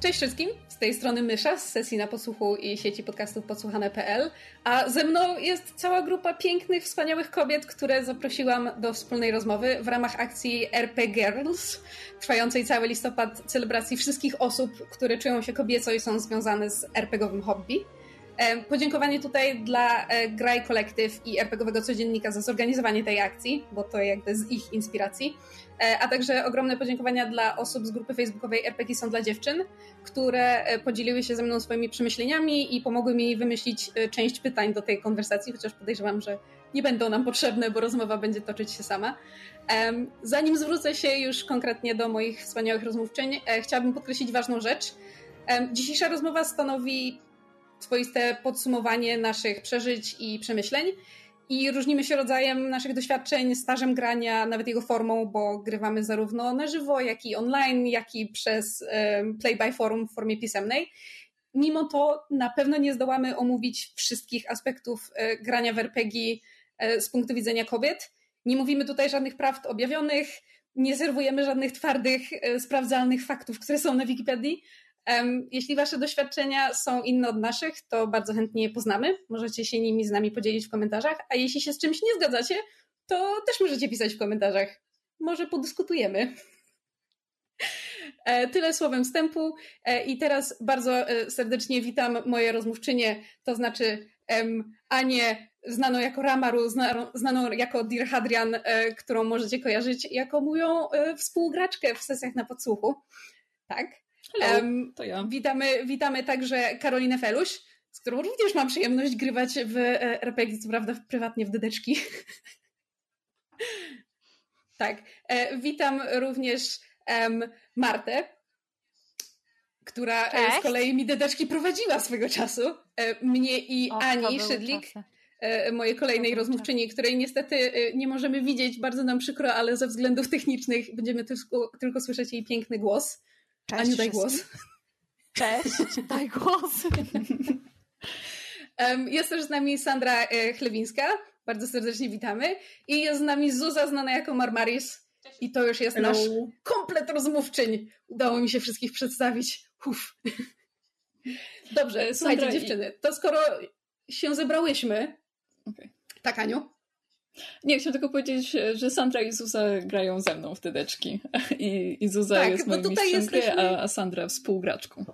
Cześć wszystkim, z tej strony Mysza z sesji na posłuchu i sieci podcastów podsłuchane.pl, a ze mną jest cała grupa pięknych, wspaniałych kobiet, które zaprosiłam do wspólnej rozmowy w ramach akcji RP Girls, trwającej cały listopad celebracji wszystkich osób, które czują się kobieco i są związane z RPGowym hobby. Podziękowanie tutaj dla e, Graj Kolektyw i RPGowego Codziennika za zorganizowanie tej akcji, bo to jakby z ich inspiracji. E, a także ogromne podziękowania dla osób z grupy facebookowej RPG są dla dziewczyn, które e, podzieliły się ze mną swoimi przemyśleniami i pomogły mi wymyślić część pytań do tej konwersacji, chociaż podejrzewam, że nie będą nam potrzebne, bo rozmowa będzie toczyć się sama. Zanim zwrócę się już konkretnie do moich wspaniałych rozmówczyń, chciałabym podkreślić ważną rzecz. Dzisiejsza rozmowa stanowi swoiste podsumowanie naszych przeżyć i przemyśleń. I różnimy się rodzajem naszych doświadczeń, stażem grania, nawet jego formą, bo grywamy zarówno na żywo, jak i online, jak i przez play by forum w formie pisemnej. Mimo to na pewno nie zdołamy omówić wszystkich aspektów e, grania w RPG e, z punktu widzenia kobiet. Nie mówimy tutaj żadnych prawd objawionych, nie serwujemy żadnych twardych, e, sprawdzalnych faktów, które są na Wikipedii, jeśli Wasze doświadczenia są inne od naszych, to bardzo chętnie je poznamy. Możecie się nimi z nami podzielić w komentarzach, a jeśli się z czymś nie zgadzacie, to też możecie pisać w komentarzach. Może podyskutujemy. E, tyle słowem wstępu e, i teraz bardzo e, serdecznie witam moje rozmówczynie, to znaczy Anię, znaną jako Ramaru, znaną jako Dir Hadrian, którą możecie kojarzyć jako moją współgraczkę w sesjach na podsłuchu. Tak. Hello, to ja. Witamy, witamy także Karolinę Feluś, z którą również mam przyjemność grywać w e, RPG, co prawda prywatnie w dedeczki. tak. E, witam również um, Martę, która e, Cześć. z kolei mi dedeczki prowadziła swego czasu. Mnie i o, Ani Szydlik. Mojej kolejnej rozmówczyni, której niestety nie możemy widzieć, bardzo nam przykro, ale ze względów technicznych będziemy tylko, tylko słyszeć jej piękny głos. Cześć Aniu, daj głos. Cześć, daj głos. Jest też z nami Sandra e, Chlewińska. Bardzo serdecznie witamy. I jest z nami Zuza, znana jako Marmaris. I to już jest Hello. nasz komplet rozmówczyń. Udało mi się wszystkich przedstawić. Uf. Dobrze, słuchajcie Sandra dziewczyny, to skoro się zebrałyśmy, okay. tak Aniu? Nie, chciałam tylko powiedzieć, że Sandra i Zuza grają ze mną w tydeczki. I, i Zuza tak, jest moim mistrzem jesteśmy... gry, a, Sandra współgraczką.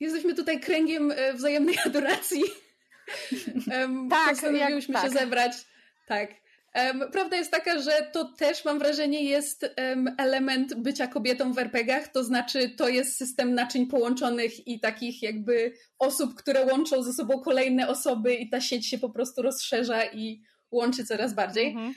Jesteśmy tutaj kręgiem e, wzajemnej adoracji. Um, tak, postanowiłyśmy jak, się tak. zebrać. Tak. Um, prawda jest taka, że to też mam wrażenie jest um, element bycia kobietą w RPGach, to znaczy to jest system naczyń połączonych i takich jakby osób, które łączą ze sobą kolejne osoby i ta sieć się po prostu rozszerza i łączy coraz bardziej. Mhm.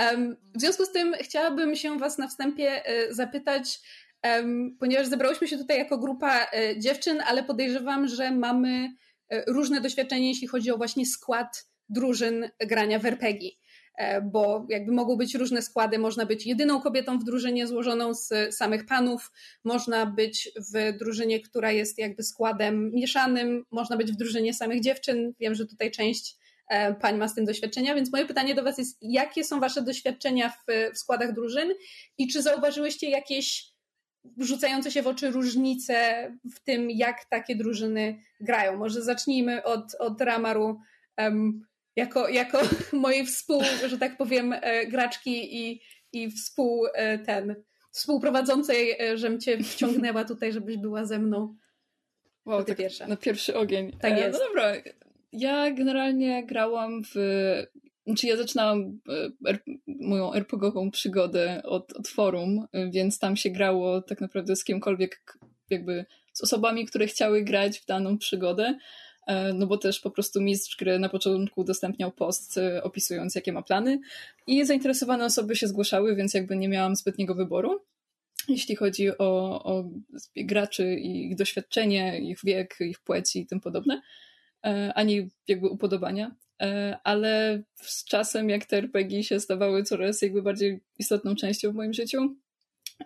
Um, w związku z tym chciałabym się Was na wstępie e, zapytać, um, ponieważ zebrałyśmy się tutaj jako grupa e, dziewczyn, ale podejrzewam, że mamy e, różne doświadczenie, jeśli chodzi o właśnie skład drużyn grania w RPG bo jakby mogą być różne składy. Można być jedyną kobietą w drużynie złożoną z samych panów, można być w drużynie, która jest jakby składem mieszanym, można być w drużynie samych dziewczyn. Wiem, że tutaj część pań ma z tym doświadczenia, więc moje pytanie do Was jest, jakie są Wasze doświadczenia w, w składach drużyn i czy zauważyłyście jakieś rzucające się w oczy różnice w tym, jak takie drużyny grają? Może zacznijmy od, od Ramaru um, jako, jako mojej współ, że tak powiem, e, graczki i, i współ e, ten współprowadzącej, żem cię wciągnęła tutaj, żebyś była ze mną. Wow, tak pierwsza. na pierwszy ogień. Tak jest. No dobra, ja generalnie grałam w. Znaczy, ja zaczynałam e, moją RPGową przygodę od, od forum, więc tam się grało tak naprawdę z kimkolwiek, jakby z osobami, które chciały grać w daną przygodę. E, no bo też po prostu mistrz gry na początku udostępniał post e, opisując, jakie ma plany, i zainteresowane osoby się zgłaszały, więc jakby nie miałam zbytniego wyboru jeśli chodzi o, o graczy i ich doświadczenie, ich wiek, ich płeć i tym podobne. E, ani jakby upodobania, e, ale z czasem jak te RPG się stawały coraz jakby bardziej istotną częścią w moim życiu,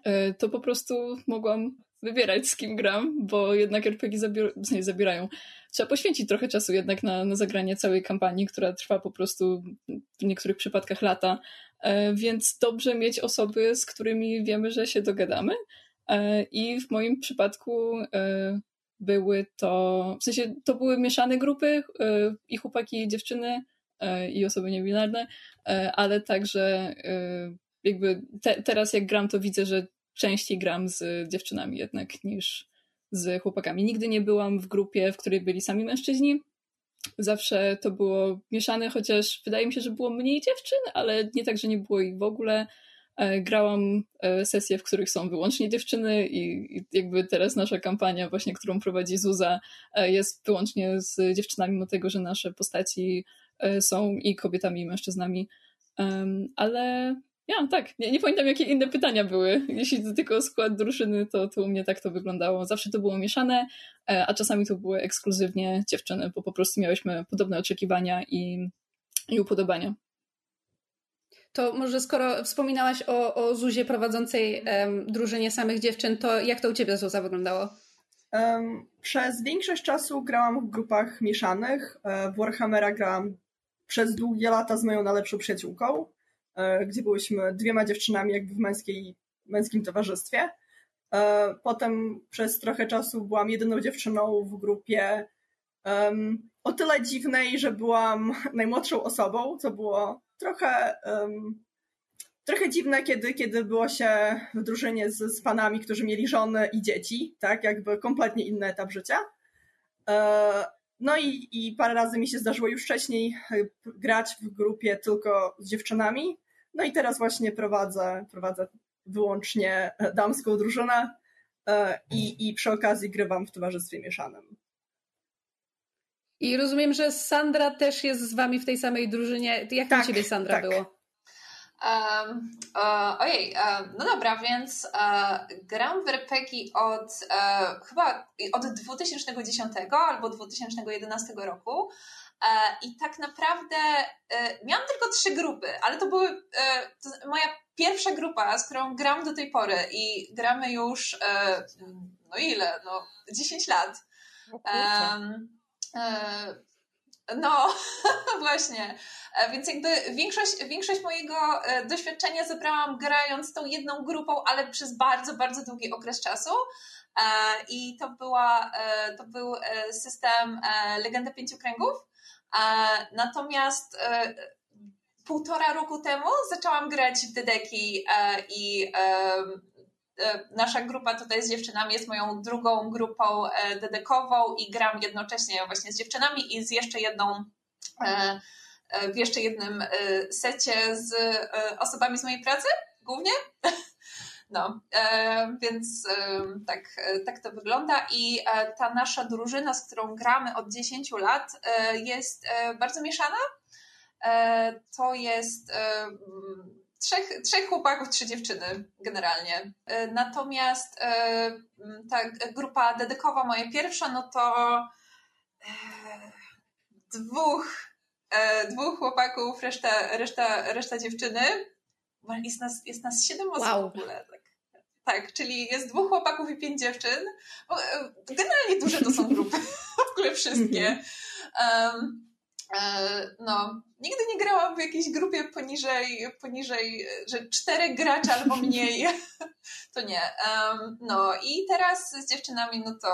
e, to po prostu mogłam wybierać z kim gram, bo jednak RPG zabier nie, zabierają. Trzeba poświęcić trochę czasu jednak na, na zagranie całej kampanii, która trwa po prostu w niektórych przypadkach lata, więc dobrze mieć osoby, z którymi wiemy, że się dogadamy, I w moim przypadku były to, w sensie to były mieszane grupy i chłopaki i dziewczyny i osoby niebinarne, ale także jakby te, teraz jak gram, to widzę, że częściej gram z dziewczynami jednak niż z chłopakami. Nigdy nie byłam w grupie, w której byli sami mężczyźni. Zawsze to było mieszane, chociaż wydaje mi się, że było mniej dziewczyn, ale nie tak, że nie było ich w ogóle. E, grałam e, sesje, w których są wyłącznie dziewczyny i, jakby teraz nasza kampania właśnie, którą prowadzi Zuza e, jest wyłącznie z dziewczynami, mimo tego, że nasze postaci są i kobietami i mężczyznami. Ale ja, tak. Nie, nie pamiętam, jakie inne pytania były. Jeśli to tylko skład drużyny, to, to u mnie tak to wyglądało. Zawsze to było mieszane, a czasami to były ekskluzywnie dziewczyny, bo po prostu miałyśmy podobne oczekiwania i, i upodobania. To może skoro wspominałaś o, o Zuzie prowadzącej um, drużynie samych dziewczyn, to jak to u ciebie Zuza wyglądało? Um, przez większość czasu grałam w grupach mieszanych. E, w Warhammera grałam przez długie lata z moją najlepszą przyjaciółką. E, gdzie byłyśmy dwiema dziewczynami jakby w męskiej, męskim towarzystwie. E, potem przez trochę czasu byłam jedyną dziewczyną w grupie um, o tyle dziwnej, że byłam najmłodszą osobą, co było trochę, um, trochę dziwne, kiedy, kiedy było się w drużynie z, z panami, którzy mieli żony i dzieci, tak, jakby kompletnie inny etap życia. E, no i, i parę razy mi się zdarzyło już wcześniej grać w grupie tylko z dziewczynami, no i teraz właśnie prowadzę, prowadzę wyłącznie damską drużynę e, i, i przy okazji grywam w towarzystwie mieszanym. I rozumiem, że Sandra też jest z wami w tej samej drużynie. Jak tak, u ciebie Sandra tak. było? Um, uh, ojej, uh, no dobra, więc uh, gram w RPG od chyba od 2010 albo 2011 roku E, I tak naprawdę e, miałam tylko trzy grupy, ale to były e, to moja pierwsza grupa, z którą gram do tej pory i gramy już no ile? No 10 lat. Um, no, właśnie. Więc jakby większość, większość mojego doświadczenia zebrałam grając tą jedną grupą, ale przez bardzo, bardzo długi okres czasu. I to, była, to był system Legenda Pięciu Kręgów. Natomiast e, półtora roku temu zaczęłam grać w Dedeki e, i e, nasza grupa tutaj z dziewczynami jest moją drugą grupą dedekową i gram jednocześnie właśnie z dziewczynami i z jeszcze jedną w jeszcze jednym secie z osobami z mojej pracy głównie. No, e, więc e, tak, e, tak to wygląda i e, ta nasza drużyna, z którą gramy od 10 lat, e, jest e, bardzo mieszana. to jest trzech, trzech chłopaków, trzy dziewczyny generalnie. Natomiast ta grupa dedykowa, moja pierwsza, no to dwóch, dwóch chłopaków, reszta, reszta, reszta dziewczyny. Jest nas, jest nas siedem osób wow. w ogóle. Tak. Tak, czyli jest dwóch chłopaków i pięć dziewczyn. E, generalnie duże to są grupy, w ogóle wszystkie. Um, no, nigdy nie grałam w jakiejś grupie poniżej, poniżej że czterech graczy albo mniej. to nie. Um, no i teraz z dziewczynami, no to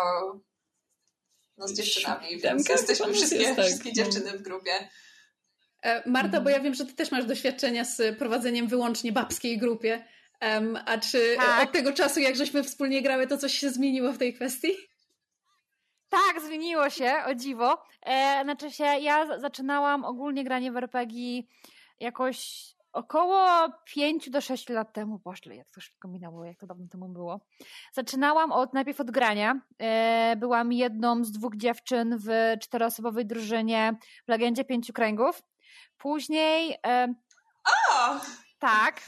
no z dziewczynami, więc jesteśmy wszystkie, tak, wszystkie no. dziewczyny w grupie. E, Marta, bo ja wiem, że ty też masz doświadczenia z prowadzeniem wyłącznie babskiej grupie. Um, a czy tak. od tego czasu, jak żeśmy wspólnie grały, to coś się zmieniło w tej kwestii? Tak, zmieniło się, o dziwo. E, znaczy się, ja zaczynałam ogólnie granie w RPG jakoś około 5 do 6 lat temu. Boże, jak to szybko minęło, jak to dawno temu było. Zaczynałam od, najpierw od grania. E, byłam jedną z dwóch dziewczyn w czteroosobowej drużynie w Legendzie Pięciu Kręgów. Później... E, o! Tak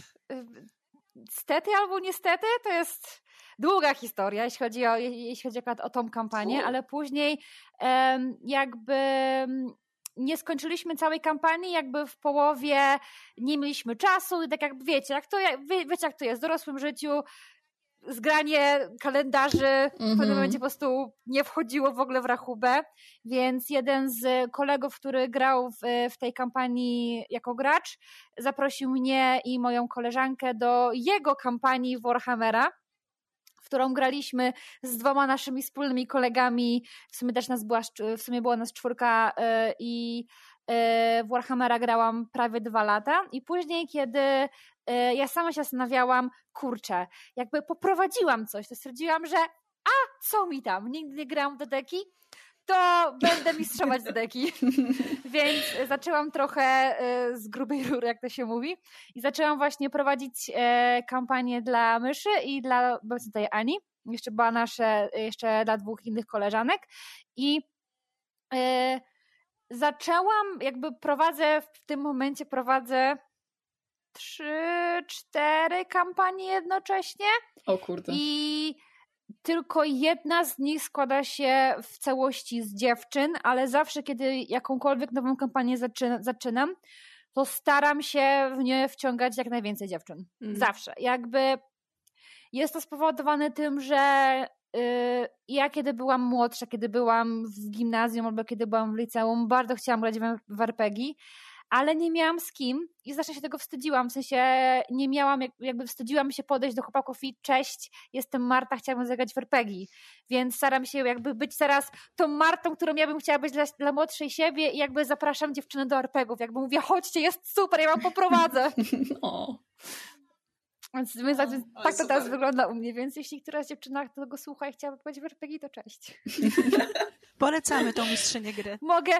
stety albo niestety to jest długa historia, jeśli chodzi o, jeśli chodzi o tą kampanię, ale później jakby nie skończyliśmy całej kampanii, jakby w połowie nie mieliśmy czasu i tak jakby wiecie, jak to, wiecie jak to jest w dorosłym życiu, zgranie kalendarzy mm -hmm. w pewnym mhm. momencie po prostu nie wchodziło w ogóle w rachubę, więc jeden z kolegów, który grał w, w tej kampanii jako gracz, zaprosił mnie i moją koleżankę do jego kampanii Warhammera, którą graliśmy z dwoma naszymi wspólnymi kolegami. W sumie też nas była, w sumie była nas czwórka yy, i yy, w Warhammera grałam prawie dwa lata. I później, kiedy yy, ja sama się zastanawiałam, kurczę, jakby poprowadziłam coś, to stwierdziłam, że a co mi tam, nigdy nie grałam do deki, to będę mistrzować do deki. Więc zaczęłam trochę z grubej rury, jak to się mówi. I zaczęłam właśnie prowadzić kampanię dla myszy i dla tutaj Ani. Jeszcze była nasze, jeszcze dla dwóch innych koleżanek. I zaczęłam, jakby prowadzę, w tym momencie prowadzę trzy, cztery kampanie jednocześnie. O kurde. I tylko jedna z nich składa się w całości z dziewczyn, ale zawsze, kiedy jakąkolwiek nową kampanię zaczynam, to staram się w nie wciągać jak najwięcej dziewczyn. Mm. Zawsze. Jakby jest to spowodowane tym, że yy, ja kiedy byłam młodsza, kiedy byłam w gimnazjum albo kiedy byłam w liceum, bardzo chciałam grać w, w RPG ale nie miałam z kim i zawsze się tego wstydziłam, w sensie nie miałam, jakby wstydziłam się podejść do chłopaków i cześć, jestem Marta, chciałabym zagrać w RPG, więc staram się jakby być teraz tą Martą, którą ja bym chciała być dla, dla młodszej siebie i jakby zapraszam dziewczyny do RPGów, jakby mówię, chodźcie, jest super, ja wam poprowadzę. o. Więc, więc tak, tak to teraz wygląda u mnie, więc jeśli któraś dziewczyna tego słucha i chciałaby powiedzieć w RPG, to cześć. Polecamy tą mistrzynię gry. Mogę,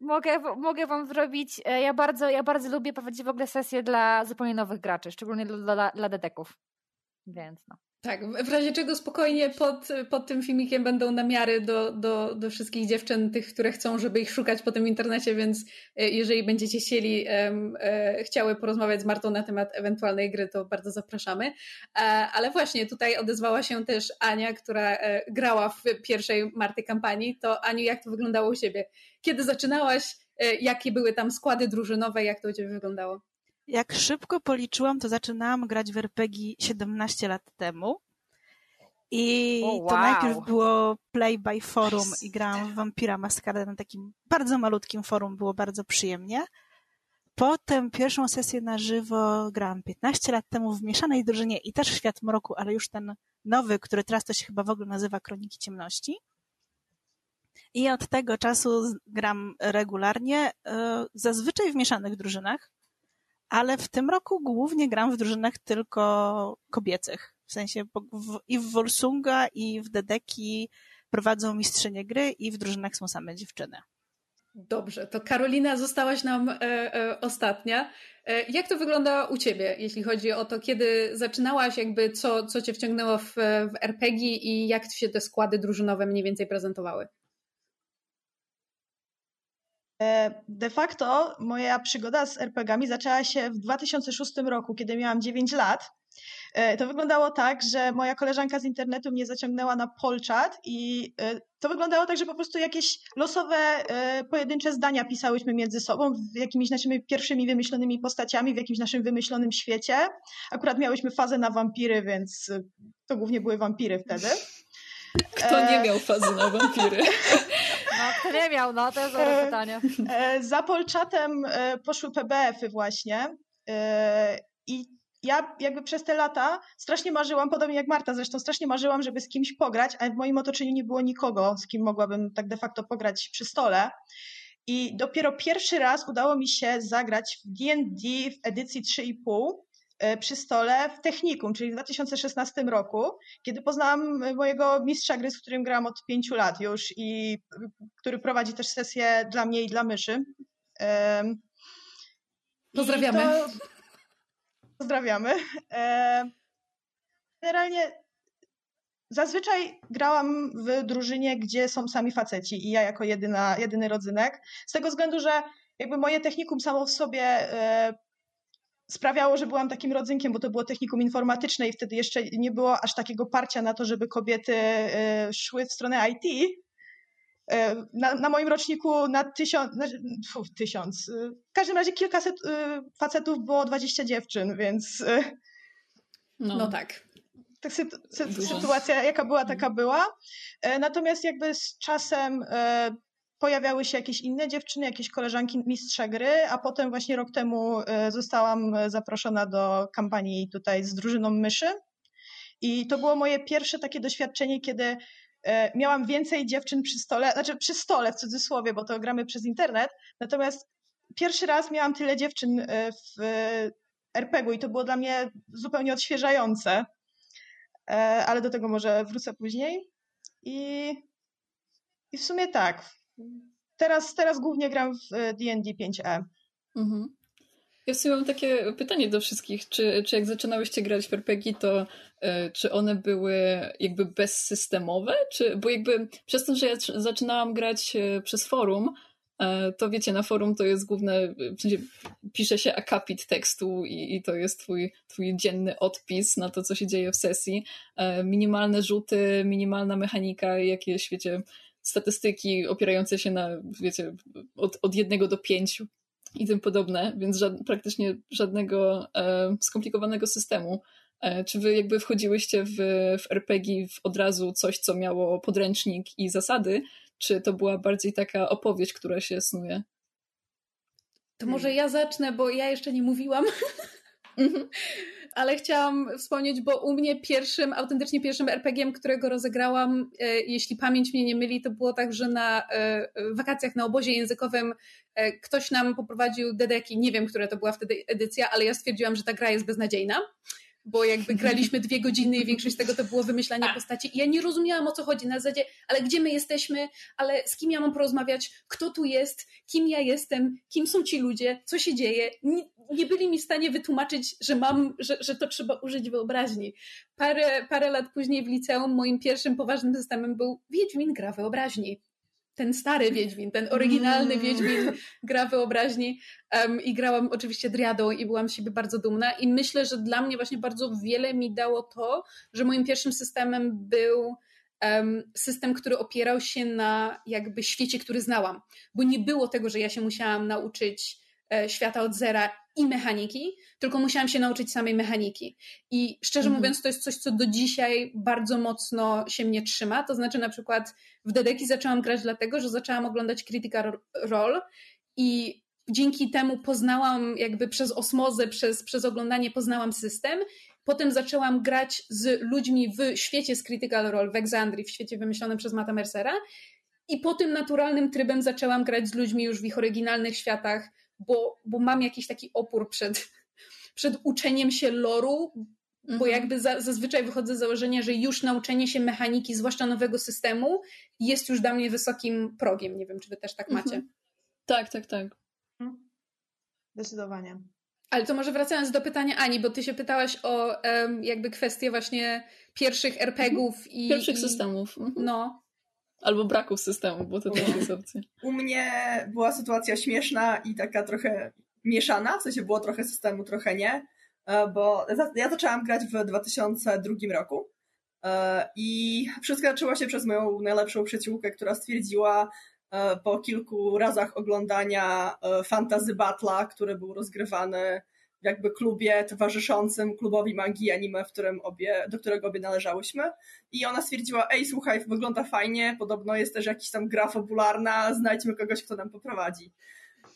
Mogę, mogę wam zrobić. E, ja bardzo, ja bardzo lubię prowadzić w ogóle sesje dla zupełnie nowych graczy, szczególnie dla, dla, dla. Więc no. Tak, w razie czego spokojnie pod, pod tym filmikiem będą namiary do, do, do wszystkich dziewczyn, tych, które chcą, żeby ich szukać po tym internecie, więc e, jeżeli będziecie chcieli, um, e, chciały porozmawiać z Martą na temat ewentualnej gry, to bardzo zapraszamy. E, ale właśnie tutaj odezwała się też Ania, która e, grała w pierwszej Marty kampanii. To Aniu, jak to wyglądało u Ciebie? Kiedy zaczynałaś? E, jakie były tam składy drużynowe? Jak to u Ciebie wyglądało? Jak szybko policzyłam, to zaczynałam grać w RPG 17 lat temu. I oh, wow. to najpierw było Play by Forum i grałam w Vampira Maskardę na takim bardzo malutkim forum, było bardzo przyjemnie. Potem pierwszą sesję na żywo grałam 15 lat temu w mieszanej drużynie i też Świat Mroku, ale już ten nowy, który teraz to się chyba w ogóle nazywa Kroniki Ciemności. I od tego czasu gram regularnie, e, zazwyczaj w mieszanych drużynach, ale w tym roku głównie gram w drużynach tylko kobiecych. W sensie w, i w Wolsunga, i w Dedeki prowadzą mistrzynie gry, i w drużynach są same dziewczyny. Dobrze, to Karolina, zostałaś nam e, e, ostatnia. E, jak to wygląda u Ciebie, jeśli chodzi o to, kiedy zaczynałaś, jakby co, co Cię wciągnęło w, w RPG i jak się te składy drużynowe mniej więcej prezentowały? E, de facto moja przygoda z RPGami zaczęła się w 2006 roku, kiedy miałam 9 lat. E, to wyglądało tak, że moja koleżanka z internetu mnie zaciągnęła na polczat i e, to wyglądało tak, że po prostu jakieś losowe, pojedyncze zdania pisałyśmy między sobą, jakimiś naszymi pierwszymi wymyślonymi postaciami w jakimś naszym wymyślonym świecie. Akurat miałyśmy fazę na wampiry, więc to głównie były wampiry wtedy. Kto nie miał fazy na wampiry? No, kto nie miał, no, to jest dobre pytanie. E, za Polczatem e, poszły PBF-y właśnie e, i ja jakby przez te lata strasznie marzyłam, podobnie jak Marta zresztą, strasznie marzyłam, żeby z kimś pograć, a w moim otoczeniu nie było nikogo, z kim mogłabym tak de facto pograć przy stole. I dopiero pierwszy raz udało mi się zagrać w D&D w edycji 3,5 E, przy stole w technikum, czyli w 2016 roku, kiedy poznałam mojego mistrza gry, z którym grałam od pięciu lat już i który prowadzi też sesję dla mnie i dla myszy. Pozdrawiamy. To... Pozdrawiamy. Generalnie zazwyczaj grałam w drużynie, gdzie są sami faceci i ja jako jedyna, jedyny rodzynek. Z tego względu, że jakby moje technikum samo w sobie e, sprawiało, że byłam takim rodzynkiem, bo to było technikum informatyczne i wtedy jeszcze nie było aż takiego parcia na to, żeby kobiety e, szły w stronę IT. E, na, na moim roczniku na tysiąc, tysiąc, e, w każdym razie kilkaset facetów było 20 dziewczyn, więc no, no tak. Tak sy sytuacja jaka była, taka była. Natomiast jakby z czasem pojawiały się jakieś inne dziewczyny, jakieś koleżanki mistrza gry, a potem właśnie rok temu e, zostałam zaproszona do kampanii tutaj z drużyną myszy. I to było moje pierwsze takie doświadczenie, kiedy e, miałam więcej dziewczyn przy stole, znaczy przy stole w cudzysłowie, bo to gramy przez internet, natomiast pierwszy raz miałam tyle dziewczyn e, w RPG-u i to było dla mnie zupełnie odświeżające, ale do tego może wrócę później. I, i w sumie tak. Teraz, teraz głównie gram w D&D 5e. Mhm. Ja w sumie mam takie pytanie do wszystkich. Czy, czy jak zaczynałyście grać w RPG, to y, czy one były jakby bezsystemowe? Czy, bo jakby przez to, że ja zaczynałam grać y, przez forum, y, to wiecie, na forum to jest główne, w sensie pisze się akapit tekstu i, i to jest twój, twój dzienny odpis na to, co się dzieje w sesji. Minimalne rzuty, minimalna mechanika, jakieś, wiecie, statystyki opierające się na, wiecie, od, od jednego do pięciu i tym podobne, więc żad, praktycznie żadnego e, skomplikowanego systemu. E, czy wy jakby wchodziłyście w, w RPG w od razu coś, co miało podręcznik i zasady, czy to była bardziej taka opowieść, która się snuje? To może ja zacznę, bo ja jeszcze nie mówiłam. Ale chciałam wspomnieć, bo u mnie pierwszym, autentycznie pierwszym RPG-iem, którego rozegrałam, e, jeśli pamięć mnie nie myli, to było tak, że na e, wakacjach na obozie językowym e, ktoś nam poprowadził dedeki, nie wiem, która to była wtedy edycja, ale ja stwierdziłam, że ta gra jest beznadziejna bo jakby graliśmy dwie godziny i większość tego to było wymyślanie postaci. I ja nie rozumiałam o co chodzi na zasadzie, ale gdzie my jesteśmy, ale z kim ja mam porozmawiać, kto tu jest, kim ja jestem, kim są ci ludzie, co się dzieje. Nie, nie byli mi w stanie wytłumaczyć, że mam, że, że to trzeba użyć wyobraźni. Parę, parę lat później w liceum moim pierwszym poważnym systemem był Wiedźmin gra wyobraźni ten stary Wiedźmin, ten oryginalny mm. Wiedźmin gra wyobraźni. Um, i grałam oczywiście Driadą i byłam z siebie bardzo dumna. I myślę, że dla mnie właśnie bardzo wiele mi dało to, że moim pierwszym systemem był system, który opierał się na jakby świecie, który znałam, bo nie było tego, że ja się musiałam nauczyć e, świata od zera i mechaniki, tylko musiałam się nauczyć samej mechaniki. I szczerze mhm. mówiąc, to jest coś, co do dzisiaj bardzo mocno się mnie trzyma. To znaczy, na przykład w Dedeki zaczęłam grać dlatego, że zaczęłam oglądać Critical Role i dzięki temu poznałam, jakby przez osmozę, przez, przez oglądanie poznałam system. Potem zaczęłam grać z ludźmi w świecie z Critical Role w Exandrii, w świecie wymyślonym przez Mata Mercera. I po tym naturalnym trybem zaczęłam grać z ludźmi już w ich oryginalnych światach, bo, bo mam jakiś taki opór przed, przed uczeniem się loru, bo mhm. jakby za, zazwyczaj wychodzę z założenia, że już nauczenie się mechaniki, zwłaszcza nowego systemu, jest już dla mnie wysokim progiem. Nie wiem, czy wy też tak macie. Mhm. Tak, tak, tak. Mhm. Zdecydowanie. Ale to może wracając do pytania Ani, bo ty się pytałaś o um, jakby kwestie właśnie pierwszych RPGów mhm. i... Pierwszych i, systemów. Mhm. No. Albo braku systemu, bo to też jest opcja. U mnie była sytuacja śmieszna i taka trochę mieszana, w sensie było trochę systemu, trochę nie, e, bo ja zaczęłam grać w 2002 roku e, i wszystko zaczęło się przez moją najlepszą przyjaciółkę, która stwierdziła e, po kilku razach oglądania Fantasy Battle'a, który był rozgrywany jakby klubie towarzyszącym klubowi magii anime, w którym obie, do którego obie należałyśmy. I ona stwierdziła, ej, słuchaj, wygląda fajnie, podobno jest też jakiś tam gra fabularna, znajdźmy kogoś, kto nam poprowadzi.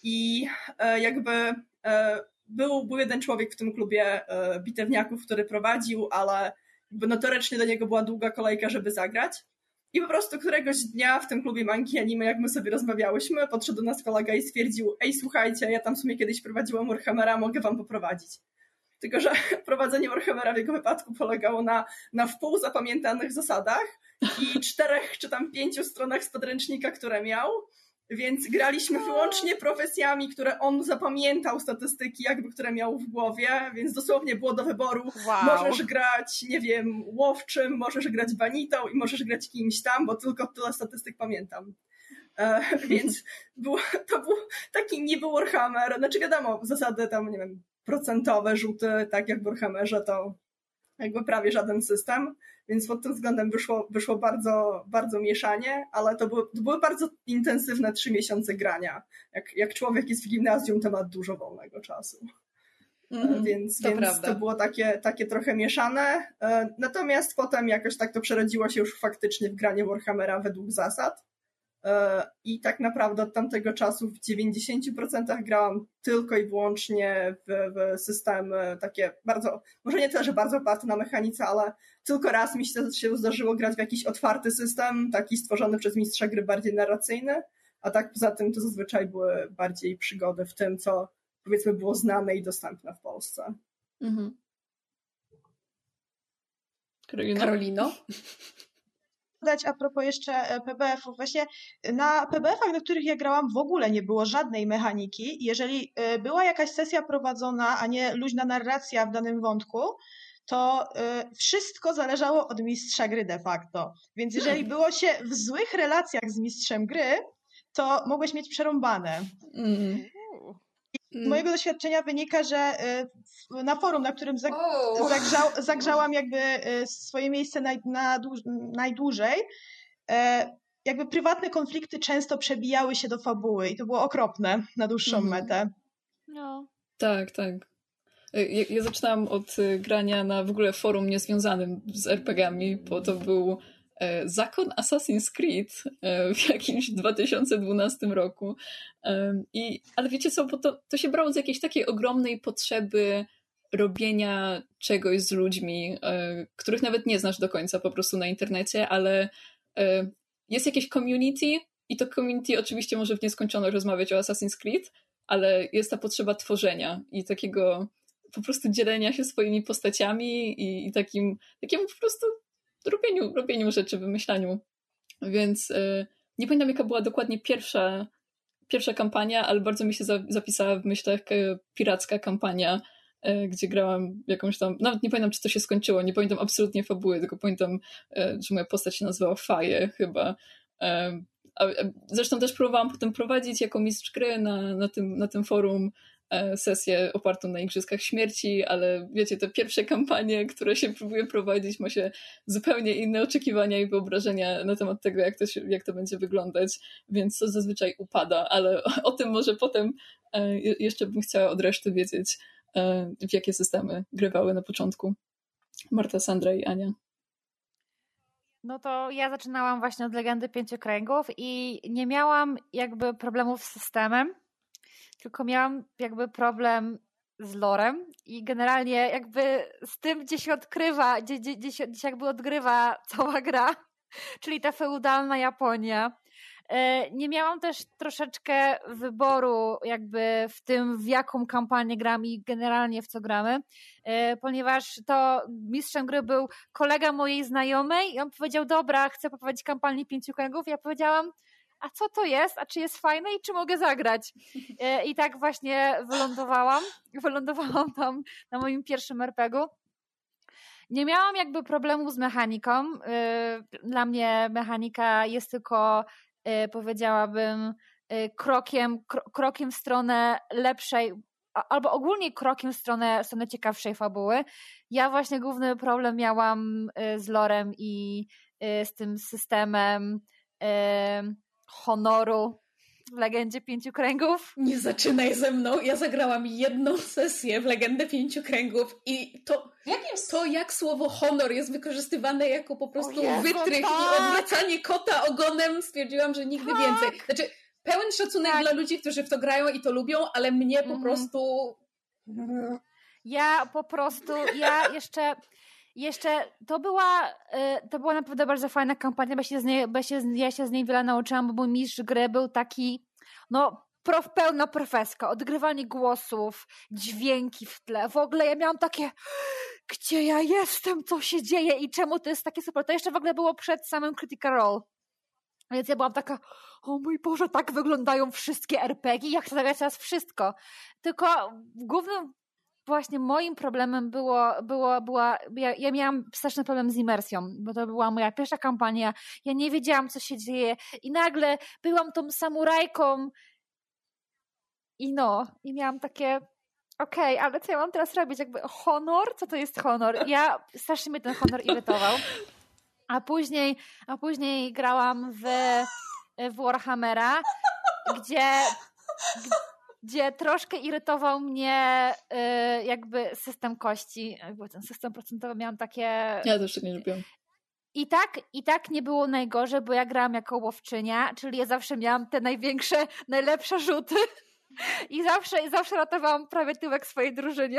I e, jakby e, był, był jeden człowiek w tym klubie e, bitewniaków, który prowadził, ale notorycznie do niego była długa kolejka, żeby zagrać. I po prostu któregoś dnia w tym klubie manki anime, jak my sobie rozmawiałyśmy, podszedł do nas kolega i stwierdził, ej słuchajcie, ja tam w sumie kiedyś prowadziłam Warhammera, mogę wam poprowadzić. Tylko, że prowadzenie Warhammera w jego wypadku polegało na, na wpół zapamiętanych zasadach i czterech czy tam pięciu stronach z podręcznika, które miał, więc graliśmy wyłącznie profesjami, które on zapamiętał, statystyki jakby, które miał w głowie, więc dosłownie było do wyboru. Wow. Możesz grać, nie wiem, łowczym, możesz grać banitą i możesz grać kimś tam, bo tylko tyle statystyk pamiętam. E, więc było, to był taki niby Warhammer, znaczy wiadomo, zasady tam, nie wiem, procentowe rzuty, tak jak w Warhammerze, to jakby prawie żaden system, więc pod tym względem wyszło, wyszło bardzo, bardzo mieszanie, ale to były, to były bardzo intensywne trzy miesiące grania. Jak, jak człowiek jest w gimnazjum, to ma dużo wolnego czasu. Mm, więc to, więc to było takie, takie trochę mieszane. E, natomiast potem jakoś tak to przerodziło się już faktycznie w granie Warhammera według zasad. E, I tak naprawdę od tamtego czasu w 90% grałam tylko i wyłącznie w, w systemy takie bardzo, może nie tyle, że bardzo oparte na mechanice, ale tylko raz mi się, się zdarzyło grać w jakiś otwarty system, taki stworzony przez mistrza gry bardziej narracyjny, a tak poza tym to zazwyczaj były bardziej przygody w tym, co powiedzmy było znane i dostępne w Polsce. Mhm. Karolino? Karolino? dodać a propos jeszcze e, PBF-ów. Właśnie na PBF-ach, na których ja grałam, w ogóle nie było żadnej mechaniki. Jeżeli e, była jakaś sesja prowadzona, a nie luźna narracja w danym wątku, to y, wszystko zależało od mistrza gry de facto. Więc jeżeli hmm. było się w złych relacjach z mistrzem gry, to mogłeś mieć przerąbane. Mm. Z mm. mojego doświadczenia wynika, że y, na forum, na którym zagrzał, zagrzałam jakby y, swoje miejsce naj, na, najdłużej, e, jakby prywatne konflikty często przebijały się do fabuły i to było okropne na dłuższą mm. metę. No. Tak, tak. E, ja, ja zaczynałam od grania na w ogóle forum niezwiązanym z RPGami, bo to był E, zakon Assassin's Creed e, w jakimś 2012 roku. E, I, ale wiecie co, bo to, to się brało z jakiejś takiej ogromnej potrzeby robienia czegoś z ludźmi, których nawet nie znasz do końca po prostu na internecie, ale jest jakieś community i to community oczywiście może w nieskończoność rozmawiać o Assassin's Creed, ale jest ta potrzeba tworzenia i takiego po prostu dzielenia się swoimi postaciami i, i takim, takiemu po prostu robieniu, robieniu rzeczy, wymyślaniu. Więc y, nie pamiętam, jaka była dokładnie pierwsza, pierwsza kampania, ale bardzo mi się za, zapisała w myślach y, piracka kampania, y, gdzie grałam jakąś tam, nawet nie pamiętam, czy to się skończyło, nie pamiętam absolutnie fabuły, tylko pamiętam, że moja postać się nazywała Faje chyba. Zresztą też próbowałam potem prowadzić jako mistrz gry na, na, tym, na tym forum sesję opartą na Igrzyskach Śmierci, ale wiecie, te pierwsze kampanie, które się próbuje prowadzić, ma się zupełnie inne oczekiwania i wyobrażenia na temat tego, jak to, się, jak to będzie wyglądać, więc to zazwyczaj upada, ale o tym może potem e, jeszcze bym chciała od reszty wiedzieć, e, w jakie systemy grywały na początku. Marta, Sandra i Ania. No to ja zaczynałam właśnie od Legendy Pięciu Kręgów i nie miałam jakby problemów z systemem, tylko miałam jakby problem z lorem i generalnie jakby z tym, gdzie się odkrywa, gdzie, gdzie, gdzie, się, gdzie jakby odgrywa cała gra, czyli ta feudalna Japonia. E, nie miałam też troszeczkę wyboru jakby w tym, w jaką kampanię gram i generalnie w co gramy, e, ponieważ to mistrzem gry był kolega mojej znajomej i on powiedział, dobra, chcę poprowadzić kampanię pięciu kręgów. Ja powiedziałam, a co to jest, a czy jest fajne i czy mogę zagrać. E, I tak właśnie wylądowałam. Wylądowałam tam na moim pierwszym RPG-u. Nie miałam jakby problemu z mechaniką. E, dla mnie mechanika jest tylko, e, powiedziałabym, krokiem, krokiem w stronę lepszej, albo ogólnie krokiem w stronę, w stronę ciekawszej fabuły. Ja właśnie główny problem miałam z lorem i z tym systemem honoru w Legendzie Pięciu Kręgów. Nie zaczynaj ze mną. Ja zagrałam jedną sesję w Legendę Pięciu Kręgów i to, to jak słowo honor jest wykorzystywane jako po prostu Jezu, wytrych tak. i odwracanie kota ogonem, stwierdziłam, że nigdy tak. więcej. Znaczy, pełen szacunek tak. dla ludzi, którzy w to grają i to lubią, ale mnie po mhm. prostu... Ja po prostu, ja jeszcze jeszcze to była, y, to była naprawdę bardzo fajna kampania, bo, się z niej, bo się, ja się z niej wiele nauczyłam, bo mój mistrz gry był taki, no, prof, pełna profeska, odgrywanie głosów, dźwięki w tle. W ogóle ja miałam takie, gdzie ja jestem, co się dzieje i czemu to jest takie super. To jeszcze w ogóle było przed samym Critical Role. Więc ja byłam taka, o mój Boże, tak wyglądają wszystkie RPG, ja chcę zagrać teraz wszystko. Tylko głównym właśnie moim problemem było, było była, ja, ja miałam straszny problem z imersją, bo to była moja pierwsza kampania, ja nie wiedziałam, co się dzieje i nagle byłam tą samurajką i no, i miałam takie okej, okay, ale co ja mam teraz robić? Jakby honor? Co to jest honor? Ja, strasznie mnie ten honor irytował. A później, a później grałam w, w Warhammera, gdzie, gdzie troszkę irytował mnie y, jakby system kości, jakby ten system procentowy miałam takie... Ja też tego nie lubiłam. I tak, I tak nie było najgorzej, bo ja grałam jako łowczynia, czyli ja zawsze miałam te największe, najlepsze rzuty i zawsze, zawsze ratowałam prawie tyłek swojej drużynie.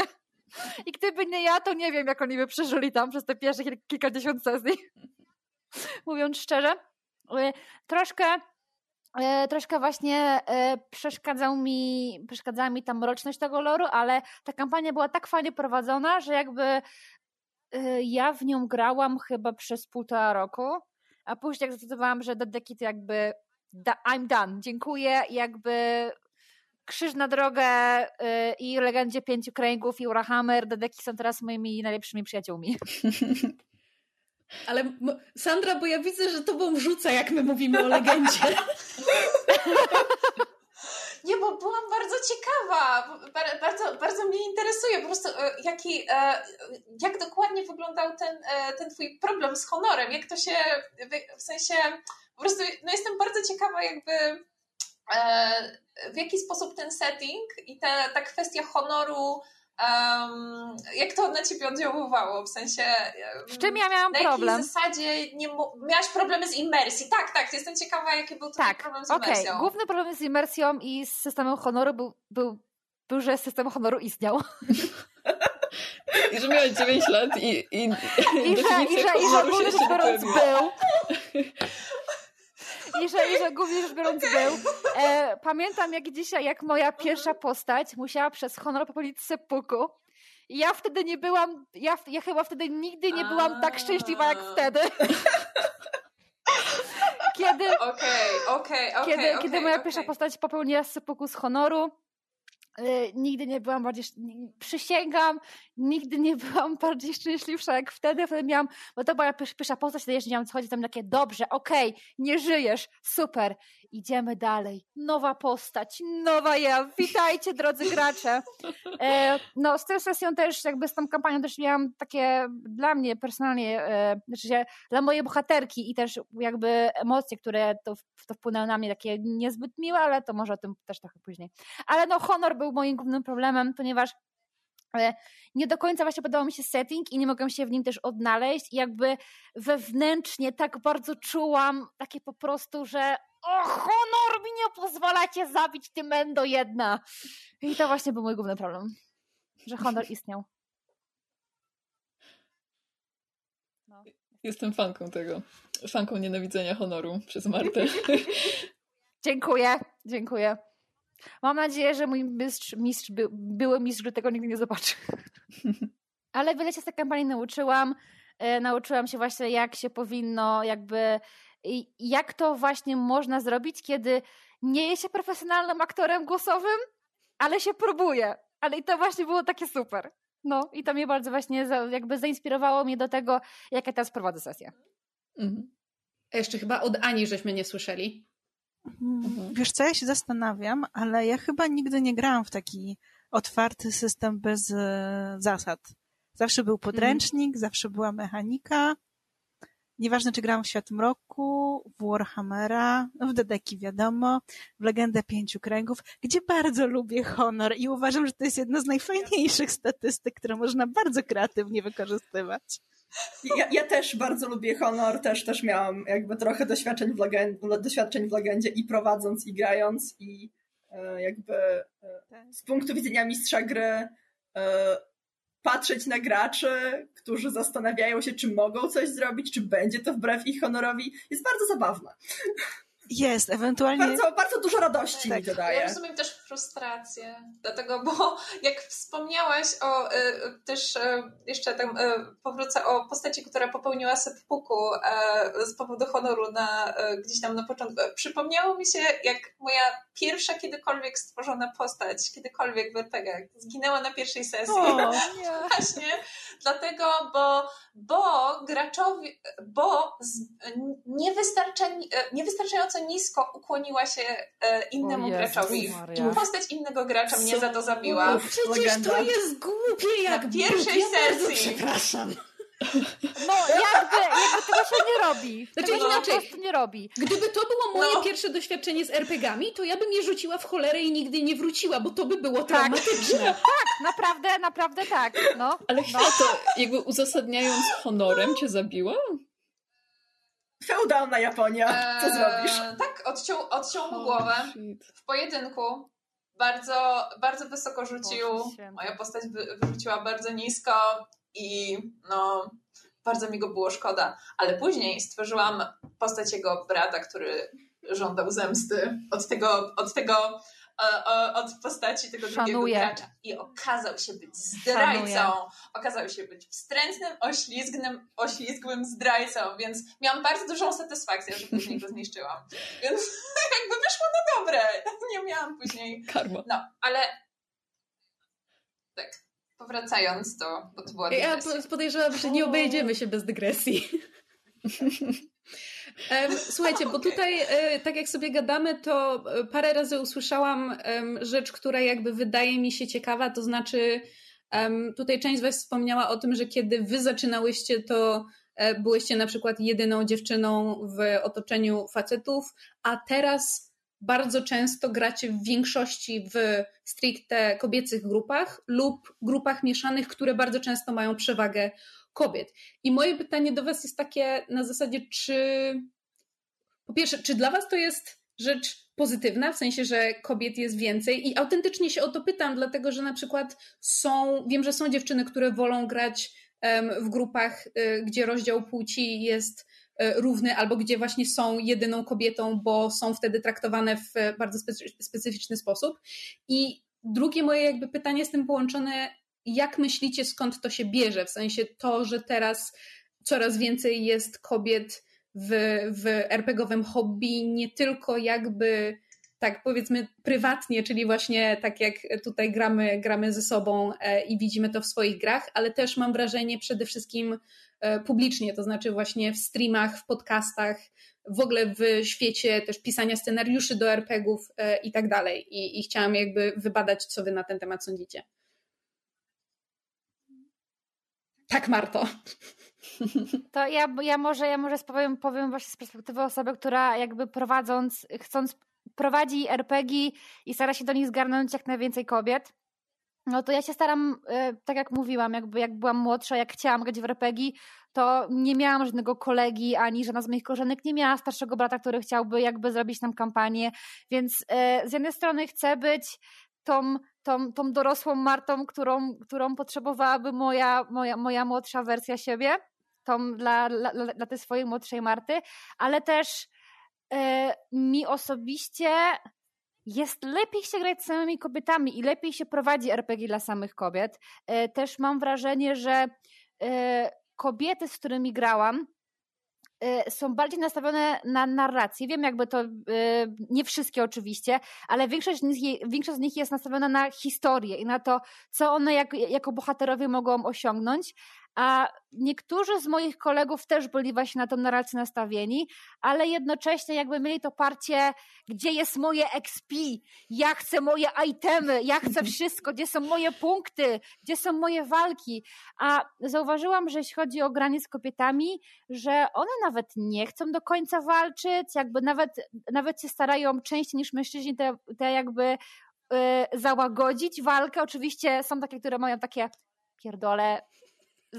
I gdyby nie ja, to nie wiem, jak oni by przeżyli tam przez te pierwsze kilkadziesiąt sesji. Mówiąc szczerze. E, troszkę troszkę właśnie e, przeszkadzał mi, przeszkadzała mi ta mroczność tego loru, ale ta kampania była tak fajnie prowadzona, że jakby ja w nią grałam chyba przez półtora roku, a później jak zdecydowałam, że do to jakby I'm done, dziękuję, jakby Krzyż na drogę i Legendzie Pięciu Kręgów i Urahammer, deki są teraz moimi najlepszymi przyjaciółmi. Ale Sandra, bo ja widzę, że tobą rzuca, jak my mówimy o legendzie. Nie, bo byłam bardzo ciekawa, bardzo, bardzo mnie interesuje po prostu, e, jaki, e, jak dokładnie wyglądał ten, e, ten twój problem z honorem, jak to się, w sensie, po prostu, no jestem bardzo ciekawa jakby w jaki sposób ten setting i ta, ta kwestia honoru Um, jak to na ciebie oddziaływało? W sensie. W czym ja miałam na problem? Na zasadzie nie miałaś problemy z imersji. Tak, tak. Jestem ciekawa, jaki był tak, problem z imersją. Okay. Główny problem z imersją i z systemem honoru był, był, był że system honoru istniał. I że miałeś 9 lat i. I, I, i że, i że, i że ogólnie rzecz biorąc był. I że, i że głównie rzecz biorąc był. E, pamiętam jak dzisiaj, jak moja pierwsza postać musiała przez honor popełnić sepuku. I ja wtedy nie byłam, ja, ja chyba wtedy nigdy nie byłam tak szczęśliwa jak wtedy. Kiedy, okay, okay, okay, kiedy, kiedy moja pierwsza postać popełniła sepuku z honoru, Y, nigdy nie byłam bardziej, przysięgam, nigdy nie byłam bardziej szczęśliwsza jak wtedy, wtedy miałam, bo to była pierwsza postać, jeszcze nie wiem co tam takie, dobrze, okej, okay, nie żyjesz, super, idziemy dalej, nowa postać, nowa ja, witajcie drodzy gracze. E, no z tą sesją też, jakby z tą kampanią też miałam takie, dla mnie personalnie, e, znaczy dla mojej bohaterki i też jakby emocje, które to, to wpłynęły na mnie, takie niezbyt miłe, ale to może o tym też trochę później. Ale no honor był moim głównym problemem, ponieważ nie do końca właśnie podobał mi się setting i nie mogłam się w nim też odnaleźć i jakby wewnętrznie tak bardzo czułam takie po prostu, że o honor mi nie pozwalacie zabić tym endo jedna. I to właśnie był mój główny problem, że honor istniał. No. Jestem fanką tego. Fanką nienawidzenia honoru przez Martę. dziękuję, dziękuję. Mam nadzieję, że mój mistrz, mistrz by, były mistrz tego nigdy nie zobaczy. Ale wiele się z tej kampanii nauczyłam. E, nauczyłam się właśnie, jak się powinno, jakby, jak to właśnie można zrobić, kiedy nie jest się profesjonalnym aktorem głosowym, ale się próbuje. Ale i to właśnie było takie super. No i to mnie bardzo właśnie za, jakby zainspirowało mnie do tego, jak ja teraz prowadzę sesję. Mhm. Jeszcze chyba od Ani żeśmy nie słyszeli. Mhm. Wiesz co, ja się zastanawiam, ale ja chyba nigdy nie grałam w taki otwarty system bez e, zasad. Zawsze był podręcznik, mhm. zawsze była mechanika. Nieważne, czy grałam w Świat Mroku, w Warhammera, w Dedeki wiadomo, w Legendę Pięciu Kręgów, gdzie bardzo lubię honor i uważam, że to jest jedna z najfajniejszych statystyk, które można bardzo kreatywnie wykorzystywać. Ja, ja, też bardzo lubię honor, też, też miałam jakby trochę doświadczeń w, legendzie, doświadczeń w legendzie i prowadząc, i grając, i e, jakby e, z punktu widzenia mistrza gry e, patrzeć na graczy, którzy zastanawiają się, czy mogą coś zrobić, czy będzie to wbrew ich honorowi, jest bardzo zabawne. Jest, ewentualnie. Bardzo, bardzo dużo radości tak. mi to daje. Ja rozumiem też frustrację, dlatego, bo jak wspomniałaś o y, też y, jeszcze tam y, powrócę o postaci, która popełniła seppuku z powodu honoru na, gdzieś tam na początku. Przypomniało mi się, jak moja pierwsza kiedykolwiek stworzona postać, kiedykolwiek w RPG zginęła na pierwszej sesji. O, nie. Właśnie, dlatego, bo, bo graczowi, bo z, niewystarczająco nisko ukłoniła się e, innemu graczowi. Maria. Postać innego gracza mnie za to zabiła. Przecież Legenda. to jest głupie jak Na pierwszej ja sesji. Przepraszam. No, jakby, jakby tego się nie robi. Znaczy tego inaczej, nie robi. Gdyby to było moje no. pierwsze doświadczenie z RPGami, to ja bym je rzuciła w cholerę i nigdy nie wróciła, bo to by było tak. traumatyczne. tak, naprawdę, naprawdę tak. No, Ale no. to jakby uzasadniając honorem cię zabiła? Feudalna Japonia. Co eee, zrobisz? Tak, odciął, odciął mu głowę w pojedynku. Bardzo, bardzo wysoko rzucił. Moja postać wyrzuciła bardzo nisko i no, bardzo mi go było szkoda. Ale później stworzyłam postać jego brata, który żądał zemsty od tego, od tego od postaci tego Szanuję. drugiego gracza. I okazał się być zdrajcą. Szanuję. Okazał się być wstrętnym, oślizgnym, oślizgłym zdrajcą, więc miałam bardzo dużą satysfakcję, że później go zniszczyłam. Więc jakby wyszło na dobre. Nie miałam później... Karma. No, ale tak, powracając to, bo to była dygresja. Ja podejrzewam, że nie obejdziemy się bez dygresji. Słuchajcie, bo tutaj, e, tak jak sobie gadamy, to e, parę razy usłyszałam rzecz, która jakby wydaje mi się ciekawa, to znaczy tutaj część z Was wspomniała o tym, że kiedy Wy zaczynałyście, to e, byłyście na przykład jedyną dziewczyną w otoczeniu facetów, a teraz bardzo często gracie w większości w stricte kobiecych grupach lub grupach mieszanych, które bardzo często mają przewagę kobiet. I moje pytanie do Was jest takie na zasadzie, czy po pierwsze, czy dla Was to jest rzecz pozytywna, w sensie, że kobiet jest więcej i autentycznie się o to pytam, dlatego że na przykład są, wiem, że są dziewczyny, które wolą grać w grupach, y, gdzie rozdział płci jest y, równy, albo gdzie właśnie są jedyną kobietą, bo są wtedy traktowane w bardzo specyficzny sposób. I drugie moje jakby pytanie z tym połączone, jak myślicie, skąd to się bierze? W sensie to, że teraz coraz więcej jest kobiet w, w RPGowym hobby, nie tylko jakby tak powiedzmy prywatnie, czyli właśnie tak jak tutaj gramy, gramy ze sobą e, i widzimy to w swoich grach, ale też mam wrażenie przede wszystkim e, publicznie, to znaczy właśnie w streamach, w podcastach, w ogóle w świecie też pisania scenariuszy do RPGów e, i tak dalej. I, I chciałam jakby wybadać, co wy na ten temat sądzicie. Tak, Marto. To ja, ja może, ja może powiem, powiem właśnie z perspektywy osoby, która jakby prowadząc, chcąc, prowadzi RPG i stara się do nich zgarnąć jak najwięcej kobiet. No to ja się staram, e, tak jak mówiłam, jakby jak byłam młodsza, jak chciałam grać w RPG, to nie miałam żadnego kolegi, ani żadna z moich koleżanek nie miała starszego brata, który chciałby jakby zrobić nam kampanię, więc e, z jednej strony chcę być tą tą, tą dorosłą Martą, którą, którą potrzebowałaby moja, moja, moja młodsza wersja siebie, tą dla, dla, dla tej swojej młodszej Marty, ale też e, mi osobiście jest lepiej się grać z samymi kobietami i lepiej się prowadzi RPG dla samych kobiet. E, też mam wrażenie, że e, kobiety, z którymi grałam, są bardziej nastawione na narrację. Wiem, jakby to y, nie wszystkie oczywiście, ale większość z nich, większość z nich jest nastawiona na historię i na to, co one jak, jako bohaterowie mogą osiągnąć. A niektórzy z moich kolegów też byli właśnie na tą narrację nastawieni, ale jednocześnie jakby mieli to parcie, gdzie jest moje XP, ja chcę moje itemy, ja chcę wszystko, gdzie są moje punkty, gdzie są moje walki. A zauważyłam, że jeśli chodzi o granie z kobietami, że one nawet nie chcą do końca walczyć, jakby nawet, nawet się starają częściej niż mężczyźni te, te jakby yy, załagodzić walkę. Oczywiście są takie, które mają takie pierdole,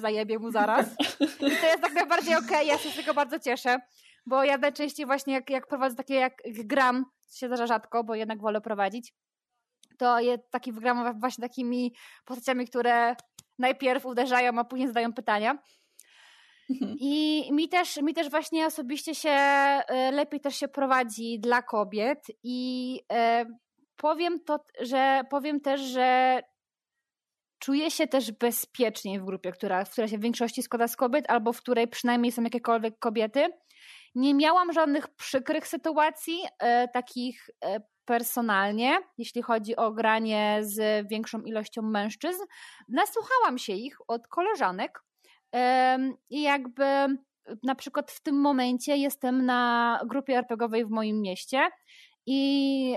zajebie mu zaraz. I to jest tak najbardziej okej, okay. ja się z tego bardzo cieszę, bo ja najczęściej właśnie jak, jak prowadzę takie, jak gram, co się zdarza rzadko, bo jednak wolę prowadzić, to je, taki wygram właśnie takimi postaciami, które najpierw uderzają, a później zadają pytania. I mi też, mi też właśnie osobiście się e, lepiej też się prowadzi dla kobiet i e, powiem to, że powiem też, że czuję się też bezpieczniej w grupie, która, w której się w większości składa z kobiet, albo w której przynajmniej są jakiekolwiek kobiety. Nie miałam żadnych przykrych sytuacji, e, takich e, personalnie, jeśli chodzi o granie z większą ilością mężczyzn. Nasłuchałam się ich od koleżanek e, i jakby na przykład w tym momencie jestem na grupie RPGowej w moim mieście i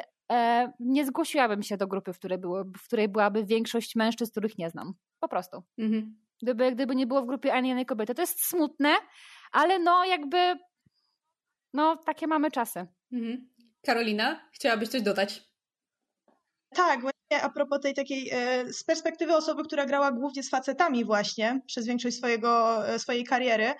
nie zgłosiłabym się do grupy, w której, było, w której byłaby większość mężczyzn, których nie znam. Po prostu. Mhm. Gdyby, gdyby nie było w grupie ani jednej kobiety. To jest smutne, ale no jakby no takie mamy czasy. Mhm. Karolina, chciałabyś coś dodać? Tak, a propos tej takiej, e, z perspektywy osoby, która grała głównie z facetami właśnie przez większość swojego, e, swojej kariery,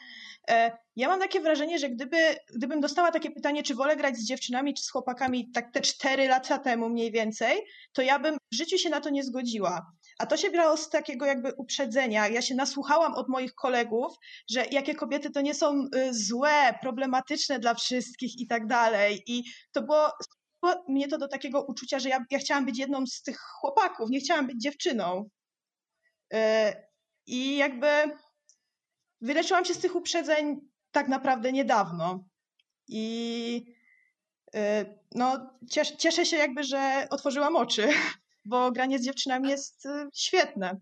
e, ja mam takie wrażenie, że gdyby, gdybym dostała takie pytanie, czy wolę grać z dziewczynami, czy z chłopakami tak te cztery lata temu mniej więcej, to ja bym w życiu się na to nie zgodziła. A to się brało z takiego jakby uprzedzenia. Ja się nasłuchałam od moich kolegów, że jakie kobiety to nie są złe, problematyczne dla wszystkich i tak dalej. I to było mnie to do takiego uczucia, że ja, ja chciałam być jedną z tych chłopaków, nie chciałam być dziewczyną. E, I jakby wyleczyłam się z tych uprzedzeń tak naprawdę niedawno. I e, no, cieszę się jakby, że otworzyłam oczy, bo granie z dziewczynami jest e, świetne.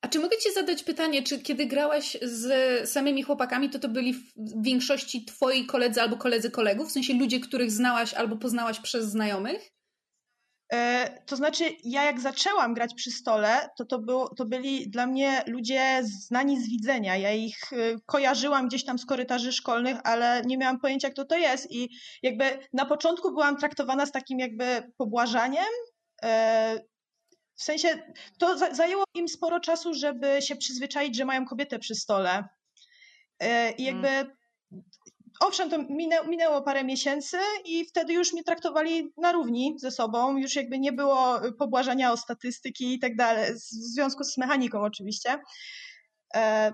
A czy mogę Ci zadać pytanie, czy kiedy grałaś z samymi chłopakami, to to byli w większości Twoi koledzy albo koledzy kolegów? W sensie ludzie, których znałaś albo poznałaś przez znajomych? E, to znaczy, ja jak zaczęłam grać przy stole, to to, było, to byli dla mnie ludzie znani z widzenia. Ja ich e, kojarzyłam gdzieś tam z korytarzy szkolnych, ale nie miałam pojęcia, kto to jest. I jakby na początku byłam traktowana z takim jakby pobłażaniem, e, w sensie to zajęło im sporo czasu, żeby się przyzwyczaić, że mają kobietę przy stole. E, I jakby hmm. owszem, to minęło, minęło parę miesięcy i wtedy już mnie traktowali na równi ze sobą. Już jakby nie było pobłażania o statystyki i tak dalej, w związku z mechaniką oczywiście. E,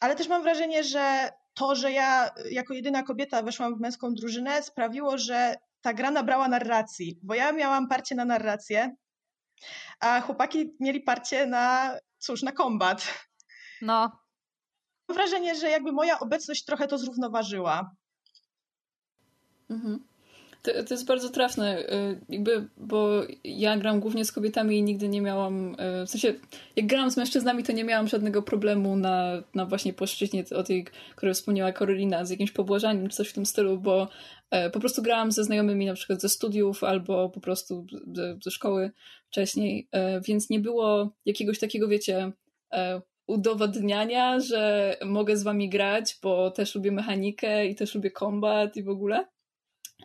ale też mam wrażenie, że to, że ja jako jedyna kobieta weszłam w męską drużynę, sprawiło, że ta gra nabrała narracji, bo ja miałam parcie na narrację, a chłopaki mieli parcie na, cóż, na kombat. No. Mam wrażenie, że jakby moja obecność trochę to zrównoważyła. Mhm. To, to jest bardzo trafne, y, jakby, bo ja gram głównie z kobietami i nigdy nie miałam, y, w sensie, jak grałam z mężczyznami, to nie miałam żadnego problemu na, na właśnie płaszczyźnie o tej, której wspomniała Karolina, z jakimś pobłażaniem czy coś w tym stylu, bo e, po prostu grałam ze znajomymi na przykład ze studiów albo po prostu ze, ze szkoły wcześniej, więc nie było jakiegoś takiego, wiecie, udowadniania, że mogę z wami grać, bo też lubię mechanikę i też lubię kombat i w ogóle.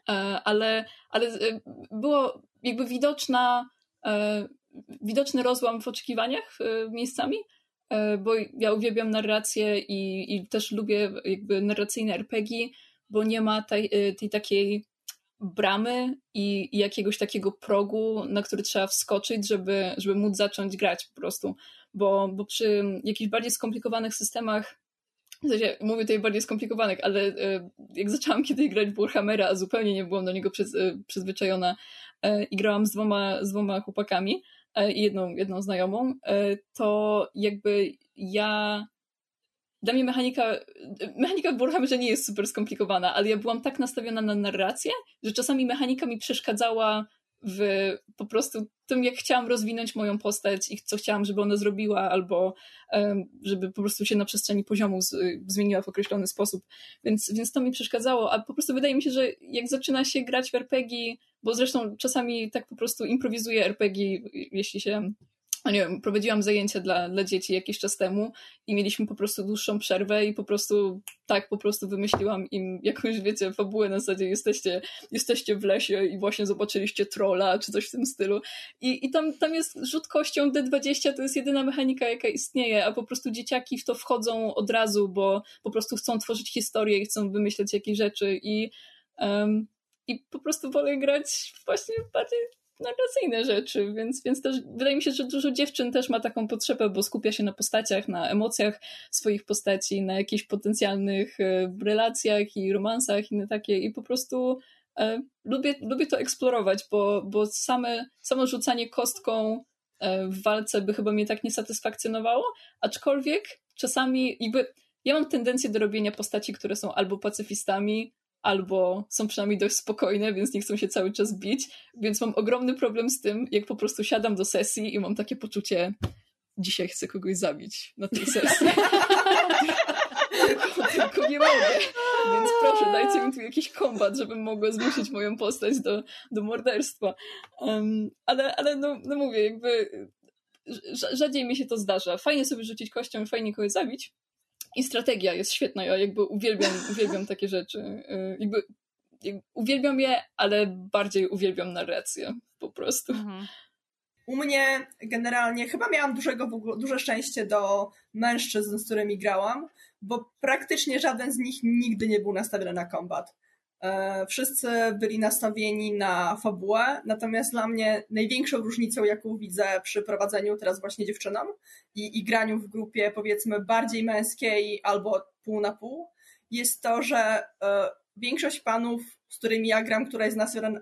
E, ale, ale e, było jakby widoczna, e, widoczny rozłam w oczekiwaniach miejscami, bo ja uwielbiam narrację i, i też lubię jakby narracyjne RPG, bo nie ma tej, tej takiej bramy i, i, jakiegoś takiego progu, na który trzeba wskoczyć, żeby, żeby móc zacząć grać po prostu. Bo, bo przy jakichś bardziej skomplikowanych systemach w sensie, mówię tutaj bardziej skomplikowanych, ale e, jak zaczęłam kiedyś grać w Warhammera, a zupełnie nie byłam do niego przyz, e, przyzwyczajona e, i grałam z dwoma, z dwoma chłopakami i jedną, jedną znajomą, to jakby ja dla mnie mechanika, mechanika w Warhammerze nie jest super skomplikowana, ale ja byłam tak nastawiona na narrację, że czasami mechanika mi przeszkadzała w po prostu tym, jak chciałam rozwinąć moją postać i co chciałam, żeby ona zrobiła, albo żeby po prostu się na przestrzeni poziomu zmieniła w określony sposób. Więc, więc to mi przeszkadzało, a po prostu wydaje mi się, że jak zaczyna się grać w RPG, bo zresztą czasami tak po prostu improwizuję RPG, jeśli się nie wiem, prowadziłam zajęcia dla, dla dzieci jakiś czas temu i mieliśmy po prostu dłuższą przerwę i po prostu tak po prostu wymyśliłam im jakąś, wiecie, fabułę. Na zasadzie jesteście, jesteście w lesie i właśnie zobaczyliście trolla czy coś w tym stylu. I, i tam, tam jest rzut kością D20, to jest jedyna mechanika jaka istnieje, a po prostu dzieciaki w to wchodzą od razu, bo po prostu chcą tworzyć historię i chcą wymyśleć jakieś rzeczy i um, i po prostu wolę grać właśnie bardziej narracyjne rzeczy, więc, więc też wydaje mi się, że dużo dziewczyn też ma taką potrzebę, bo skupia się na postaciach, na emocjach swoich postaci, na jakichś potencjalnych e, relacjach i romansach i takie. I po prostu e, lubię, lubię to eksplorować, bo, bo same, samo rzucanie kostką e, w walce by chyba mnie tak nie satysfakcjonowało, aczkolwiek czasami jakby ja mam tendencję do robienia postaci, które są albo pacyfistami, albo są przynajmniej dość spokojne, więc nie chcą się cały czas bić, więc mam ogromny problem z tym, jak po prostu siadam do sesji i mam takie poczucie, dzisiaj chcę kogoś zabić na tej sesji. tylko nie mogę. Więc proszę, dajcie mi tu jakiś kombat, żebym mogła zmusić moją postać do, do morderstwa. Um, ale ale no, no mówię, jakby rzadziej mi się to zdarza. Fajnie sobie rzucić kością fajnie kogoś zabić, i strategia jest świetna. Ja jakby uwielbiam, uwielbiam takie rzeczy. Y, jakby, jakby uwielbiam je, ale bardziej uwielbiam narrację po prostu. Mhm. u mnie generalnie chyba miałam dużego, duże szczęście do mężczyzn, z którymi grałam, bo praktycznie żaden z nich nigdy nie był nastawiony na kombat. E, wszyscy byli nastawieni na fabułę, natomiast dla mnie największą różnicą, jaką widzę przy prowadzeniu teraz właśnie dziewczynom i, i graniu w grupie powiedzmy bardziej męskiej albo pół na pół, jest to, że e, większość panów, z którymi ja gram, która jest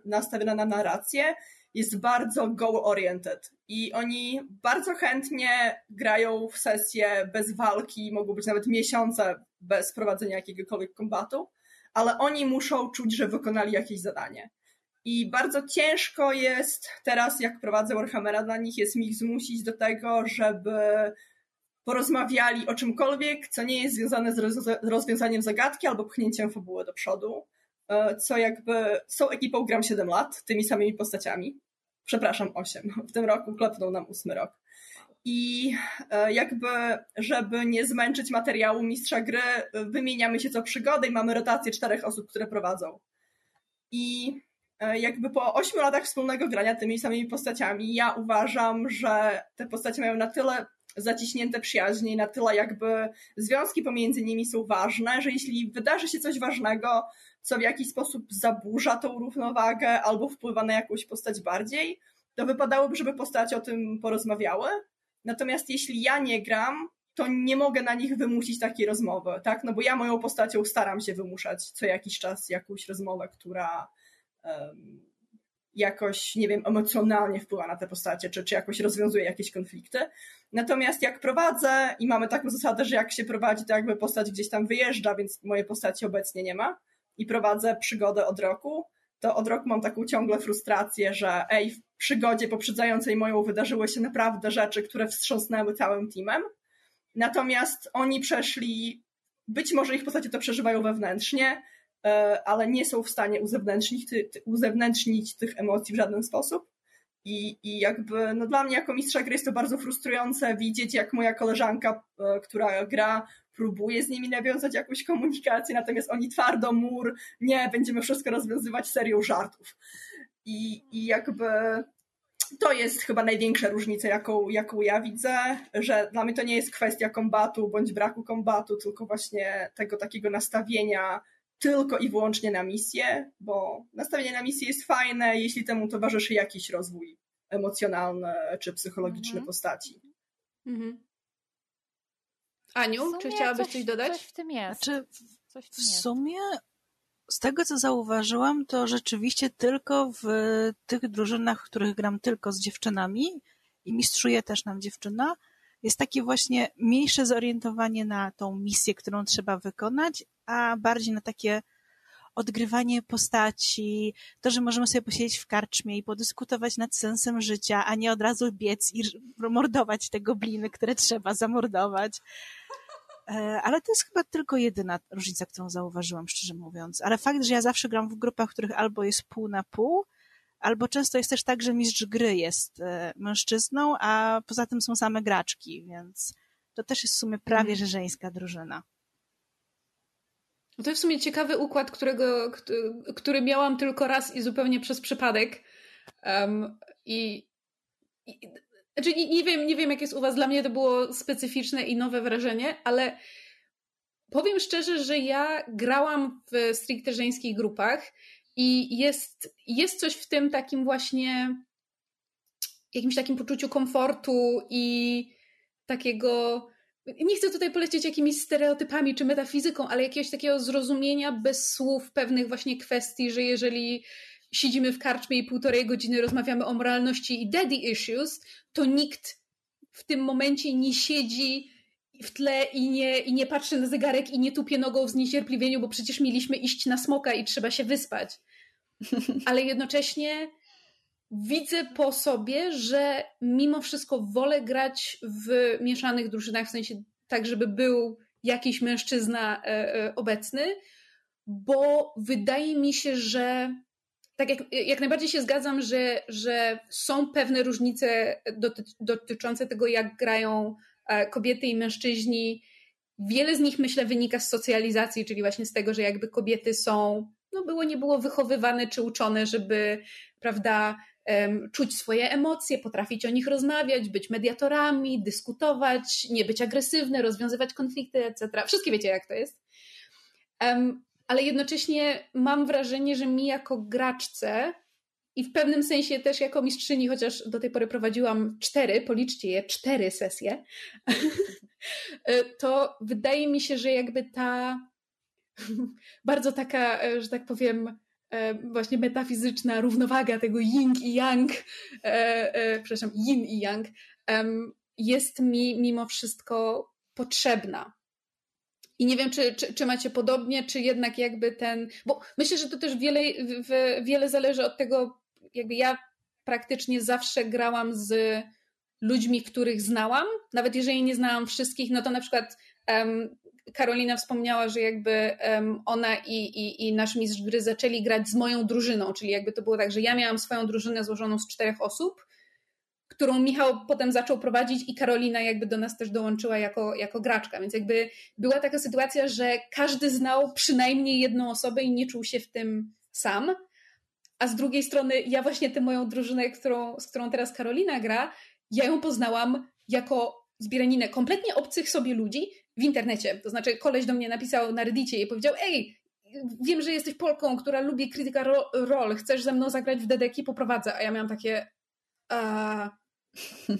nastawiona na narrację, jest bardzo goal-oriented i oni bardzo chętnie grają w sesje bez walki, mogą być nawet miesiące bez prowadzenia jakiegokolwiek kombatu, ale oni muszą czuć, że wykonali jakieś zadanie. I bardzo ciężko jest teraz, jak prowadzę Warhammera dla nich, jest mi ich zmusić do tego, żeby porozmawiali o czymkolwiek, co nie jest związane z rozwiązaniem zagadki albo pchnięciem fabuły do przodu. E, co jakby tą ekipą gram 7 lat, tymi samymi postaciami. Przepraszam, 8. W tym roku klepnął nam 8 rok. I e, jakby, żeby nie zmęczyć materiału mistrza gry, wymieniamy się co przygodę i mamy rotację czterech osób, które prowadzą. I e, jakby po 8 latach wspólnego grania tymi samymi postaciami, ja uważam, że te postacie mają na tyle zaciśnięte przyjaźnie na tyle jakby związki pomiędzy nimi są ważne, że jeśli wydarzy się coś ważnego, co w jakiś sposób zaburza tą równowagę albo wpływa na jakąś postać bardziej, to wypadałoby, żeby postacie o tym porozmawiały. Natomiast jeśli ja nie gram, to nie mogę na nich wymusić takiej rozmowy, tak? No bo ja moją postacią staram się wymuszać co jakiś czas jakąś rozmowę, która um, jakoś, nie wiem, emocjonalnie wpływa na te postacie, czy, czy jakoś rozwiązuje jakieś konflikty. Natomiast jak prowadzę i mamy taką zasadę, że jak się prowadzi, to jakby postać gdzieś tam wyjeżdża, więc mojej postaci obecnie nie ma, i prowadzę przygodę od roku, to od roku mam taką ciągle frustrację, że ej, w przygodzie poprzedzającej moją wydarzyły się naprawdę rzeczy, które wstrząsnęły całym teamem. Natomiast oni przeszli, być może ich postacie to przeżywają wewnętrznie, e, ale nie są w stanie uzewnętrznić, uzewnętrznić tych emocji w żaden sposób. I, I jakby, no dla mnie jako mistrza gry jest to bardzo frustrujące widzieć, jak moja koleżanka, e, która gra, próbuje z nimi nawiązać jakąś komunikację, natomiast oni twardo mur, nie, będziemy wszystko rozwiązywać serią żartów. I, i jakby to jest chyba największa różnica, jaką, jaką ja widzę, że dla mnie to nie jest kwestia kombatu bądź braku kombatu, tylko właśnie tego takiego nastawienia tylko i wyłącznie na misję, bo nastawienie na misję jest fajne, jeśli temu towarzyszy jakiś rozwój emocjonalny czy psychologiczny mhm. postaci. Mhm. Aniu, czy chciałabyś coś, coś dodać? Coś w tym jest. Znaczy, coś w, tym w sumie z tego, co zauważyłam, to rzeczywiście tylko w tych drużynach, w których gram tylko z dziewczynami i mistrzuje też nam dziewczyna, jest takie właśnie mniejsze zorientowanie na tą misję, którą trzeba wykonać, a bardziej na takie odgrywanie postaci, to, że możemy sobie posiedzieć w karczmie i podyskutować nad sensem życia, a nie od razu biec i mordować te gobliny, które trzeba zamordować. E, ale to jest chyba tylko jedyna różnica, którą zauważyłam, szczerze mówiąc. Ale fakt, że ja zawsze gram w grupach, w których albo jest pół na pół, albo często jest też tak, że mistrz gry jest e, mężczyzną, a poza tym są same graczki, więc to też jest w sumie prawie, mhm. że żeńska drużyna. To jest w sumie ciekawy układ, którego, który miałam tylko raz i zupełnie przez przypadek. Um, I, i znaczy nie, nie, wiem, nie wiem, jak jest u Was. Dla mnie to było specyficzne i nowe wrażenie, ale powiem szczerze, że ja grałam w stricte żeńskich grupach i jest, jest coś w tym takim właśnie jakimś takim poczuciu komfortu i takiego nie chcę tutaj polecieć jakimiś stereotypami czy metafizyką, ale jakiegoś takiego zrozumienia bez słów pewnych właśnie kwestii, że jeżeli siedzimy w karczmie i półtorej godziny rozmawiamy o moralności i daddy issues, to nikt w tym momencie nie siedzi w tle i nie, i nie patrzy na zegarek i nie tupie nogą w zniecierpliwieniu, bo przecież mieliśmy iść na smoka i trzeba się wyspać. Ale jednocześnie widzę po sobie, że mimo wszystko wolę grać w mieszanych drużynach, w sensie tak, żeby był jakiś mężczyzna e, e, obecny, bo wydaje mi się, że tak jak, jak najbardziej się zgadzam, że, że są pewne różnice doty, dotyczące tego, jak grają e, kobiety i mężczyźni. Wiele z nich, myślę, wynika z socjalizacji, czyli właśnie z tego, że jakby kobiety są no było nie było wychowywane czy uczone, żeby, prawda, um, czuć swoje emocje, potrafić o nich rozmawiać, być mediatorami, dyskutować, nie być agresywne, rozwiązywać konflikty, etc. Wszystkie wiecie, jak to jest. Um, ale jednocześnie mam wrażenie, że mi jako graczce i w pewnym sensie też jako mistrzyni, chociaż do tej pory prowadziłam cztery, policzcie je, cztery sesje, to wydaje mi się, że jakby ta bardzo taka, e, że tak powiem, e, właśnie metafizyczna równowaga tego yin i yang, e, przepraszam, yin i yang, jest mi mimo wszystko potrzebna. I nie wiem, czy, czy, czy, macie podobnie, czy jednak jakby ten. Bo myślę, że to też wiele, wiele zależy od tego, jakby ja praktycznie zawsze grałam z ludźmi, których znałam. Nawet jeżeli nie znałam wszystkich, no to na przykład um, Karolina wspomniała, że jakby um, ona i, i, i nasz mistrz gry zaczęli grać z moją drużyną, czyli jakby to było tak, że ja miałam swoją drużynę złożoną z czterech osób, którą Michał potem zaczął prowadzić i Karolina jakby do nas też dołączyła jako, jako graczka, więc jakby była taka sytuacja, że każdy znał przynajmniej jedną osobę i nie czuł się w tym sam, a z drugiej strony ja właśnie tę moją drużynę, którą, z którą teraz Karolina gra, ja ją poznałam jako zbieraninę kompletnie obcych sobie ludzi w internecie. To znaczy koleś do mnie napisał na Reddicie i powiedział, ej, wiem, że jesteś Polką, która lubi krytyka rol, chcesz ze mną zagrać w Dedeki, poprowadzę. A ja miałam takie,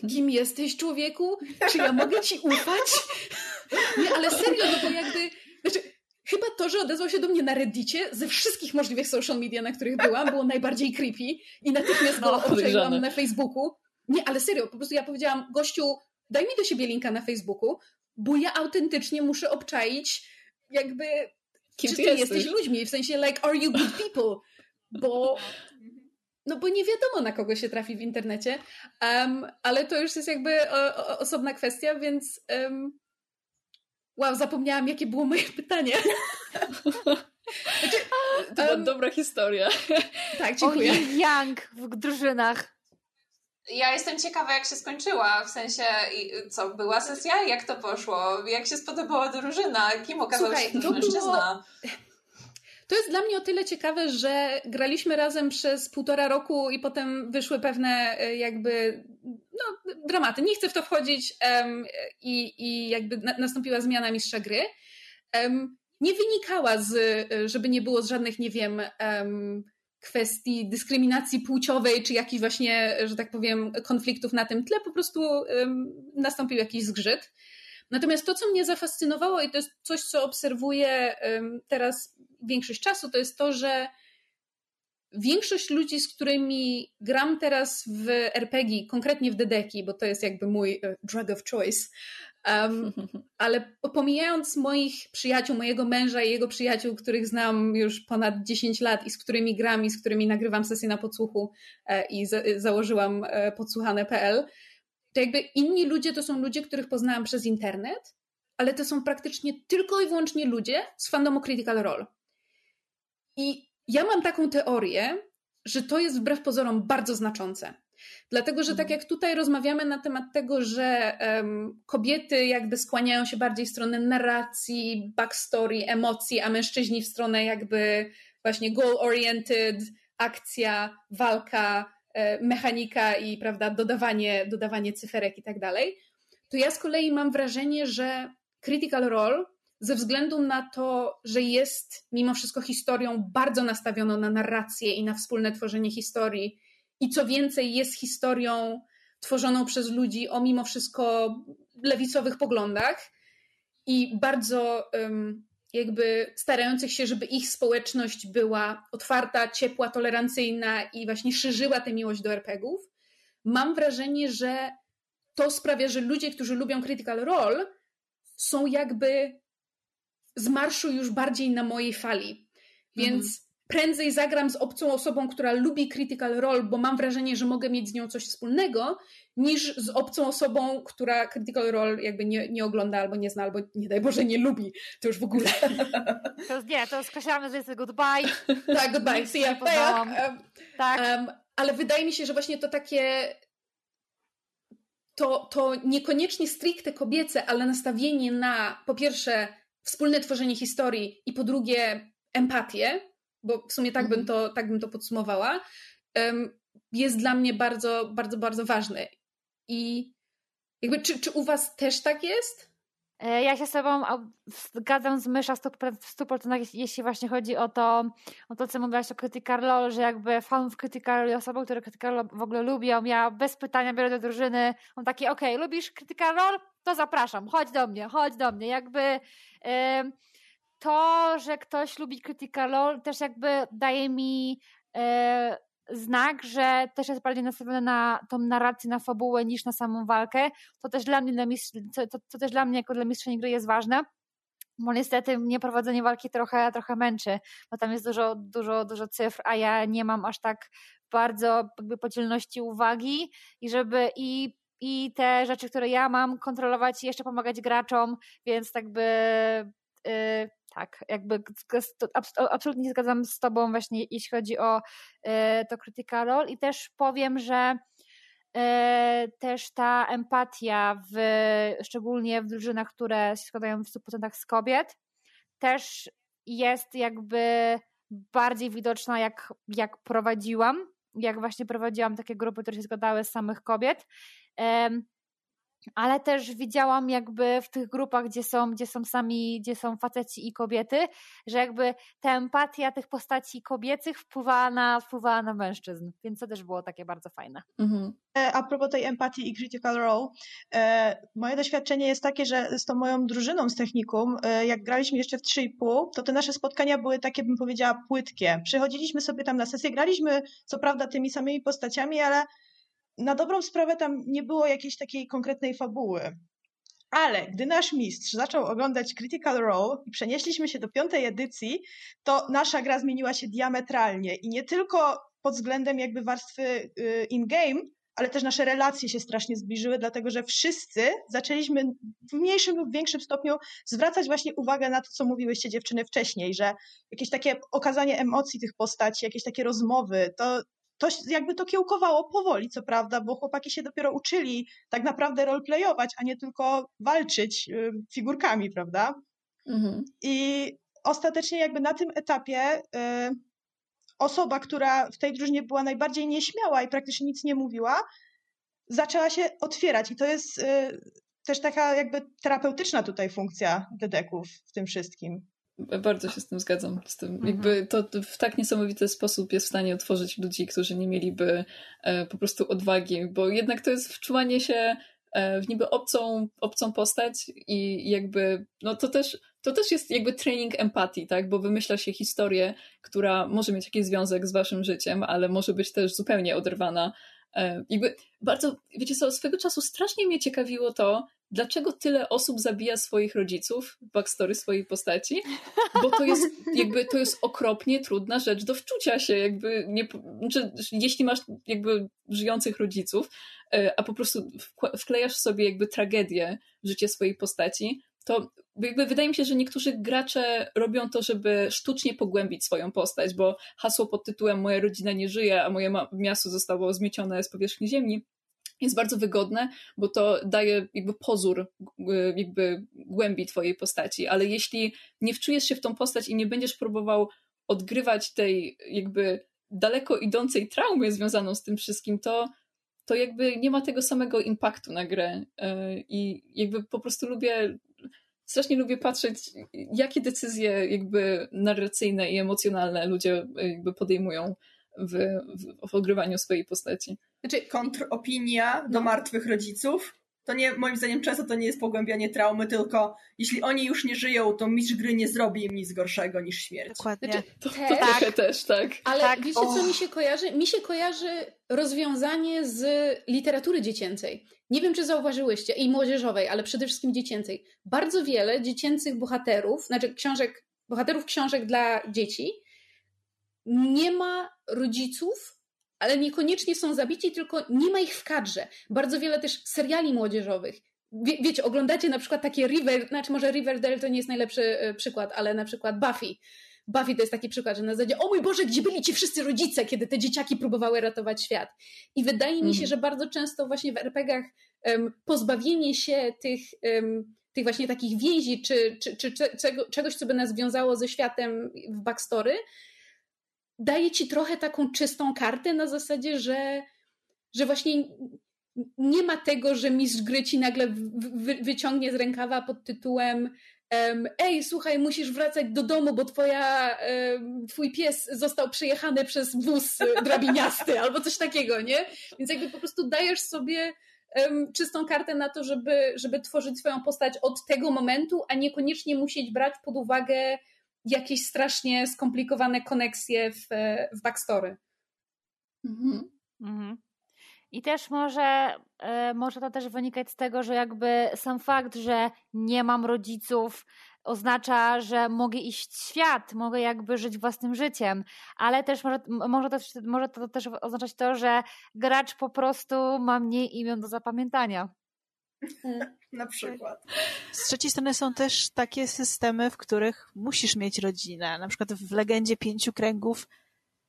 kim jesteś człowieku? Czy ja mogę ci ufać? Nie, ale serio, no bo jakby, znaczy, chyba to, że odezwał się do mnie na Reddicie, ze wszystkich możliwych social media, na których byłam, było najbardziej creepy i natychmiast go no, obczaiłam na Facebooku. Nie, ale serio, po prostu ja powiedziałam, gościu, daj mi do siebie linka na Facebooku, bo ja autentycznie muszę obczaić jakby, Kim czy ty, jesteś? jesteś ludźmi, w sensie like, are you good people? Bo no bo nie wiadomo, na kogo się trafi w internecie, um, ale to już jest jakby o, o, osobna kwestia, więc um, wow, zapomniałam, jakie było moje pytanie. Znaczy, to była um, dobra historia. Tak, dziękuję. O Yang w drużynach. Ja jestem ciekawa, jak się skończyła, w sensie, co, była sesja? Jak to poszło? Jak się spodobała drużyna? Kim okazał Słuchaj, się ten mężczyzna? Było... To jest dla mnie o tyle ciekawe, że graliśmy razem przez półtora roku i potem wyszły pewne e, jakby no, dramaty. Nie chcę w to wchodzić um, i, i jakby na, nastąpiła zmiana mistrza gry. Um, nie wynikała z, żeby nie było z żadnych, nie wiem, um, kwestii dyskryminacji płciowej, czy jakichś właśnie, że tak powiem, konfliktów na tym tle, po prostu nastąpił jakiś zgrzyt. Natomiast to, co mnie zafascynowało i to jest coś, co obserwuję teraz większość czasu, to jest to, że większość ludzi, z którymi gram teraz w RPG, konkretnie w Dedeki, bo to jest jakby mój e, drug of choice, um, ale pomijając moich przyjaciół, mojego męża i jego przyjaciół, których znam już ponad 10 lat i z którymi gram i z którymi nagrywam sesję na podsłuchu e, i za założyłam e, podsłuchane.pl, to jakby inni ludzie to są ludzie, których poznałam przez internet, ale to są praktycznie tylko i wyłącznie ludzie z fandomu Critical Role. I ja mam taką teorię, że to jest wbrew pozorom bardzo znaczące. Dlatego, że tak mhm. jak tutaj rozmawiamy na temat tego, że um, kobiety jakby skłaniają się bardziej w stronę narracji, backstory, emocji, a mężczyźni w stronę jakby właśnie goal-oriented, akcja, walka, e, mechanika i prawda, dodawanie, dodawanie cyferek i tak dalej, to ja z kolei mam wrażenie, że Critical Role ze względu na to, że jest mimo wszystko historią bardzo nastawioną na narrację i na wspólne tworzenie historii, i co więcej, jest historią tworzoną przez ludzi o mimo wszystko lewicowych poglądach i bardzo jakby starających się, żeby ich społeczność była otwarta, ciepła, tolerancyjna i właśnie szerzyła tę miłość do RPGów. Mam wrażenie, że to sprawia, że ludzie, którzy lubią Critical Role, są jakby z marszu już bardziej na mojej fali. Więc mhm. prędzej zagram z obcą osobą, która lubi Critical Role, bo mam wrażenie, że mogę mieć z nią coś wspólnego, niż z obcą osobą, która Critical Role jakby nie, nie ogląda albo nie zna, albo nie daj Boże nie lubi. To już w ogóle. To nie, to skreślamy, że jest goodbye. Tak, goodbye. See ya. Um, tak. Um, ale wydaje mi się, że właśnie to takie to, to niekoniecznie stricte kobiece, ale nastawienie na po pierwsze wspólne tworzenie historii i po drugie empatię, bo w sumie tak, bym, mhm. to, tak bym to podsumowała, jest dla mnie bardzo, bardzo, bardzo ważny. I jakby, czy, czy u Was też tak jest? E, ja się z Tobą zgadzam z mysza w 100%, jeśli właśnie chodzi o to, o to co mówiłaś o Critical Role, że jakby fanów Critical Role, osobą, które Critical Role w ogóle lubią, ja bez pytania biorę do drużyny, on taki, okej, okay, lubisz Critical Role? To zapraszam, chodź do mnie, chodź do mnie. Jakby to, że ktoś lubi Critical Role też jakby daje mi e, znak, że też jest bardziej nastawiony na tą narrację, na fabułę niż na samą walkę. To też dla mnie, to, to, to też dla mnie jako dla mistrzyni gry jest ważne. Bo niestety mnie prowadzenie walki trochę, trochę męczy, bo tam jest dużo, dużo, dużo cyfr, a ja nie mam aż tak bardzo jakby podzielności uwagi i żeby i, i te rzeczy, które ja mam kontrolować i jeszcze pomagać graczom, więc tak by yy, tak, jakby absolutnie nie zgadzam z Tobą właśnie, jeśli chodzi o e, to Critical Role. I też powiem, że e, też ta empatia, w, szczególnie w drużynach, które się składają w 100% z kobiet, też jest jakby bardziej widoczna, jak, jak prowadziłam, jak właśnie prowadziłam takie grupy, które się składały z samych kobiet ale też widziałam jakby w tych grupach, gdzie są, gdzie są sami, gdzie są faceci i kobiety, że jakby ta empatia tych postaci kobiecych wpływała na, wpływała na mężczyzn, więc to też było takie bardzo fajne. Mhm. E, a propos tej empatii i critical role, e, moje doświadczenie jest takie, że z tą moją drużyną z technikum, e, jak graliśmy jeszcze w 3,5, to te nasze spotkania były takie, bym powiedziała, płytkie. Przychodziliśmy sobie tam na sesję, graliśmy co prawda tymi samymi postaciami, ale na dobrą sprawę tam nie było jakiejś takiej konkretnej fabuły. Ale gdy nasz mistrz zaczął oglądać Critical Role i przenieśliśmy się do piątej edycji, to nasza gra zmieniła się diametralnie i nie tylko pod względem jakby warstwy y, in-game, ale też nasze relacje się strasznie zbliżyły, dlatego że wszyscy zaczęliśmy w mniejszym lub większym stopniu zwracać właśnie uwagę na to, co mówiłyście dziewczyny wcześniej, że jakieś takie okazanie emocji tych postaci, jakieś takie rozmowy, to, to jakby to kiełkowało powoli, co prawda, bo chłopaki się dopiero uczyli tak naprawdę roleplayować, a nie tylko walczyć figurkami, prawda? Mhm. I ostatecznie jakby na tym etapie y, osoba, która w tej drużynie była najbardziej nieśmiała i praktycznie nic nie mówiła, zaczęła się otwierać i to jest y, też taka jakby terapeutyczna tutaj funkcja dedeków w tym wszystkim. Bardzo się z tym zgadzam. Z tym. Mhm. Jakby to w tak niesamowity sposób jest w stanie otworzyć ludzi, którzy nie mieliby e, po prostu odwagi, bo jednak to jest wczuwanie się e, w niby obcą, obcą postać i jakby, no to też, to też jest jakby training empatii, tak, bo wymyśla się historię, która może mieć jakiś związek z waszym życiem, ale może być też zupełnie oderwana. E, jakby bardzo, wiecie co, swego czasu strasznie mnie ciekawiło to, dlaczego tyle osób zabija swoich rodziców, backstory swojej postaci, bo to jest jakby, to jest okropnie trudna rzecz do wczucia się, jakby, nie, znaczy, jeśli masz jakby żyjących rodziców, e, a po prostu wklejasz sobie jakby tragedię w życie swojej postaci, to jakby wydaje mi się, że niektórzy gracze robią to, żeby sztucznie pogłębić swoją postać, bo hasło pod tytułem Moja rodzina nie żyje, a moje miasto zostało zmiecione z powierzchni ziemi jest bardzo wygodne, bo to daje jakby pozór jakby głębi twojej postaci, ale jeśli nie wczujesz się w tą postać i nie będziesz próbował odgrywać tej jakby daleko idącej traumy związaną z tym wszystkim, to, to jakby nie ma tego samego impaktu na grę. E, i jakby po prostu lubię strasznie lubię patrzeć, jakie decyzje jakby narracyjne i emocjonalne ludzie jakby podejmują w, w, w ogrywaniu swojej postaci. Znaczy, kontropinia do no. martwych rodziców. To nie, moim zdaniem często to nie jest pogłębianie traumy, tylko jeśli oni już nie żyją, to mistrz gry nie zrobi im nic gorszego niż śmierć. Dokładnie. Znaczy, to, to też, trochę też, tak. Ale tak. wiecie, co mi się kojarzy? Mi się kojarzy rozwiązanie z literatury dziecięcej. Nie wiem, czy zauważyłyście, i młodzieżowej, ale przede wszystkim dziecięcej. Bardzo wiele dziecięcych bohaterów, znaczy książek, bohaterów książek dla dzieci, nie ma rodziców, ale niekoniecznie są zabici, tylko nie ma ich w kadrze. Bardzo wiele też seriali młodzieżowych. Wie, wiecie, oglądacie na przykład takie River, znaczy może Riverdale to nie jest najlepszy e, przykład, ale na przykład Buffy. Buffy to jest taki przykład, że na zasadzie, o mój Boże, gdzie byli ci wszyscy rodzice, kiedy te dzieciaki próbowały ratować świat. I wydaje mi się, mhm. że bardzo często właśnie w RPGach um, pozbawienie się tych, um, tych właśnie takich więzi, czy, czy, czy, czy czegoś, co by nas wiązało ze światem w backstory, daje ci trochę taką czystą kartę na zasadzie, że, że właśnie nie ma tego, że mistrz gry ci nagle wyciągnie z rękawa pod tytułem ej, słuchaj, musisz wracać do domu, bo twoja, twój pies został przejechany przez wóz drabiniasty albo coś takiego, nie? Więc jakby po prostu dajesz sobie czystą kartę na to, żeby, żeby tworzyć swoją postać od tego momentu, a niekoniecznie musieć brać pod uwagę jakieś strasznie skomplikowane koneksje w, w backstory. Mhm. Mhm. I też może, e, może to też wynikać z tego, że jakby sam fakt, że nie mam rodziców, oznacza, że mogę iść w świat, mogę jakby żyć własnym życiem, ale też może, może, to, może to też oznaczać to, że gracz po prostu ma mniej imion do zapamiętania. Na przykład. Z trzeciej strony są też takie systemy, w których musisz mieć rodzinę. Na przykład w Legendzie Pięciu Kręgów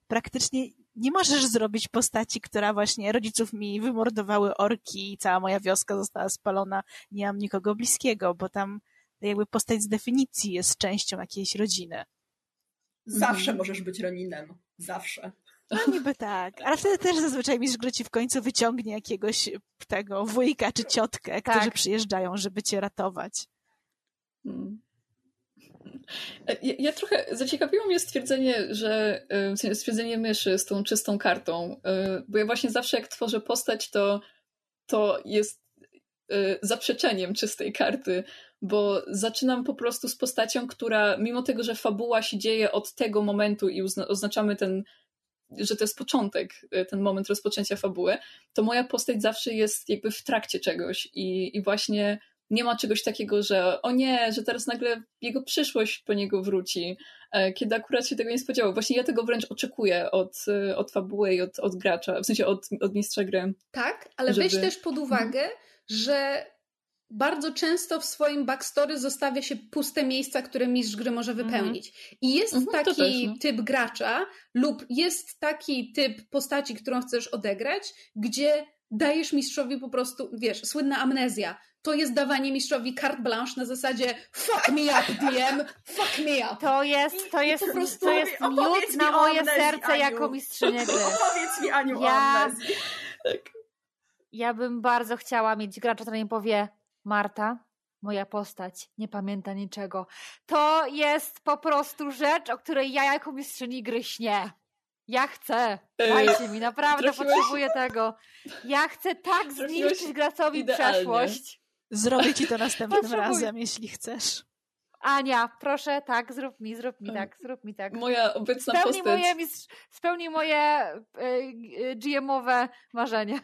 praktycznie nie możesz zrobić postaci, która właśnie rodziców mi wymordowały orki i cała moja wioska została spalona, nie mam nikogo bliskiego, bo tam jakby postać z definicji jest częścią jakiejś rodziny. Zawsze mhm. możesz być Roninem. Zawsze. No niby tak, ale wtedy też zazwyczaj mistrz gry ci w końcu wyciągnie jakiegoś tego wujka czy ciotkę, tak. którzy przyjeżdżają, żeby cię ratować. Hmm. Ja, ja, trochę zaciekawiło mnie stwierdzenie, że e, stwierdzenie myszy z tą czystą kartą, e, bo ja właśnie zawsze jak tworzę postać, to, to jest e, zaprzeczeniem czystej karty, bo zaczynam po prostu z postacią, która mimo tego, że fabuła się dzieje od tego momentu i oznaczamy ten, że to jest początek, ten moment rozpoczęcia fabuły, to moja postać zawsze jest jakby w trakcie czegoś i, i właśnie nie ma czegoś takiego, że o nie, że teraz nagle jego przyszłość po niego wróci, e, kiedy akurat się tego nie spodziewał. Właśnie ja tego wręcz oczekuję od, e, od fabuły i od, od gracza, w sensie od, od mistrza gry. Tak, ale żeby... weź też pod uwagę, mhm. że bardzo często w swoim backstory zostawia się puste miejsca, które mistrz gry może mhm. wypełnić. I jest mhm, taki też, no. typ gracza lub jest taki typ postaci, którą chcesz odegrać, gdzie dajesz mistrzowi po prostu, wiesz, słynna amnezja to jest dawanie mistrzowi carte blanche na zasadzie fuck me up, DM, fuck me up. To jest, to jest, prostu, to jest miód na moje amnezji, serce Aniu. jako mistrzynię gry. Opowiedz mi, Aniu, ja, o amnezji. Ja bym bardzo chciała mieć gracza, który mi powie Marta, moja postać nie pamięta niczego. To jest po prostu rzecz, o której ja jako mistrzyni gry śnię. Ja chcę. Dajcie mi, naprawdę Trafiłeś? potrzebuję tego. Ja chcę tak zniszczyć graczowi przeszłość. Zrobię ci to następnym razem, jeśli chcesz. Ania, proszę, tak, zrób mi, zrób mi tak, zrób mi tak. Moja obecna spełnij postać... Moje, spełnij moje y, y, GM-owe marzenie.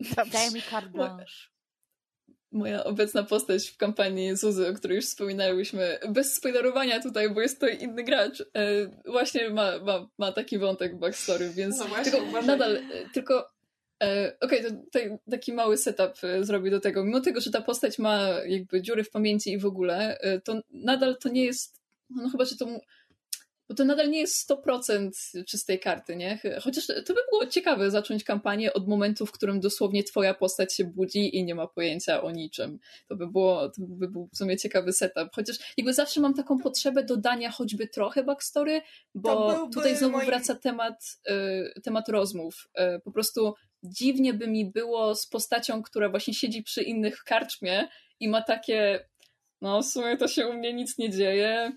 Dobrze. Daj mi carte blanche. Moja obecna postać w kampanii Zuzy, o której już wspominałyśmy, bez spoilerowania tutaj, bo jest to inny gracz, e, właśnie ma, ma, ma taki wątek backstory, więc no właśnie, tylko, nadal, tylko E, okej, okay, to taki mały setup e, zrobię do tego. Mimo tego, że ta postać ma jakby dziury w pamięci i w ogóle, e, to nadal to nie jest, no chyba, że to bo to nadal nie jest 100% czystej karty, nie? Chociaż to by było ciekawe zacząć kampanię od momentu, w którym dosłownie twoja postać się budzi i nie ma pojęcia o niczym. To by było, to by był w sumie ciekawy setup. Chociaż jakby zawsze mam taką potrzebę dodania choćby trochę backstory, bo tutaj znowu moi... wraca temat, y, temat rozmów. Y, po prostu dziwnie by mi było z postacią, która właśnie siedzi przy innych w karczmie i ma takie, no w sumie to się u mnie nic nie dzieje,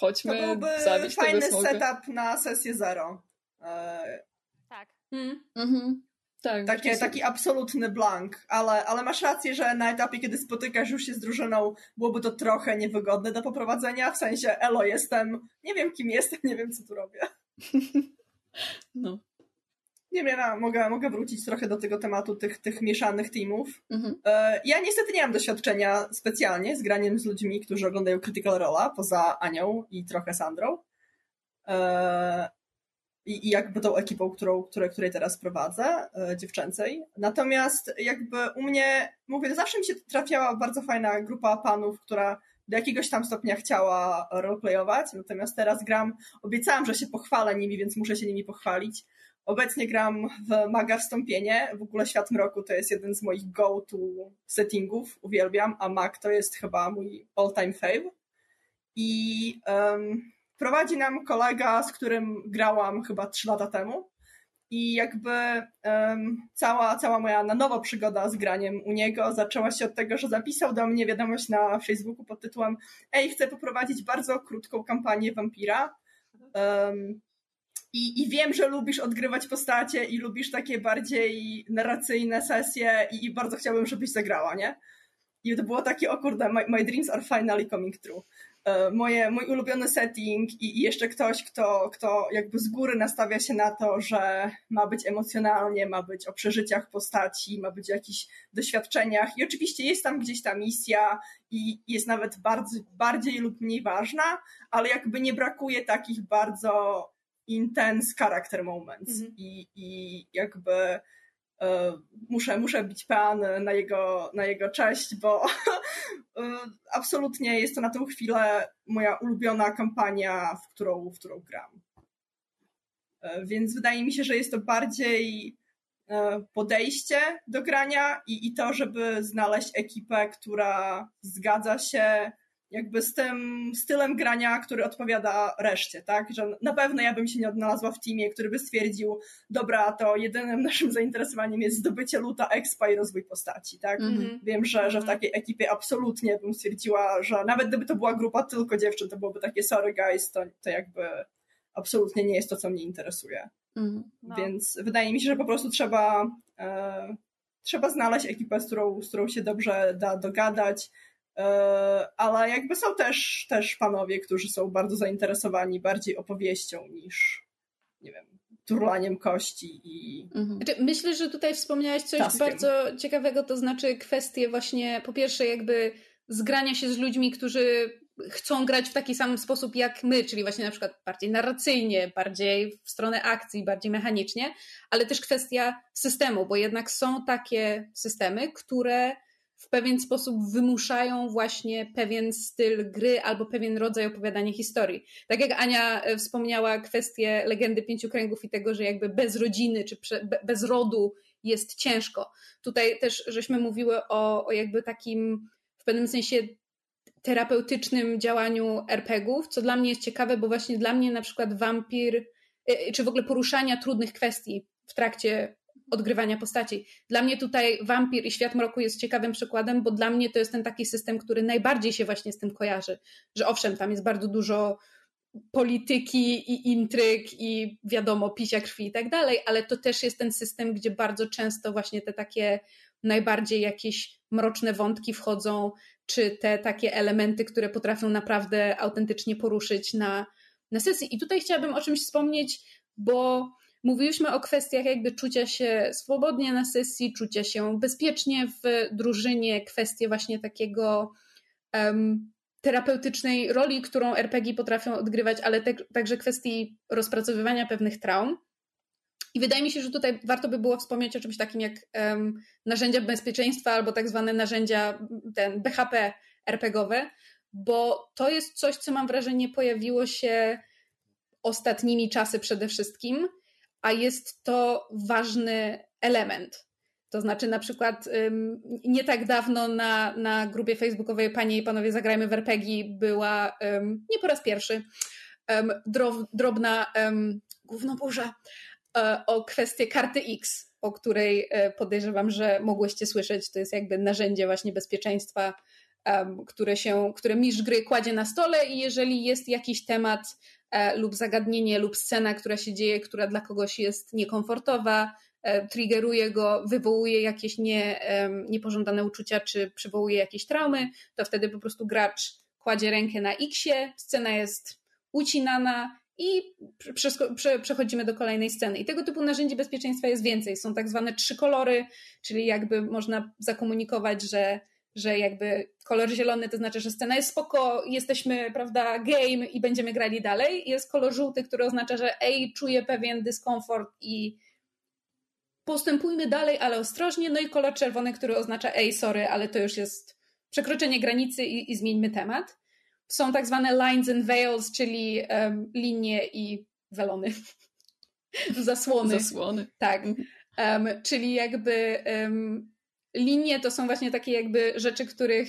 chodźmy to byłby zabić fajny tego setup na sesję zero. E... Tak. Hmm. Mhm. Tak, Takie, taki absolutny blank, ale, ale masz rację, że na etapie, kiedy spotykasz już się z drużyną, byłoby to trochę niewygodne do poprowadzenia, w sensie elo jestem, nie wiem kim jestem, nie wiem co tu robię. No nie wiem, ja mogę, mogę wrócić trochę do tego tematu tych, tych mieszanych teamów. Mhm. E, ja niestety nie mam doświadczenia specjalnie z graniem z ludźmi, którzy oglądają Critical Role'a, poza Anią i trochę Sandrą. E, I, i jakby tą ekipą, którą, której, której teraz prowadzę, e, dziewczęcej. Natomiast jakby u mnie, mówię, zawsze mi się trafiała bardzo fajna grupa panów, która do jakiegoś tam stopnia chciała roleplayować, natomiast teraz gram, obiecałam, że się pochwalę nimi, więc muszę się nimi pochwalić. Obecnie gram w Maga Wstąpienie. W ogóle Świat Mroku to jest jeden z moich go-to settingów. Uwielbiam, a Mag to jest chyba mój all-time fave. I um, prowadzi nam kolega, z którym grałam chyba trzy lata temu. I jakby um, cała, cała moja na nowo przygoda z graniem u niego zaczęła się od tego, że zapisał do mnie wiadomość na Facebooku pod tytułem Ej, chcę poprowadzić bardzo krótką kampanię wampira. Um, i, I wiem, że lubisz odgrywać postacie i lubisz takie bardziej narracyjne sesje i, i bardzo chciałbym, żebyś zagrała, nie? I to było takie, o kurde, my, my dreams are finally coming true. E, moje, mój ulubiony setting i, i jeszcze ktoś, kto, kto jakby z góry nastawia się na to, że ma być emocjonalnie, ma być o przeżyciach postaci, ma być o jakichś doświadczeniach i oczywiście jest tam gdzieś ta misja i jest nawet bardzo, bardziej lub mniej ważna, ale jakby nie brakuje takich bardzo intense character moments mhm. i, i jakby E, muszę, muszę bić pan na jego, na jego cześć, bo e, absolutnie jest to na tę chwilę moja ulubiona kampania, w którą, w którą gram. E, więc wydaje mi się, że jest to bardziej podejście do grania i, i to, żeby znaleźć ekipę, która zgadza się jakby z tym stylem grania, który odpowiada reszcie, tak? Że na pewno ja bym się nie odnalazła w teamie, który by stwierdził, dobra, to jedynym naszym zainteresowaniem jest zdobycie luta expa i rozwój postaci, tak? Mm-hmm. Wiem, że, że w takiej ekipie absolutnie bym stwierdziła, że nawet gdyby to była grupa tylko dziewczyn, to byłoby takie sorry guys, to, to jakby absolutnie nie jest to, co mnie interesuje. Mm, no. Więc wydaje mi się, że po prostu trzeba e, trzeba znaleźć ekipę, z którą, z którą się dobrze da dogadać, ale jakby są też, też panowie, którzy są bardzo zainteresowani bardziej opowieścią niż, nie wiem, turlaniem kości i. Mhm. Znaczy, myślę, że tutaj wspomniałeś coś taskiem. bardzo ciekawego, to znaczy kwestie właśnie, po pierwsze, jakby zgrania się z ludźmi, którzy chcą grać w taki sam sposób jak my, czyli właśnie na przykład bardziej narracyjnie, bardziej w stronę akcji, bardziej mechanicznie, ale też kwestia systemu, bo jednak są takie systemy, które w pewien sposób wymuszają właśnie pewien styl gry albo pewien rodzaj opowiadania historii. Tak jak Ania e, wspomniała kwestię legendy pięciu kręgów i tego, że jakby bez rodziny czy bez rodu jest ciężko. Tutaj też żeśmy mówiły o, o jakby takim w pewnym sensie terapeutycznym działaniu RPGów, co dla mnie jest ciekawe, bo właśnie dla mnie na przykład wampir, e, czy w ogóle poruszania trudnych kwestii w trakcie odgrywania postaci. Dla mnie tutaj Wampir i Świat Mroku jest ciekawym przykładem, bo dla mnie to jest ten taki system, który najbardziej się właśnie z tym kojarzy. Że owszem, tam jest bardzo dużo polityki i intryg i wiadomo, pisia krwi i tak dalej, ale to też jest ten system, gdzie bardzo często właśnie te takie najbardziej jakieś mroczne wątki wchodzą, czy te takie elementy, które potrafią naprawdę autentycznie poruszyć na, na sesji. I tutaj chciałabym o czymś wspomnieć, bo Mówiliśmy o kwestiach jakby czucia się swobodnie na sesji, czucia się bezpiecznie w drużynie, kwestie właśnie takiego um, terapeutycznej roli, którą RPG potrafią odgrywać, ale te, także kwestii rozpracowywania pewnych traum. I wydaje mi się, że tutaj warto by było wspomnieć o czymś takim jak um, narzędzia bezpieczeństwa albo tak zwane narzędzia ten BHP RPGowe, bo to jest coś, co mam wrażenie pojawiło się ostatnimi czasy przede wszystkim a jest to ważny element. To znaczy, na przykład, nie tak dawno na, na grupie facebookowej Panie i Panowie Zagrajmy w RPG była, nie po raz pierwszy, drobna głównoburza e, o kwestię karty X, o której e, podejrzewam, że mogłyście słyszeć. To jest jakby narzędzie właśnie bezpieczeństwa, które, się, które mistrz gry kładzie na stole i jeżeli jest jakiś temat lub zagadnienie, lub scena, która się dzieje, która dla kogoś jest niekomfortowa, e, triggeruje go, wywołuje jakieś nie, niepożądane uczucia, czy przywołuje jakieś traumy, to wtedy po prostu gracz kładzie rękę na X-ie, scena jest ucinana i przechodzimy do kolejnej sceny. I tego typu narzędzi bezpieczeństwa jest więcej. Są tak zwane trzy kolory, czyli jakby można zakomunikować, że że jakby kolor zielony to znaczy, że scena jest spoko, jesteśmy, prawda, game i będziemy grali dalej. Jest kolor żółty, który oznacza, że ej, czuję pewien dyskomfort i postępujmy dalej, ale ostrożnie. No i kolor czerwony, który oznacza ej, sorry, ale to już jest przekroczenie granicy i, i zmieńmy temat. Są tak zwane lines and veils, czyli um, linie i welony. Zasłony. Zasłony. Tak. Um, czyli jakby linie to są właśnie takie jakby rzeczy, których,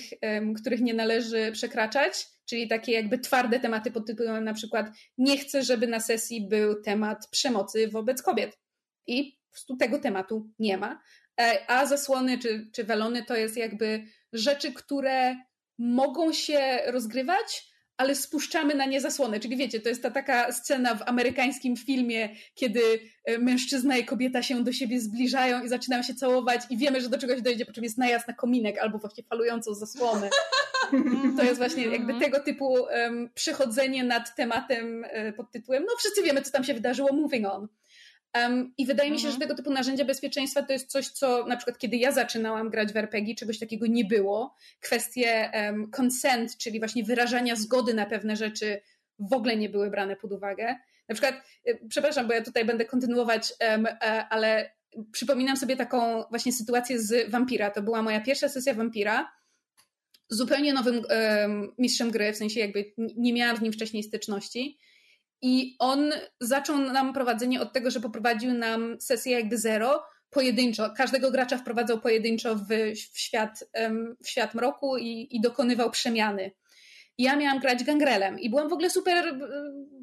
których nie należy przekraczać. czyli takie jakby twarde tematy pod tytułem na przykład nie chcę, żeby na sesji był temat przemocy wobec kobiet. I po prostu tego tematu nie ma. E, a zasłony czy, czy welony to jest jakby rzeczy, które mogą się rozgrywać, ale spuszczamy na nie zasłony. Czyli wiecie, to jest ta taka scena w amerykańskim filmie, kiedy e, mężczyzna i kobieta się do siebie zbliżają i zaczynają się całować i wiemy, że do czegoś dojdzie, po czym jest najazd na kominek albo właśnie falującą zasłonę. To jest właśnie jakby mhm. tego typu um, przychodzenie nad tematem um, pod tytułem no wszyscy wiemy, co tam się wydarzyło, moving on. Um, I wydaje mi się, że mhm. tego typu narzędzia bezpieczeństwa to jest coś, co na przykład kiedy ja zaczynałam grać w RPG, czegoś takiego nie było. Kwestie um, consent, czyli właśnie wyrażania zgody na pewne rzeczy w ogóle nie były brane pod uwagę. Na przykład, y, przepraszam, bo ja tutaj będę kontynuować, um, ale przypominam sobie taką właśnie sytuację z Vampira. To była moja pierwsza sesja Vampira. Zupełnie nowym mistrzem gry, w sensie jakby nie miałam z nim wcześniej styczności. I on zaczął nam prowadzenie od tego, że poprowadził nam sesję jakby zero, pojedynczo. Każdego gracza wprowadzał pojedynczo w, w świat, w świat mroku i, i dokonywał przemiany. Ja miałam grać gangrelem i byłam w ogóle super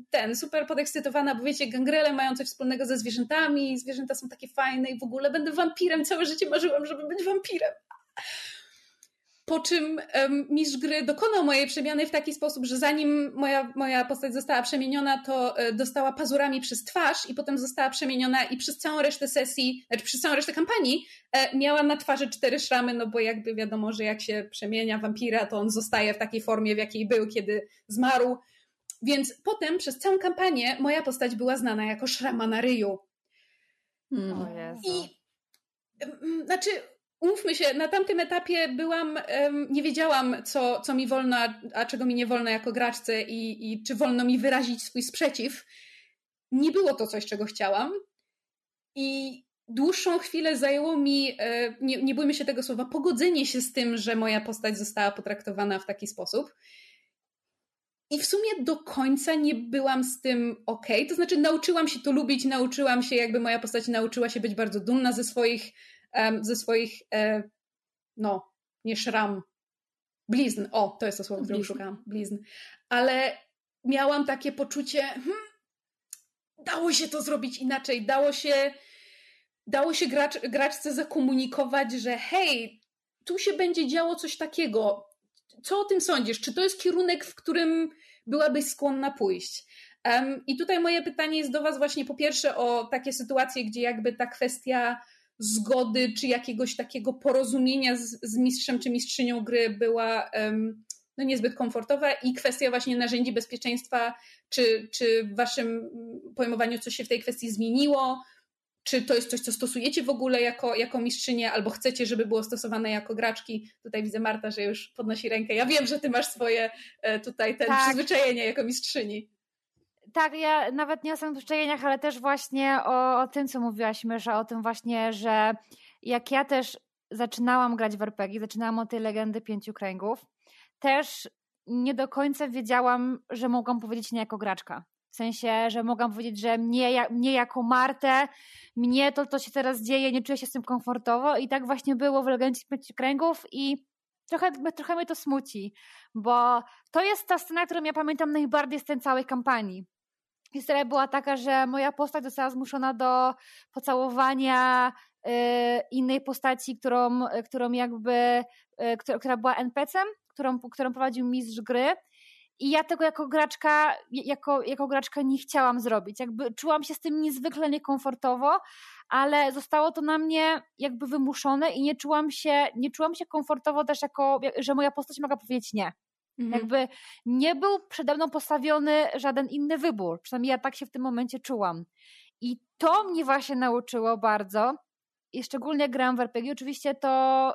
ten, super podekscytowana, bo wiecie, gangrele mają coś wspólnego ze zwierzętami, zwierzęta są takie fajne i w ogóle będę wampirem, całe życie marzyłam, żeby być wampirem. Po czym um, mistrz gry dokonał mojej przemiany w taki sposób, że zanim moja, moja postać została przemieniona, to e, dostała pazurami przez twarz i potem została przemieniona i przez całą resztę sesji, znaczy przez całą resztę kampanii e, miała na twarzy cztery szramy, no bo jakby wiadomo, że jak się przemienia wampira, to on zostaje w takiej formie, w jakiej był, kiedy zmarł. Więc potem przez całą kampanię moja postać była znana jako szrama na ryju. Hmm. I znaczy, umówmy się, na tamtym etapie byłam, nie wiedziałam, co, co mi wolno, a, czego mi nie wolno jako graczce i, i czy wolno mi wyrazić swój sprzeciw. Nie było to coś, czego chciałam. I dłuższą chwilę zajęło mi, e, nie, nie bójmy się tego słowa, pogodzenie się z tym, że moja postać została potraktowana w taki sposób. I w sumie do końca nie byłam z tym ok. To znaczy, nauczyłam się to lubić, nauczyłam się, jakby moja postać nauczyła się być bardzo dumna ze swoich ze swoich, e, no, nie szram, blizn. O, to jest to słowo, którego szukałam. Blizn. Ale miałam takie poczucie, hmm, dało się to zrobić inaczej, dało się, dało się gracz, graczce zakomunikować, że hej, tu się będzie działo coś takiego. Co o tym sądzisz? Czy to jest kierunek, w którym byłabyś skłonna pójść? Um, I tutaj moje pytanie jest do Was właśnie po pierwsze o takie sytuacje, gdzie jakby ta kwestia zgody czy jakiegoś takiego porozumienia z, z mistrzem czy mistrzynią gry była no niezbyt komfortowa i kwestia właśnie narzędzi bezpieczeństwa, czy, czy w waszym pojmowaniu coś się w tej kwestii zmieniło, czy to jest coś, co stosujecie w ogóle jako, jako mistrzynie, albo chcecie, żeby było stosowane jako graczki. Tutaj widzę Marta, że już podnosi rękę. Ja wiem, że ty masz swoje e, tutaj ten tak. przyzwyczajenie jako mistrzyni tak, ja nawet nie o samych przyzwyczajeniach, ale też właśnie o, o tym, co mówiłaś, Mysza, o tym właśnie, że jak ja też zaczynałam grać w RPG, zaczynałam od tej legendy pięciu kręgów, też nie do końca wiedziałam, że mogłam powiedzieć nie jako graczka. W sensie, że mogłam powiedzieć, że mnie, mnie jako Martę, mnie to, to się teraz dzieje, nie czuję się z tym komfortowo i tak właśnie było w Legendzie Pięciu Kręgów i trochę, trochę mnie to smuci, bo to jest ta scena, którą ja pamiętam najbardziej z tej całej kampanii historia była taka, że moja postać została zmuszona do pocałowania y, innej postaci, którą, którą jakby, y, która, która była NPC-em, którą, którą prowadził mistrz gry. I ja tego jako graczka, jako, jako graczka nie chciałam zrobić. Jakby czułam się z tym niezwykle niekomfortowo, ale zostało to na mnie jakby wymuszone i nie czułam się, nie czułam się komfortowo też jako, że moja postać mogła powiedzieć nie. Mhm. Jakby nie był przede mną postawiony żaden inny wybór. Przynajmniej ja tak się w tym momencie czułam. I to mnie właśnie nauczyło bardzo. I szczególnie gram w RPG. Oczywiście to,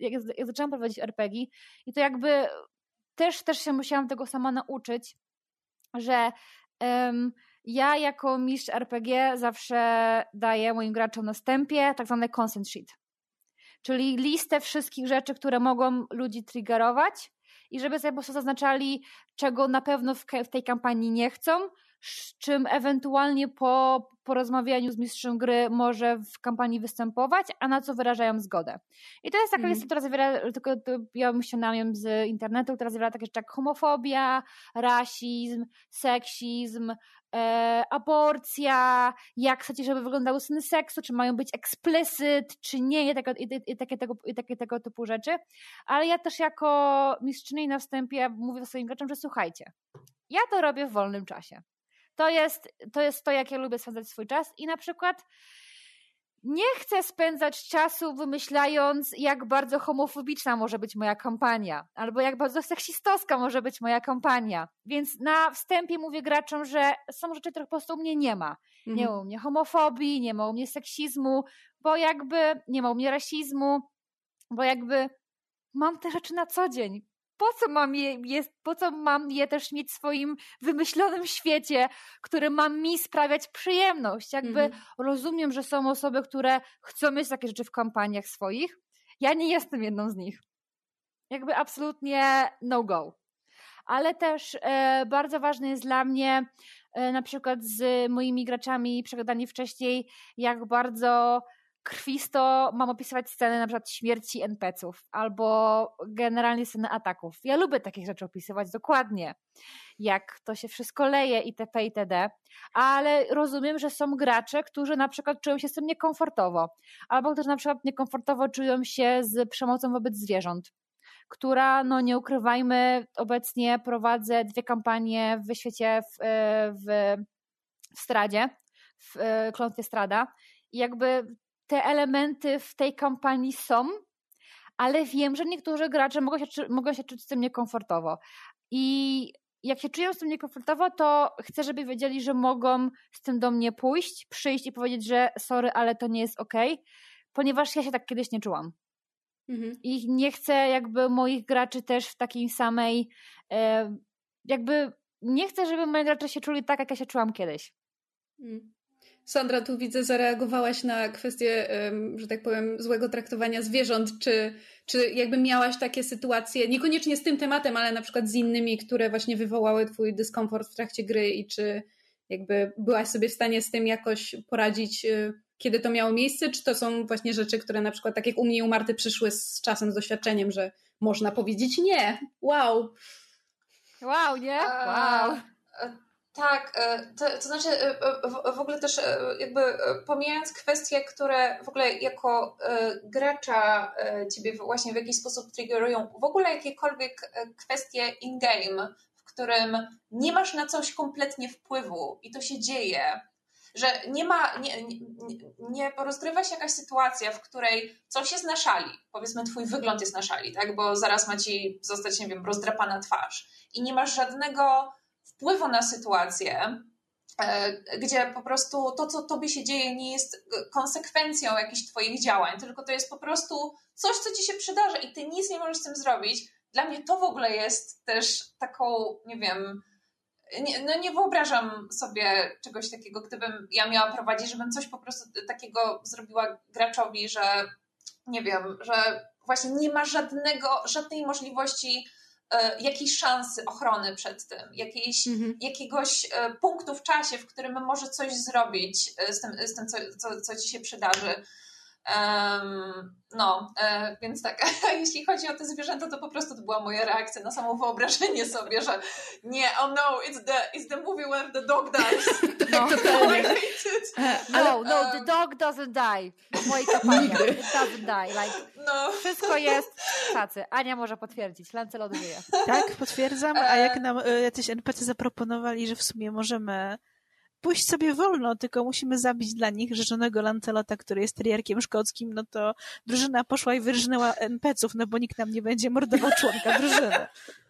jak, jak zaczęłam prowadzić RPG, i to jakby też, też się musiałam tego sama nauczyć, że um, ja jako mistrz RPG zawsze daję moim graczom na wstępie tak zwany consent sheet. Czyli listę wszystkich rzeczy, które mogą ludzi triggerować, i żeby sobie po prostu zaznaczali, czego na pewno w, w tej kampanii nie chcą, z czym ewentualnie po porozmawianiu z mistrzem gry może w kampanii występować, a na co wyrażają zgodę. I to jest taka mm. lista, która zawiera, tylko ja ściągnęłam ją z internetu, która zawiera takie rzeczy jak homofobia, rasizm, seksizm, e, aborcja, jak chcecie, żeby wyglądały sceny seksu, czy mają być explicit, czy nie, i, tego, i, i, takie, tego, i takie tego typu rzeczy. Ale ja też jako mistrzyni na wstępie mówię swoim graczom, że słuchajcie, ja to robię w wolnym czasie. To jest, to jest to, jak ja lubię spędzać swój czas i na przykład nie chcę spędzać czasu wymyślając, jak bardzo homofobiczna może być moja kampania, albo jak bardzo seksistowska może być moja kampania. Więc na wstępie mówię graczom, że są rzeczy, których po prostu u mnie nie ma. Nie mhm. ma u mnie homofobii, nie ma u mnie seksizmu, bo jakby nie ma u mnie rasizmu, bo jakby mam te rzeczy na co dzień po co mam je, jest, po co mam je też mieć w swoim wymyślonym świecie, który ma mi sprawiać przyjemność. Jakby mhm. rozumiem, że są osoby, które chcą mieć takie rzeczy w kampaniach swoich. Ja nie jestem jedną z nich. Jakby absolutnie no go. Ale też e, bardzo ważne jest dla mnie e, na przykład z moimi graczami przegadanie wcześniej, jak bardzo krwisto mam opisywać sceny na przykład śmierci NPC-ów albo generalnie sceny ataków. Ja lubię takich rzeczy opisywać dokładnie, jak to się wszystko leje itp. itd. Ale rozumiem, że są gracze, którzy na przykład czują się z tym niekomfortowo, albo którzy na przykład niekomfortowo czują się z przemocą wobec zwierząt która, no nie ukrywajmy, obecnie prowadzę dwie kampanie w świecie w, w, w Stradzie, w Klątwie Strada. I jakby te elementy w tej kampanii są, ale wiem, że niektórzy gracze mogą się, mogą się czuć z tym niekomfortowo. I jak się czują z tym niekomfortowo, to chcę, żeby wiedzieli, że mogą z tym do mnie pójść, przyjść i powiedzieć, że sorry, ale to nie jest ok, ponieważ ja się tak kiedyś nie czułam. Mhm. I nie chcę jakby moich graczy też w takiej samej, e, jakby nie chcę, żeby moi gracze się czuli tak, jak ja się czułam kiedyś. Mhm. Sandra, tu widzę, zareagowałaś na kwestię, że tak powiem, złego traktowania zwierząt. Czy, czy jakby miałaś takie sytuacje, niekoniecznie z tym tematem, ale na przykład z innymi, które właśnie wywołały Twój dyskomfort w trakcie gry i czy jakby byłaś sobie w stanie z tym jakoś poradzić, y, kiedy to miało miejsce? Czy to są właśnie rzeczy, które na przykład, tak jak u mnie i u Marty, przyszły z czasem, z doświadczeniem, że można powiedzieć nie? Wow! Wow, nie? Wow! Tak, e, to, to znaczy e, w, w, ogóle też e, jakby pomijając kwestie, które w ogóle jako gracza ciebie właśnie w jakiś sposób triggerują, w ogóle jakiekolwiek kwestie in-game, w którym nie masz na coś kompletnie wpływu i to się dzieje, że nie ma, nie, nie, nie rozgrywa się jakaś sytuacja, w której coś jest na szali, powiedzmy twój wygląd jest na szali, tak, bo zaraz ma ci zostać, nie wiem, rozdrapana twarz i nie masz żadnego wpływu na sytuację, e, gdzie po prostu to, co tobie się dzieje, nie jest konsekwencją jakichś twoich działań, tylko to jest po prostu coś, co ci się przydarza i ty nic nie możesz z tym zrobić. Dla mnie to w ogóle jest też taką, nie wiem, nie, no nie wyobrażam sobie czegoś takiego, gdybym ja miała prowadzić, żebym coś po prostu takiego zrobiła graczowi, że nie wiem, że właśnie nie ma żadnego, żadnej możliwości jakiejś szansy ochrony przed tym, jakiejś, mhm. jakiegoś e, punktu w czasie, w którym może coś zrobić e, z tym, z tym co, co, co ci się przydarzy. Um, no, e, więc tak, jeśli chodzi o te zwierzęta, to po prostu to była moja reakcja na samo wyobrażenie sobie, że nie, oh no, it's the, it's the movie where the dog dies. no, no, no, the dog doesn't die. W mojej kampanii. It doesn't die. Like, no. Wszystko jest tacy. Ania może potwierdzić. Lancelot żyje. Tak, potwierdzam. A jak nam e, jacyś NPC zaproponowali, że w sumie możemy pójść sobie wolno, tylko musimy zabić dla nich rzeczonego Lancelota, który jest triarkiem szkockim, no to drużyna poszła i wyrżnęła NPC-ów, no bo nikt nam nie będzie mordował członka drużyny.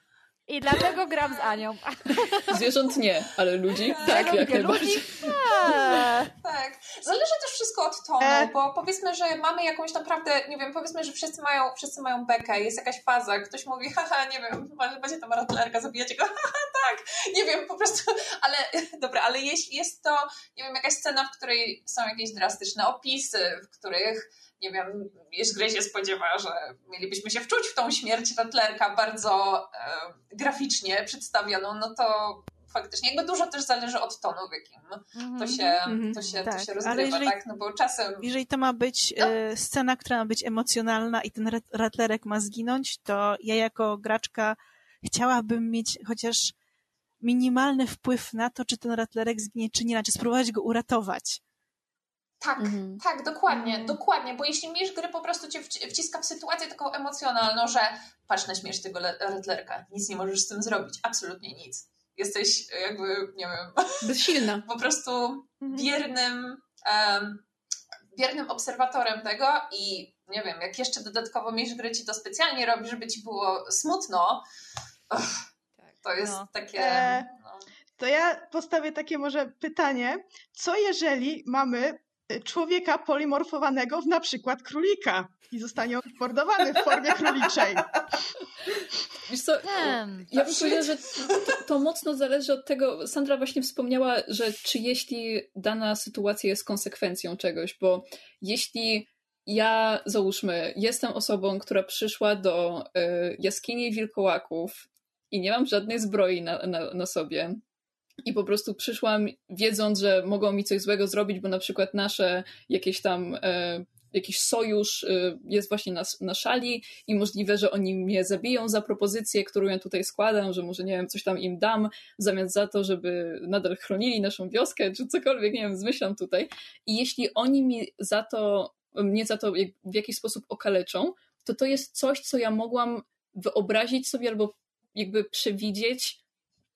I dlatego gram z Anią. Zwierząt nie, ale ludzi tak, jak najbardziej. Ludzi, tak. tak. Zależy też wszystko od tonu, e. bo powiedzmy, że mamy jakąś naprawdę, nie wiem, powiedzmy, że wszyscy mają, wszyscy mają bekę, jest jakaś faza, ktoś mówi, haha, nie wiem, będzie to ratlerka, zabijacie go, haha, tak, nie wiem, po prostu, ale dobra, ale jeśli jest to, nie wiem, jakaś scena, w której są jakieś drastyczne opisy, w których nie wiem, jeśli grę się spodziewa, że mielibyśmy się wczuć w tą śmierć Rattlerka bardzo e, graficznie przedstawioną, no to faktycznie. Jakby dużo też zależy od tonu, w jakim to, się, mhm. to, się, tak, to się rozgrywa, jeżeli, tak? No bo czasem... Jeżeli to ma być no. e, scena, która ma być emocjonalna i ten ratlerek ma zginąć, to ja jako graczka chciałabym mieć chociaż minimalny wpływ na to, czy ten ratlerek zginie, czy nie, czy spróbować go uratować. Tak, mhm. tak, dokładnie, mhm. dokładnie, bo jeśli miesz gry po prostu cię wciska w sytuację taką emocjonalną, że patrz na śmierć tego Rattlerka, nic nie możesz z tym zrobić, absolutnie nic. Jesteś jakby, nie wiem... Bezsilna. po prostu mhm. biernym, um, biernym obserwatorem tego i nie wiem, jak jeszcze dodatkowo miesz gry ci to specjalnie robi, żeby ci było smutno, to jest no. takie... E, no. To ja postawię takie może pytanie, co jeżeli mamy człowieka polimorfowanego w na przykład królika i zostanie on mordowany w formie króliczej. Wiesz co, ja bym powiedziała, że to, to, mocno zależy od tego, Sandra właśnie wspomniała, że czy jeśli dana sytuacja jest konsekwencją czegoś, bo jeśli ja, załóżmy, jestem osobą, która przyszła do y, jaskini wilkołaków i nie mam żadnej zbroi na, na, na sobie, i po prostu przyszłam wiedząc, że mogą mi coś złego zrobić, bo na przykład nasze jakieś tam e, jakiś sojusz e, jest właśnie na, na szali i możliwe, że oni mnie zabiją za propozycję, którą ja tutaj składam, że może nie wiem, coś tam im dam w zamian za to, żeby nadal chronili naszą wioskę, czy cokolwiek, nie wiem, zmyślam tutaj. I jeśli oni mi za to, mnie za to w jakiś sposób okaleczą, to to jest coś, co ja mogłam wyobrazić sobie albo jakby przewidzieć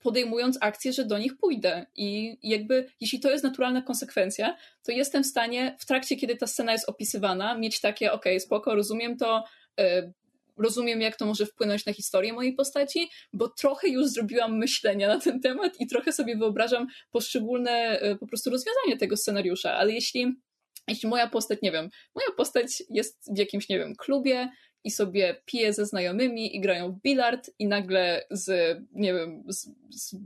podejmując akcję, że do nich pójdę. I jakby, jeśli to jest naturalna konsekwencja, to jestem w stanie w trakcie, kiedy ta scena jest opisywana, mieć takie, okej, okay, spoko, rozumiem to, yy, rozumiem, jak to może wpłynąć na historię mojej postaci, bo trochę już zrobiłam myślenia na ten temat i trochę sobie wyobrażam poszczególne yy, po prostu rozwiązanie tego scenariusza, ale jeśli jeśli moja postać, nie wiem, moja postać jest w jakimś, nie wiem, klubie, i sobie pije ze znajomymi i grają w bilard i nagle z, nie wiem, z, z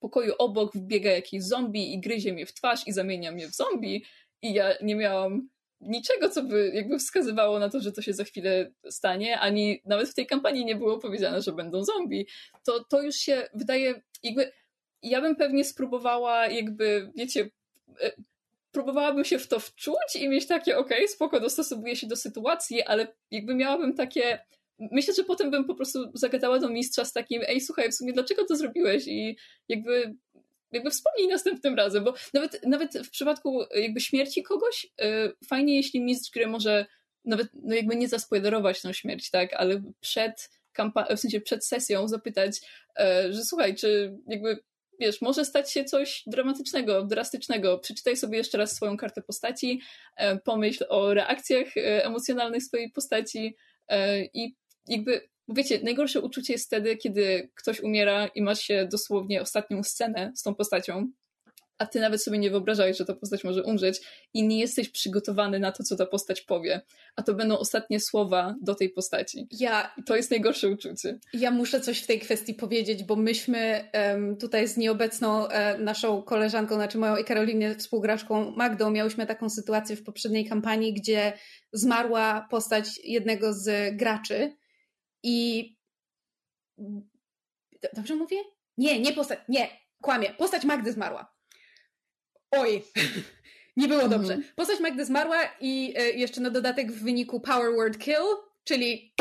pokoju obok wbiega jakiś zombie i gryzie mnie w twarz i zamienia mnie w zombie i ja nie miałam niczego, co by jakby wskazywało na to, że to się za chwilę stanie, ani nawet w tej kampanii nie było powiedziane, że będą zombie. To, to już się wydaje, jakby ja bym pewnie spróbowała jakby, wiecie, e, próbowałabym się w to wczuć i mieć takie, okej, okay, spoko, dostosowuję się do sytuacji, ale jakby miałabym takie myślę, że potem bym po prostu zagadała do mistrza z takim, ej, słuchaj, w sumie dlaczego to zrobiłeś? I jakby, jakby wspomnij następnym razem, bo nawet, nawet w przypadku jakby śmierci kogoś, yy, fajnie, jeśli mistrz gry może nawet, no jakby nie zaspoilerować tą śmierć, tak, ale przed kampa- w sensie przed sesją zapytać, yy, że słuchaj, czy jakby wiesz, może stać się coś dramatycznego, drastycznego. Przeczytaj sobie jeszcze raz swoją kartę postaci, e, pomyśl o reakcjach e, emocjonalnych swojej postaci e, i jakby, wiecie, najgorsze uczucie jest wtedy, kiedy ktoś umiera i masz się dosłownie ostatnią scenę z tą postacią a ty nawet sobie nie wyobrażałeś, że ta postać może umrzeć i nie jesteś przygotowany na to, co ta postać powie. A to będą ostatnie słowa do tej postaci. Ja, to jest najgorsze uczucie. Ja muszę coś w tej kwestii powiedzieć, bo myśmy um, tutaj z nieobecną e, naszą koleżanką, znaczy moją i Karolinie współgraczką Magdą, miałyśmy taką sytuację w poprzedniej kampanii, gdzie zmarła postać jednego z graczy i Dobrze mówię? Nie, nie postać, nie, kłamie. Postać Magdy zmarła oj, nie było mhm. dobrze. Postać Magdy zmarła i e, jeszcze na dodatek w wyniku Power Word Kill, czyli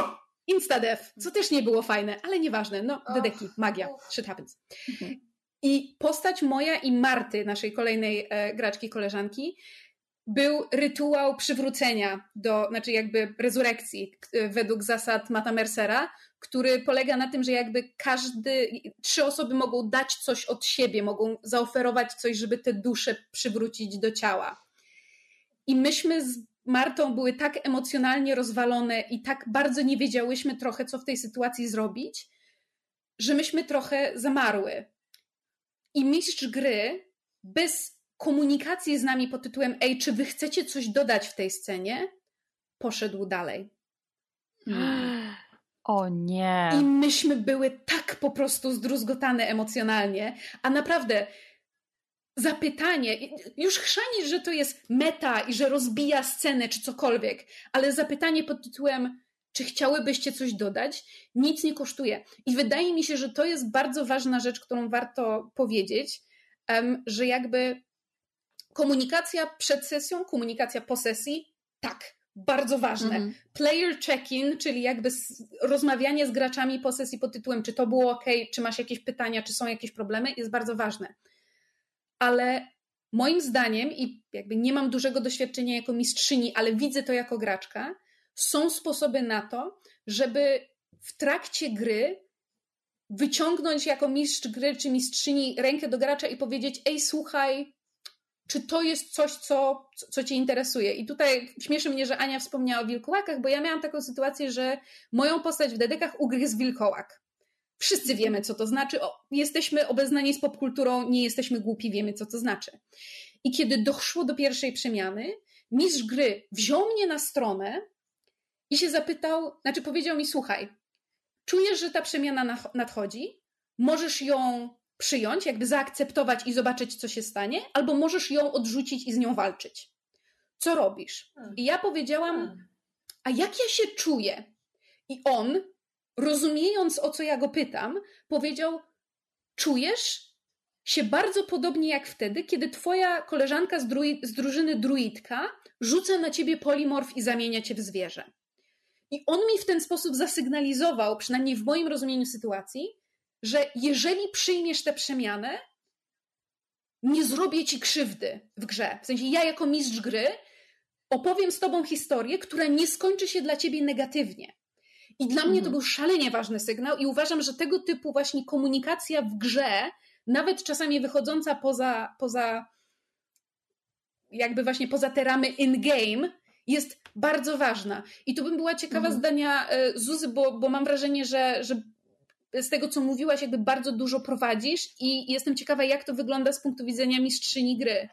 insta-death, co też nie było fajne, ale nieważne. No, dedeki, magia, shit happens. Mhm. I postać moja i Marty, naszej kolejnej e, graczki, koleżanki, był rytuał przywrócenia do, znaczy jakby rezurekcji według zasad Mata Mercera, który polega na tym, że jakby każdy, trzy osoby mogą dać coś od siebie, mogą zaoferować coś, żeby te dusze przywrócić do ciała. I myśmy z Martą były tak emocjonalnie rozwalone i tak bardzo nie wiedziałyśmy trochę, co w tej sytuacji zrobić, że myśmy trochę zamarły. I mistrz gry bez komunikacji z nami pod tytułem Ej, czy wy chcecie coś dodać w tej scenie? Poszedł dalej. Hmm. O nie. I myśmy były tak po prostu zdruzgotane emocjonalnie, a naprawdę zapytanie, już chrzanisz, że to jest meta i że rozbija scenę czy cokolwiek, ale zapytanie pod tytułem czy chciałybyście coś dodać, nic nie kosztuje. I wydaje mi się, że to jest bardzo ważna rzecz, którą warto powiedzieć, że jakby komunikacja przed sesją, komunikacja po sesji, tak, bardzo ważne. Mm. Player check-in, czyli jakby rozmawianie z graczami po sesji pod tytułem, czy to było ok, czy masz jakieś pytania, czy są jakieś problemy, jest bardzo ważne. Ale moim zdaniem, i jakby nie mam dużego doświadczenia jako mistrzyni, ale widzę to jako graczka, są sposoby na to, żeby w trakcie gry wyciągnąć jako mistrz gry czy mistrzyni rękę do gracza i powiedzieć: Ej, słuchaj, czy to jest coś, co, co cię interesuje. I tutaj śmieszy mnie, że Ania wspomniała o wilkołakach, bo ja miałam taką sytuację, że moją postać w dedekach ugryzł wilkołak. Wszyscy wiemy, co to znaczy. O, jesteśmy obeznani z popkulturą, nie jesteśmy głupi, wiemy, co to znaczy. I kiedy doszło do pierwszej przemiany, mistrz gry wziął mnie na stronę i się zapytał, znaczy powiedział mi, słuchaj, czujesz, że ta przemiana nadchodzi, możesz ją przyjąć, jakby zaakceptować i zobaczyć, co się stanie, albo możesz ją odrzucić i z nią walczyć. Co robisz? Hmm. I ja powiedziałam, hmm. a jak ja się czuję? I on, rozumiejąc o co ja go pytam, powiedział: Czujesz się bardzo podobnie jak wtedy, kiedy twoja koleżanka z, druid, z drużyny druidka rzuca na ciebie polimorf i zamienia cię w zwierzę. I on mi w ten sposób zasygnalizował, przynajmniej w moim rozumieniu sytuacji, że jeżeli przyjmiesz tę przemianę, nie zrobię ci krzywdy w grze. W sensie ja jako mistrz gry opowiem z tobą historię, która nie skończy się dla ciebie negatywnie. I dla mnie to mhm. był szalenie ważny sygnał i uważam, że tego typu właśnie komunikacja w grze, nawet czasami wychodząca poza, poza jakby właśnie poza te ramy in-game, jest bardzo ważna. I tu bym była ciekawa mhm. zdania e, Zuzy, bo, bo mam wrażenie, że, że z tego, co mówiłaś, jakby bardzo dużo prowadzisz i jestem ciekawa, jak to wygląda z punktu widzenia mistrzyni gry.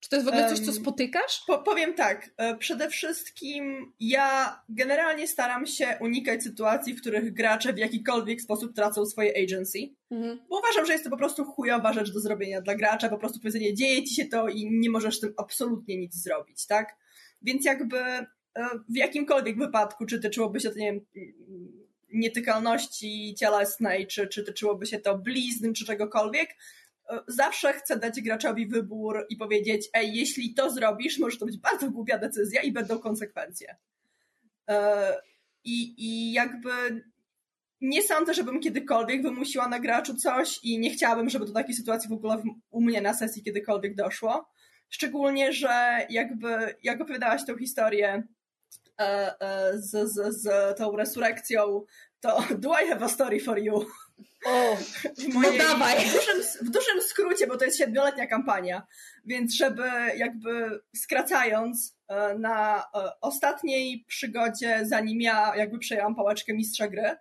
Czy to jest w ogóle coś, co spotykasz? Po, powiem tak. E, przede wszystkim ja generalnie staram się unikać sytuacji, w których gracze w jakikolwiek sposób tracą swoje agency. Mhm. Bo uważam, że jest to po prostu chujowa rzecz do zrobienia dla gracza. Po prostu powiedzenie, dzieje ci się to i nie możesz z tym absolutnie nic zrobić, tak? Więc jakby e, w jakimkolwiek wypadku, czy tyczyłoby się to, nie wiem, nietykalności cielesnej, czy, czy tyczyłoby się to blizn, czy czegokolwiek, e, zawsze chcę dać graczowi wybór i powiedzieć, ej, jeśli to zrobisz, może to być bardzo głupia decyzja i będą konsekwencje. E, I, i jakby nie sądzę, żebym kiedykolwiek wymusiła na graczu coś i nie chciałabym, żeby do takiej sytuacji w ogóle u mnie na sesji kiedykolwiek doszło. Szczególnie, że jakby, jak opowiadałaś tą historię z, z, z tą resurrekcją, to do I have a story for you? O, no dawaj. W dużym, w dużym skrócie, bo to jest siedmioletnia kampania, więc żeby jakby skracając e, na ostatniej przygodzie, zanim ja jakby przejęłam pałeczkę mistrza gry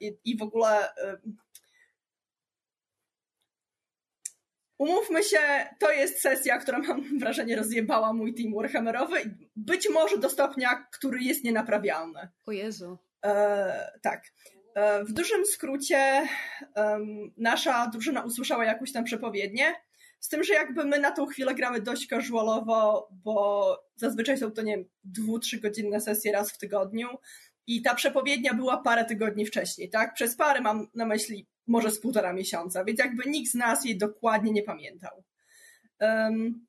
i, i w ogóle Umówmy się, to jest sesja, która mam wrażenie rozjebała mój team Warhammerowy, być może do stopnia, który jest nienaprawialny. O Jezu. E, tak. E, w dużym skrócie nasza drużyna usłyszała jakąś tam przepowiednię, z tym, że jakby my na tą chwilę gramy dość casualowo, bo zazwyczaj są to, nie wiem, dwu, trzy godzinne sesje raz w tygodniu i ta przepowiednia była parę tygodni wcześniej, tak? Przez parę mam na myśli może z półtora miesiąca, więc jakby nikt z nas jej dokładnie nie pamiętał. Um,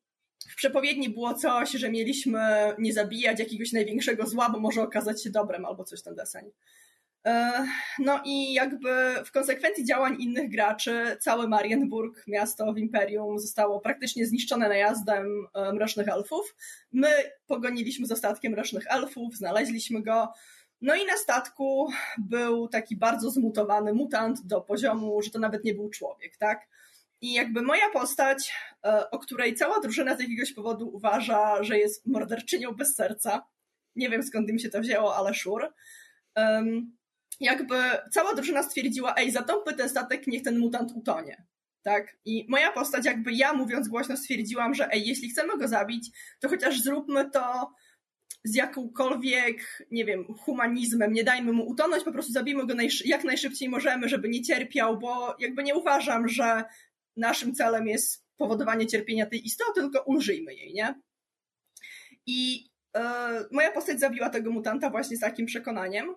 w przepowiedni było coś, że mieliśmy nie zabijać jakiegoś największego zła, bo może okazać się dobrem albo coś ten deseń. No i jakby w konsekwencji działań innych graczy całe Marienburg, miasto w Imperium, zostało praktycznie zniszczone najazdem e, mrocznych elfów. My pogoniliśmy z ostatkiem mrocznych elfów, znaleźliśmy go, no i na statku był taki bardzo zmutowany mutant do poziomu, że to nawet nie był człowiek, tak? I jakby moja postać, e, o której cała drużyna z jakiegoś powodu uważa, że jest morderczynią bez serca, nie wiem skąd im się to wzięło, ale szur, jakby cała drużyna stwierdziła, ej, zatopmy ten statek, niech ten mutant utonie. Tak? I moja postać, jakby ja mówiąc głośno stwierdziłam, że ej, jeśli chcemy go zabić, to chociaż zróbmy to z jakąkolwiek, nie wiem, humanizmem, nie dajmy mu utonąć, po prostu zabijmy go jak najszybciej możemy, żeby nie cierpiał, bo jakby nie uważam, że naszym celem jest powodowanie cierpienia tej istoty, tylko ulżyjmy jej, nie? I moja postać zabiła tego mutanta właśnie z takim przekonaniem.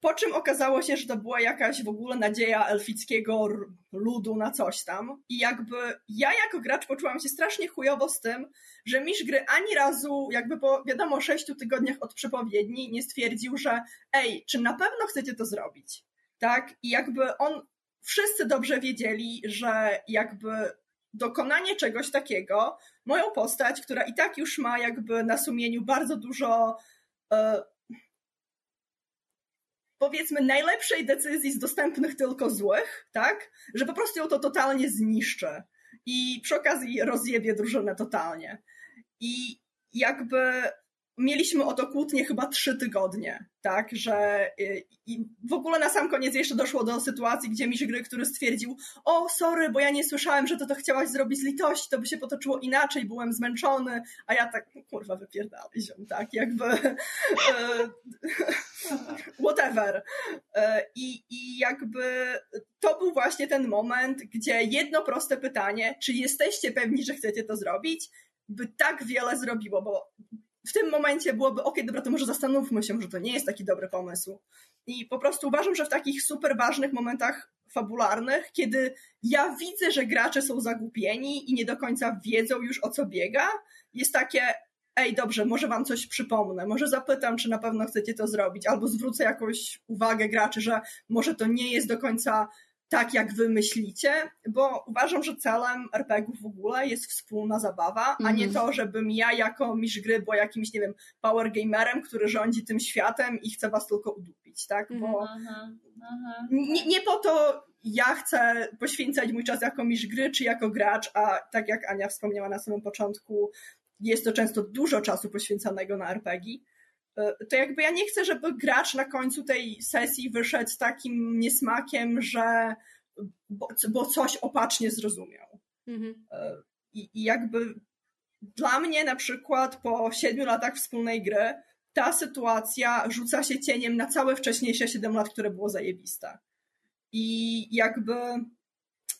Po czym okazało się, że to była jakaś w ogóle nadzieja elfickiego ludu na coś tam. I jakby ja jako gracz poczułam się strasznie chujowo z tym, że mistrz gry ani razu, jakby po wiadomo sześciu tygodniach od przepowiedni, nie stwierdził, że ej, czy na pewno chcecie to zrobić? Tak? I jakby on, wszyscy dobrze wiedzieli, że jakby dokonanie czegoś takiego, moją postać, która i tak już ma jakby na sumieniu bardzo dużo e, powiedzmy najlepszej decyzji z dostępnych tylko złych, tak? Że po prostu ją to totalnie zniszczy i przy okazji rozjebie drużynę totalnie. I jakby mieliśmy o to kłótnie chyba trzy tygodnie, tak, że y, i w ogóle na sam koniec jeszcze doszło do sytuacji, gdzie mistrz gry, który stwierdził, o sorry, bo ja nie słyszałem, że to to chciałaś zrobić z litości, to by się potoczyło inaczej, byłem zmęczony, a ja tak, kurwa, wypierdalaj ziom, tak, jakby y, whatever. Y, I, I jakby to był właśnie ten moment, gdzie jedno proste pytanie, czy jesteście pewni, że chcecie to zrobić, by tak wiele zrobiło, bo w tym momencie byłoby, ok, dobra, to może zastanówmy się, że to nie jest taki dobry pomysł. I po prostu uważam, że w takich super ważnych momentach fabularnych, kiedy ja widzę, że gracze są zagubieni i nie do końca wiedzą już o co biega, jest takie, ej, dobrze, może wam coś przypomnę, może zapytam, czy na pewno chcecie to zrobić, albo zwrócę jakąś uwagę graczy, że może to nie jest do końca tak, jak wy myślicie, bo uważam, że celem RPG w ogóle jest wspólna zabawa, mm a nie mhm. to, żebym ja jako mistrz gry była jakimś, nie wiem, power gamerem, który rządzi tym światem i chce was tylko udupić, tak? Bo -hmm. nie, nie po to ja chcę poświęcać mój czas jako mistrz gry, czy jako gracz, a tak jak Ania wspomniała na samym początku, jest to często dużo czasu poświęconego na RPG to jakby ja nie chcę, żeby gracz na końcu tej sesji wyszedł z takim niesmakiem, że bo, bo coś opacznie zrozumiał. Mhm. E, I, I jakby dla mnie na przykład po siedmiu latach wspólnej gry ta sytuacja rzuca się cieniem na całe wcześniejsze siedem lat, które było zajebiste. I jakby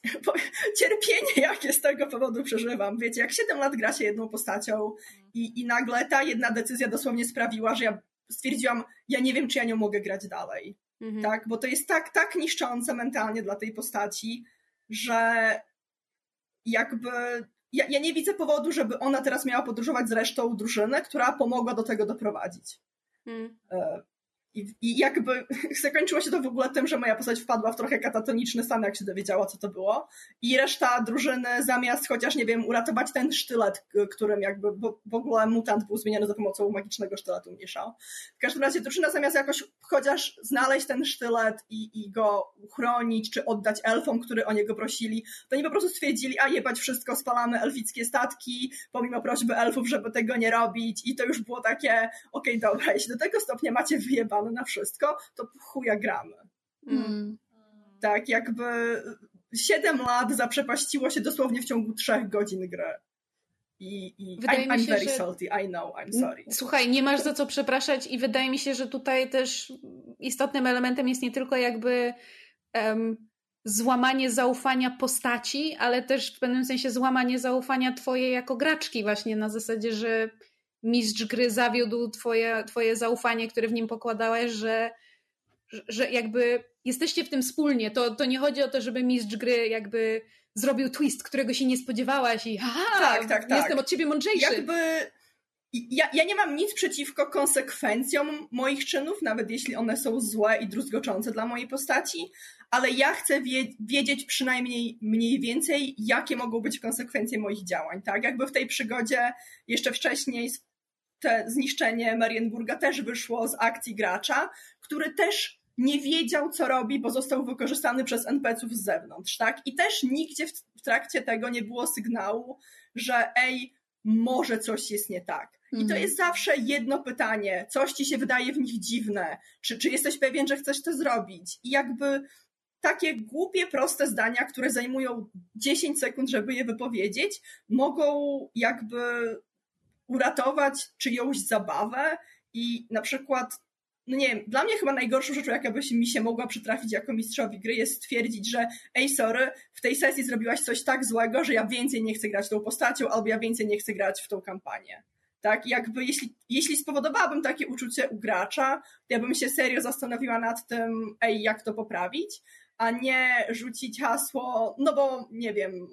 cierpienie, jakie z tego powodu przeżywam. Wiecie, jak 7 lat gra się jedną postacią i, i nagle ta jedna decyzja dosłownie sprawiła, że ja stwierdziłam, ja nie wiem, czy ja nią mogę grać dalej. Mhm. Tak, bo to jest tak, tak niszczące mentalnie dla tej postaci, że jakby ja, ja nie widzę powodu, żeby ona teraz miała podróżować z resztą drużyny, która pomogła do tego doprowadzić. Hmm. I, I, jakby zakończyło się to w ogóle tym, że moja postać wpadła w trochę katatoniczny stan, jak się dowiedziała, co to było. I reszta drużyny zamiast chociaż, nie wiem, uratować ten sztylet, którym jakby w ogóle mutant był zmieniony za pomocą magicznego sztyletu mniejsza. W każdym razie drużyna zamiast jakoś chociaż znaleźć ten sztylet i, i go uchronić, czy oddać elfom, którzy o niego prosili, to oni po prostu stwierdzili, a jebać wszystko, spalamy elfickie statki, pomimo prośby elfów, żeby tego nie robić. I to już było takie, okej, okay, dobra, jeśli do tego stopnia macie na wszystko, to chuja gramy. Mm. Tak, jakby 7 lat zaprzepaściło się dosłownie w ciągu 3 godzin gry. I, i wydaje I'm, mi się, I'm very że... salty, I know, I'm sorry. Słuchaj, nie masz za co przepraszać i wydaje mi się, że tutaj też istotnym elementem jest nie tylko jakby um, złamanie zaufania postaci, ale też w pewnym sensie złamanie zaufania twojej jako graczki właśnie na zasadzie, że mistrz gry zawiódł twoje, twoje zaufanie, które w nim pokładałeś, że, że jakby jesteście w tym wspólnie. To, to nie chodzi o to, żeby mistrz gry jakby zrobił twist, którego się nie spodziewałaś i haha, tak, tak, tak. jestem od ciebie mądrzejszy. Jakby ja, ja nie mam nic przeciwko konsekwencjom moich czynów, nawet jeśli one są złe i druzgoczące dla mojej postaci, ale ja chcę wie, wiedzieć przynajmniej mniej więcej, jakie mogą być konsekwencje moich działań. Tak, jakby w tej przygodzie jeszcze wcześniej te zniszczenie Marienburga też wyszło z akcji gracza, który też nie wiedział, co robi, bo został wykorzystany przez NPC-ów z zewnątrz, tak? I też nigdzie w, trakcie tego nie było sygnału, że ej, może coś jest nie tak. I to mhm. jest zawsze jedno pytanie, coś ci się wydaje w nich dziwne, czy, czy jesteś pewien, że chcesz to zrobić? I jakby takie głupie, proste zdania, które zajmują 10 sekund, żeby je wypowiedzieć, mogą jakby uratować czyjąś zabawę i na przykład, no nie wiem, dla mnie chyba najgorszą rzeczą, jaka by mi się mogła przytrafić jako mistrzowi gry, jest stwierdzić, że ej, sorry, w tej sesji zrobiłaś coś tak złego, że ja więcej nie chcę grać tą postacią, albo ja więcej nie chcę grać w tą kampanię. tak? Jakby jeśli, jeśli spowodowałabym takie uczucie u gracza, to ja bym się serio zastanowiła nad tym, ej, jak to poprawić, a nie rzucić hasło, no bo nie wiem,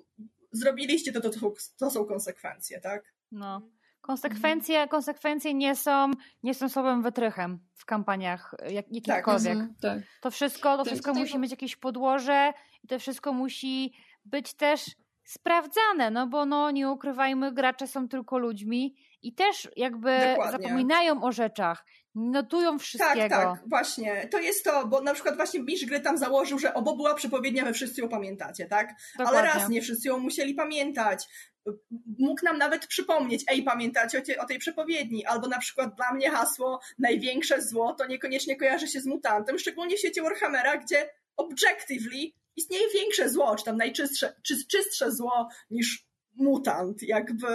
zrobiliście to, to, to są konsekwencje, tak? No. Konsekwencje, mhm. konsekwencje nie są, nie są słabym wytrychem w kampaniach jak, jakichkolwiek. Tak, tak. To wszystko, to wszystko musi mieć jakieś podłoże i to wszystko musi być też sprawdzane, no bo no nie ukrywajmy, gracze są tylko ludźmi i też jakby Dokładnie. zapominają o rzeczach, notują wszystkiego. Tak, tak, właśnie. To jest to, bo na przykład właśnie mistrz gry tam założył, że obo była przepowiednia, wy wszyscy ją pamiętacie, tak? Dokładnie. Ale raz, nie wszyscy ją musieli pamiętać. Mógł nam nawet przypomnieć, ej, pamiętacie o, te, o tej przepowiedni? Albo na przykład dla mnie hasło największe zło to niekoniecznie kojarzy się z mutantem, szczególnie w świecie Warhammera, gdzie objectively istnieje większe zło, czy tam najczystsze czy, czystsze zło niż mutant. Jakby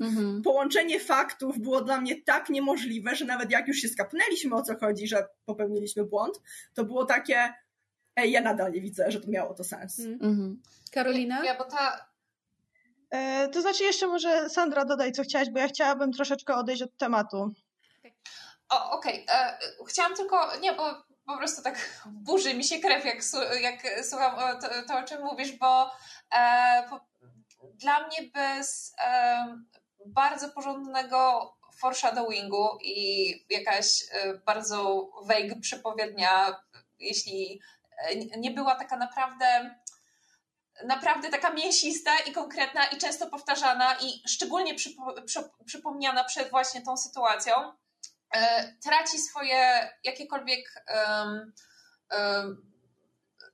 mhm. połączenie faktów było dla mnie tak niemożliwe, że nawet jak już się skapnęliśmy o co chodzi, że popełniliśmy błąd, to było takie ej, ja nadal nie widzę, że to miało to sens. Mhm. mhm. Karolina? Ja, bo ta... E, to znaczy jeszcze może Sandra dodaj, co chciałaś, bo ja chciałabym troszeczkę odejść od tematu. Okej. Okay. E, chciałam tylko, nie, bo po prostu tak burzy mi się krew, jak, jak słucham to, to, o czym mówisz, bo e, po, dla mnie bez e, bardzo porządnego foreshadowingu i jakaś e, bardzo vague przepowiednia, jeśli e, nie była taka naprawdę naprawdę taka mięsista i konkretna i często powtarzana i szczególnie przypo, przy, przypomniana przed właśnie tą sytuacją, e, traci swoje jakiekolwiek um, um,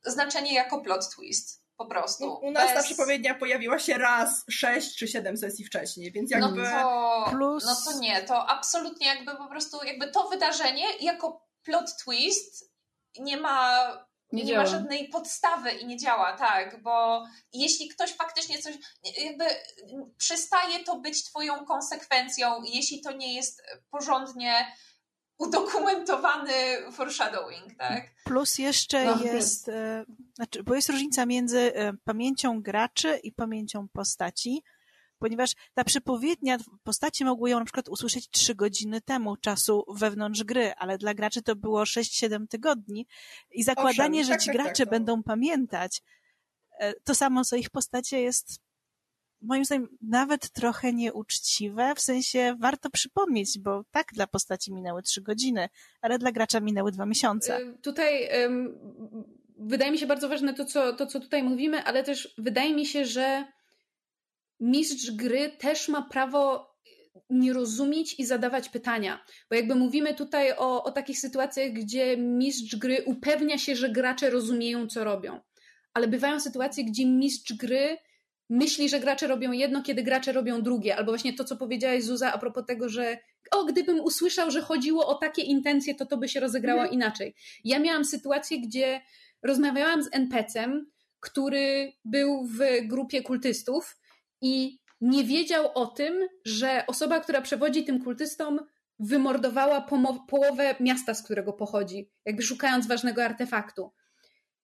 znaczenie jako plot twist po prostu. U, u nas Bez... ta przepowiednia pojawiła się raz sześć czy siedem sesji wcześniej, więc no jakby... No to, Plus... no to nie, to absolutnie jakby po prostu jakby to wydarzenie jako plot twist nie ma nie, nie ma żadnej podstawy i nie działa, tak, bo jeśli ktoś faktycznie coś, jakby przestaje to być twoją konsekwencją, jeśli to nie jest porządnie udokumentowany foreshadowing, tak? Plus jeszcze no, jest, e, znaczy, bo jest różnica między e, pamięcią graczy i pamięcią postaci, ponieważ ta przepowiednia postaci mogły ją na przykład usłyszeć trzy godziny temu czasu wewnątrz gry, ale dla graczy to było 6-7 tygodni i zakładanie, Owszem, że tak, ci tak, gracze tak, będą pamiętać e, to samo, co ich postacie jest moim zdaniem nawet trochę nieuczciwe, w sensie warto przypomnieć, bo tak dla postaci minęły trzy godziny, ale dla gracza minęły dwa miesiące. Y, tutaj um, wydaje mi się bardzo ważne to co, to, co tutaj mówimy, ale też wydaje mi się, że mistrz gry też ma prawo nie rozumieć i zadawać pytania. Bo jakby mówimy tutaj o, o takich sytuacjach, gdzie mistrz gry upewnia się, że gracze rozumieją, co robią. Ale bywają sytuacje, gdzie mistrz gry myśli, że gracze robią jedno, kiedy gracze robią drugie. Albo właśnie to, co powiedziałaś Zuza a propos tego, że o, gdybym usłyszał, że chodziło o takie intencje, to to by się rozegrało mhm. inaczej. Ja miałam sytuację, gdzie rozmawiałam z NPC-em, który był w grupie kultystów i nie wiedział o tym, że osoba, która przewodzi tym kultystom, wymordowała połowę miasta, z którego pochodzi, jakby szukając ważnego artefaktu.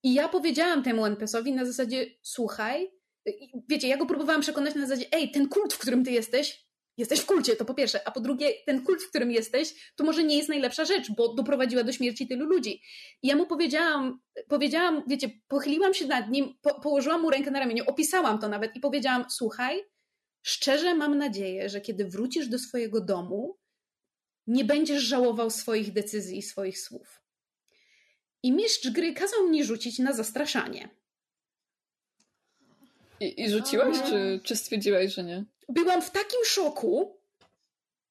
I ja powiedziałam temu NPC-owi na zasadzie: Słuchaj, wiecie, ja go próbowałam przekonać na zasadzie, ej, ten kult, w którym ty jesteś, jesteś w kulcie, to po pierwsze, a po drugie, ten kult, w którym jesteś, to może nie jest najlepsza rzecz, bo doprowadziła do śmierci tylu ludzi. I ja mu powiedziałam, powiedziałam, wiecie, pochyliłam się nad nim, po, położyłam mu rękę na ramieniu, opisałam to nawet i powiedziałam, słuchaj, szczerze mam nadzieję, że kiedy wrócisz do swojego domu, nie będziesz żałował swoich decyzji i swoich słów. I mistrz gry kazał mnie rzucić na zastraszanie. I, i rzuciłaś, czy, czy stwierdziłaś, że nie? Byłam w takim szoku,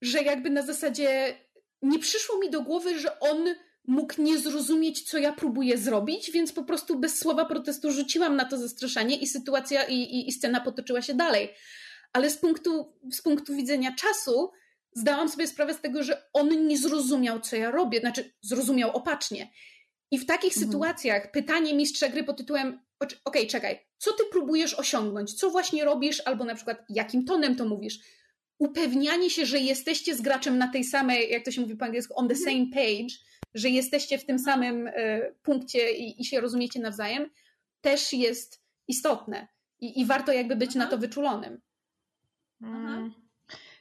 że jakby na zasadzie nie przyszło mi do głowy, że on mógł nie zrozumieć, co ja próbuję zrobić, więc po prostu bez słowa protestu rzuciłam na to zastraszanie i sytuacja i, i, i scena potoczyła się dalej. Ale z punktu, z punktu widzenia czasu zdałam sobie sprawę z tego, że on nie zrozumiał, co ja robię, znaczy zrozumiał opacznie. I w takich mhm. sytuacjach pytanie mistrza gry pod tytułem okej, okay, czekaj, co ty próbujesz osiągnąć? Co właśnie robisz? Albo na przykład jakim tonem to mówisz? Upewnianie się, że jesteście z graczem na tej samej, jak to się mówi po angielsku, on the mhm. same page, że jesteście w tym samym y, punkcie i, i, się rozumiecie nawzajem, też jest istotne. I, i warto jakby być na to wyczulonym. Mhm.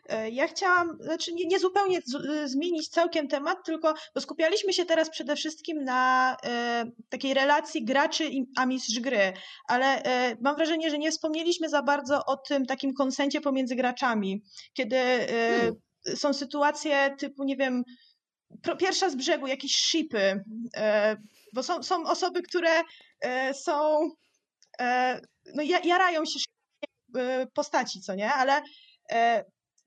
E, ja chciałam, znaczy nie, nie zupełnie z, e, zmienić całkiem temat, tylko bo skupialiśmy się teraz przede wszystkim na e, takiej relacji graczy i, a mistrz gry, ale e, mam wrażenie, że nie wspomnieliśmy za bardzo o tym takim konsencie pomiędzy graczami, kiedy e, hmm. są sytuacje typu, nie wiem, pierwsza z brzegu, jakieś shipy, e, bo są, są osoby, które są, no jarają się postaci, co nie, ale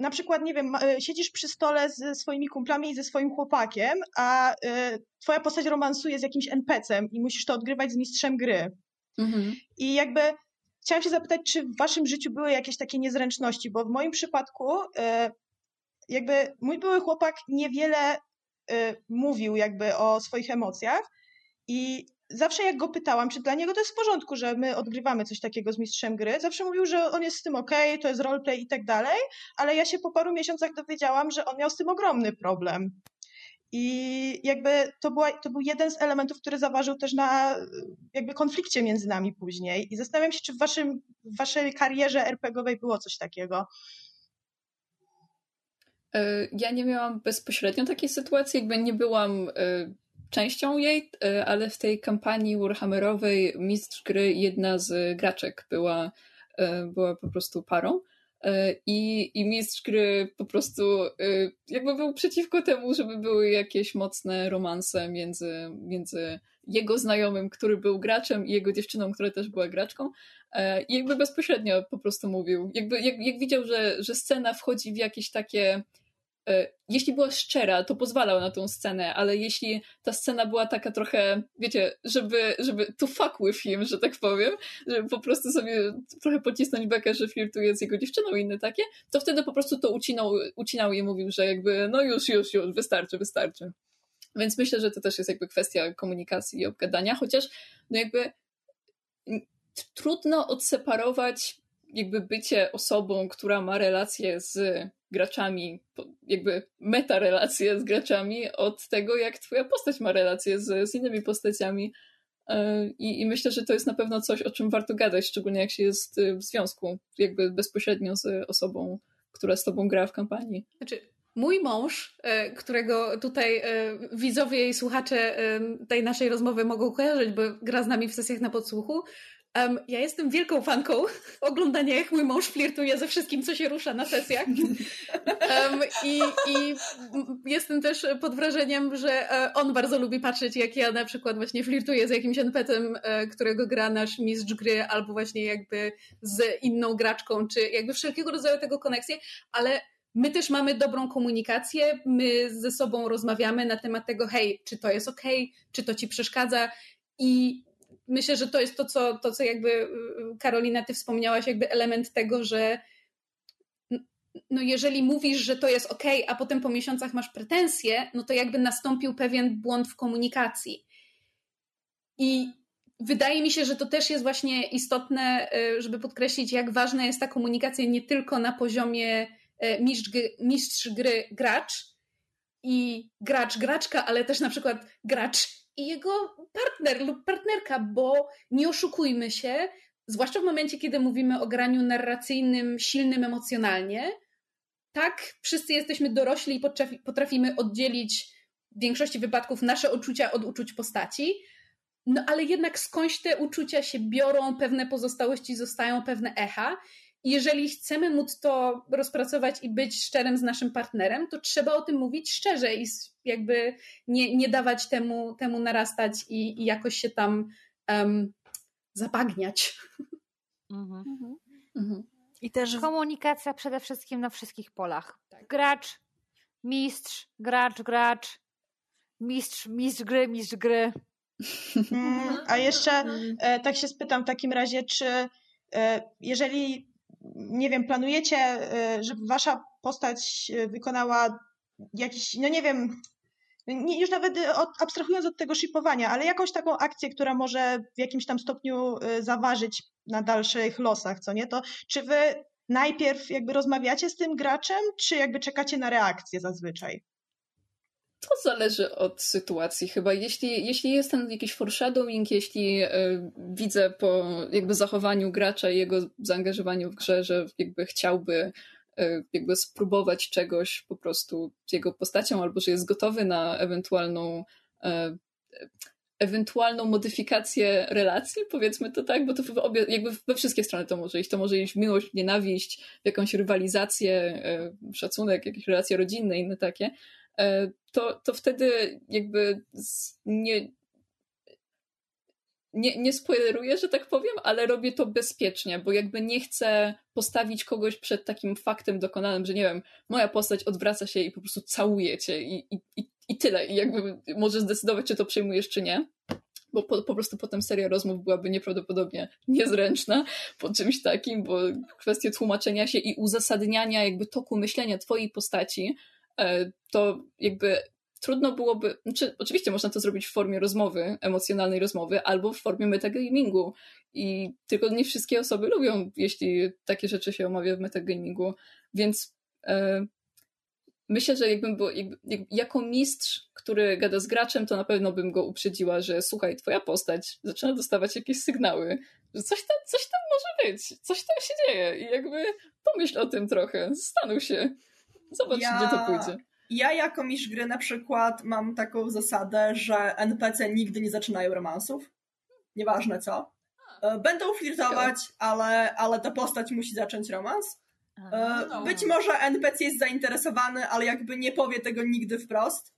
na przykład, nie wiem, e, siedzisz przy stole ze swoimi kumplami i ze swoim chłopakiem, a e, twoja postać romansuje z jakimś NPC-em i musisz to odgrywać z mistrzem gry. Mhm. I jakby chciałam się zapytać, czy w waszym życiu były jakieś takie niezręczności, bo w moim przypadku e, jakby mój były chłopak niewiele mówił jakby o swoich emocjach i zawsze jak go pytałam, czy dla niego to jest w porządku, że my odgrywamy coś takiego z mistrzem gry, zawsze mówił, że on jest z tym ok, to jest roleplay i tak dalej, ale ja się po paru miesiącach dowiedziałam, że on miał z tym ogromny problem. I jakby to, była, to był jeden z elementów, który zaważył też na jakby konflikcie między nami później. I zastanawiam się, czy w, waszym, w waszej karierze RPGowej było coś takiego. E, ja nie miałam bezpośrednio takiej sytuacji, jakby nie byłam e, częścią jej, e, ale w tej kampanii Warhammerowej mistrz gry, jedna z graczek była, e, była po prostu parą. E, I, I mistrz gry po prostu jakby był przeciwko temu, żeby były jakieś mocne romanse między, między jego znajomym, który był graczem i jego dziewczyną, która też była graczką. I jakby bezpośrednio po prostu mówił. Jakby, jak, jak widział, że, że scena wchodzi w jakieś takie jeśli była szczera, to pozwalał na tą scenę, ale jeśli ta scena była taka trochę, wiecie, żeby, żeby to fuck with him, że tak powiem, żeby po prostu sobie trochę pocisnąć bekę, że flirtuje z jego dziewczyną i inne takie, to wtedy po prostu to ucinał, ucinał i mówił, że jakby no już, już, już, wystarczy, wystarczy. Więc myślę, że to też jest jakby kwestia komunikacji i obgadania, chociaż no jakby trudno odseparować jakby bycie osobą, która ma relacje z graczami, jakby meta relacje z graczami od tego, jak twoja postać ma relacje z, z innymi postaciami. E, I, I, myślę, że to jest na pewno coś, o czym warto gadać, szczególnie jak się jest w związku, jakby bezpośrednio z osobą, która z tobą gra w kampanii. Znaczy, mój mąż, e, którego tutaj e, widzowie i słuchacze tej naszej rozmowy mogą kojarzyć, bo gra z nami w sesjach na podsłuchu, Um, ja jestem wielką fanką oglądania, jak mój mąż flirtuje ze wszystkim, co się rusza na sesjach. Um, i, I jestem też pod wrażeniem, że e, on bardzo lubi patrzeć, jak ja na przykład właśnie flirtuję z jakimś NPC-em, e, którego gra nasz mistrz gry, albo właśnie jakby z inną graczką, czy jakby wszelkiego rodzaju tego koneksje, ale my też mamy dobrą komunikację, my ze sobą rozmawiamy na temat tego, hej, czy to jest ok, czy to ci przeszkadza i myślę, że to jest to, co, to, co jakby y, Karolina, ty wspomniałaś, jakby element tego, że no jeżeli mówisz, że to jest ok, a potem po miesiącach masz pretensje, no to jakby nastąpił pewien błąd w komunikacji. I wydaje mi się, że to też jest właśnie istotne, y, żeby podkreślić, jak ważna jest ta komunikacja nie tylko na poziomie y, mistrz, mistrz gry gracz i gracz graczka, ale też na przykład gracz i jego partner lub partnerka, bo nie oszukujmy się, zwłaszcza w momencie, kiedy mówimy o graniu narracyjnym, silnym emocjonalnie, tak, wszyscy jesteśmy dorośli i potrafimy oddzielić w większości wypadków nasze uczucia od uczuć postaci, no ale jednak skądś te uczucia się biorą, pewne pozostałości zostają, pewne echa jeżeli chcemy móc to rozpracować i być szczerym z naszym partnerem, to trzeba o tym mówić szczerze i jakby nie, nie dawać temu, temu narastać i, i jakoś się tam um, zabagniać. Mhm. Mhm. mhm. I też komunikacja przede wszystkim na wszystkich polach. Tak. Gracz, mistrz, gracz, gracz, mistrz, mistrz gry, mistrz gry. Mm, a jeszcze e, tak się spytam w takim razie, czy e, jeżeli nie wiem, planujecie, e, żeby wasza postać e, wykonała jakiś, no nie wiem, nie, już nawet od, abstrahując od tego shipowania, ale jakąś taką akcję, która może w jakimś tam stopniu e, zaważyć na dalszych losach, co nie? To czy wy najpierw jakby rozmawiacie z tym graczem, czy jakby czekacie na reakcję zazwyczaj? To zależy od sytuacji chyba. Jeśli, jeśli jest ten jakiś foreshadowing, jeśli y, widzę po jakby zachowaniu gracza i jego zaangażowaniu w grze, że jakby chciałby e, jakby spróbować czegoś po prostu z jego postacią, albo że jest gotowy na ewentualną e, ewentualną modyfikację relacji, powiedzmy to tak, bo to w obie, jakby we wszystkie strony to może iść. To może iść w miłość, nienawiść, w jakąś rywalizację, szacunek, jakieś relacje rodzinne, inne takie. To, to wtedy jakby nie, nie, nie spoileruję, że tak powiem, ale robię to bezpiecznie, bo jakby nie chcę postawić kogoś przed takim faktem dokonanym, że nie wiem, moja postać odwraca się i po prostu całuje cię i, i, i tyle. I jakby możesz zdecydować, czy to przejmujesz, czy nie. Bo po, po prostu potem seria rozmów byłaby nieprawdopodobnie niezręczna po czymś takim, bo kwestie tłumaczenia się i uzasadniania jakby toku myślenia twojej postaci, e, to jakby trudno byłoby, znaczy oczywiście można to zrobić w formie rozmowy, emocjonalnej rozmowy, albo w formie metagamingu. I tylko nie wszystkie osoby lubią, jeśli takie rzeczy się omawia w metagamingu. Więc e, myślę, że jakbym był, jakby, jak, jako mistrz, który gada z graczem, to na pewno bym go uprzedziła, że słuchaj, twoja postać zaczyna dostawać jakieś sygnały, że coś tam, coś tam może być, coś tam się dzieje i jakby pomyśl o tym trochę, zastanów się, zobacz, ja... gdzie to pójdzie ja jako mistrz gry na przykład mam taką zasadę, że NPC nigdy nie zaczynają romansów. Nieważne co. E, będą flirtować, ale, ale ta postać musi zacząć romans. E, no. Być może NPC jest zainteresowany, ale jakby nie powie tego nigdy wprost.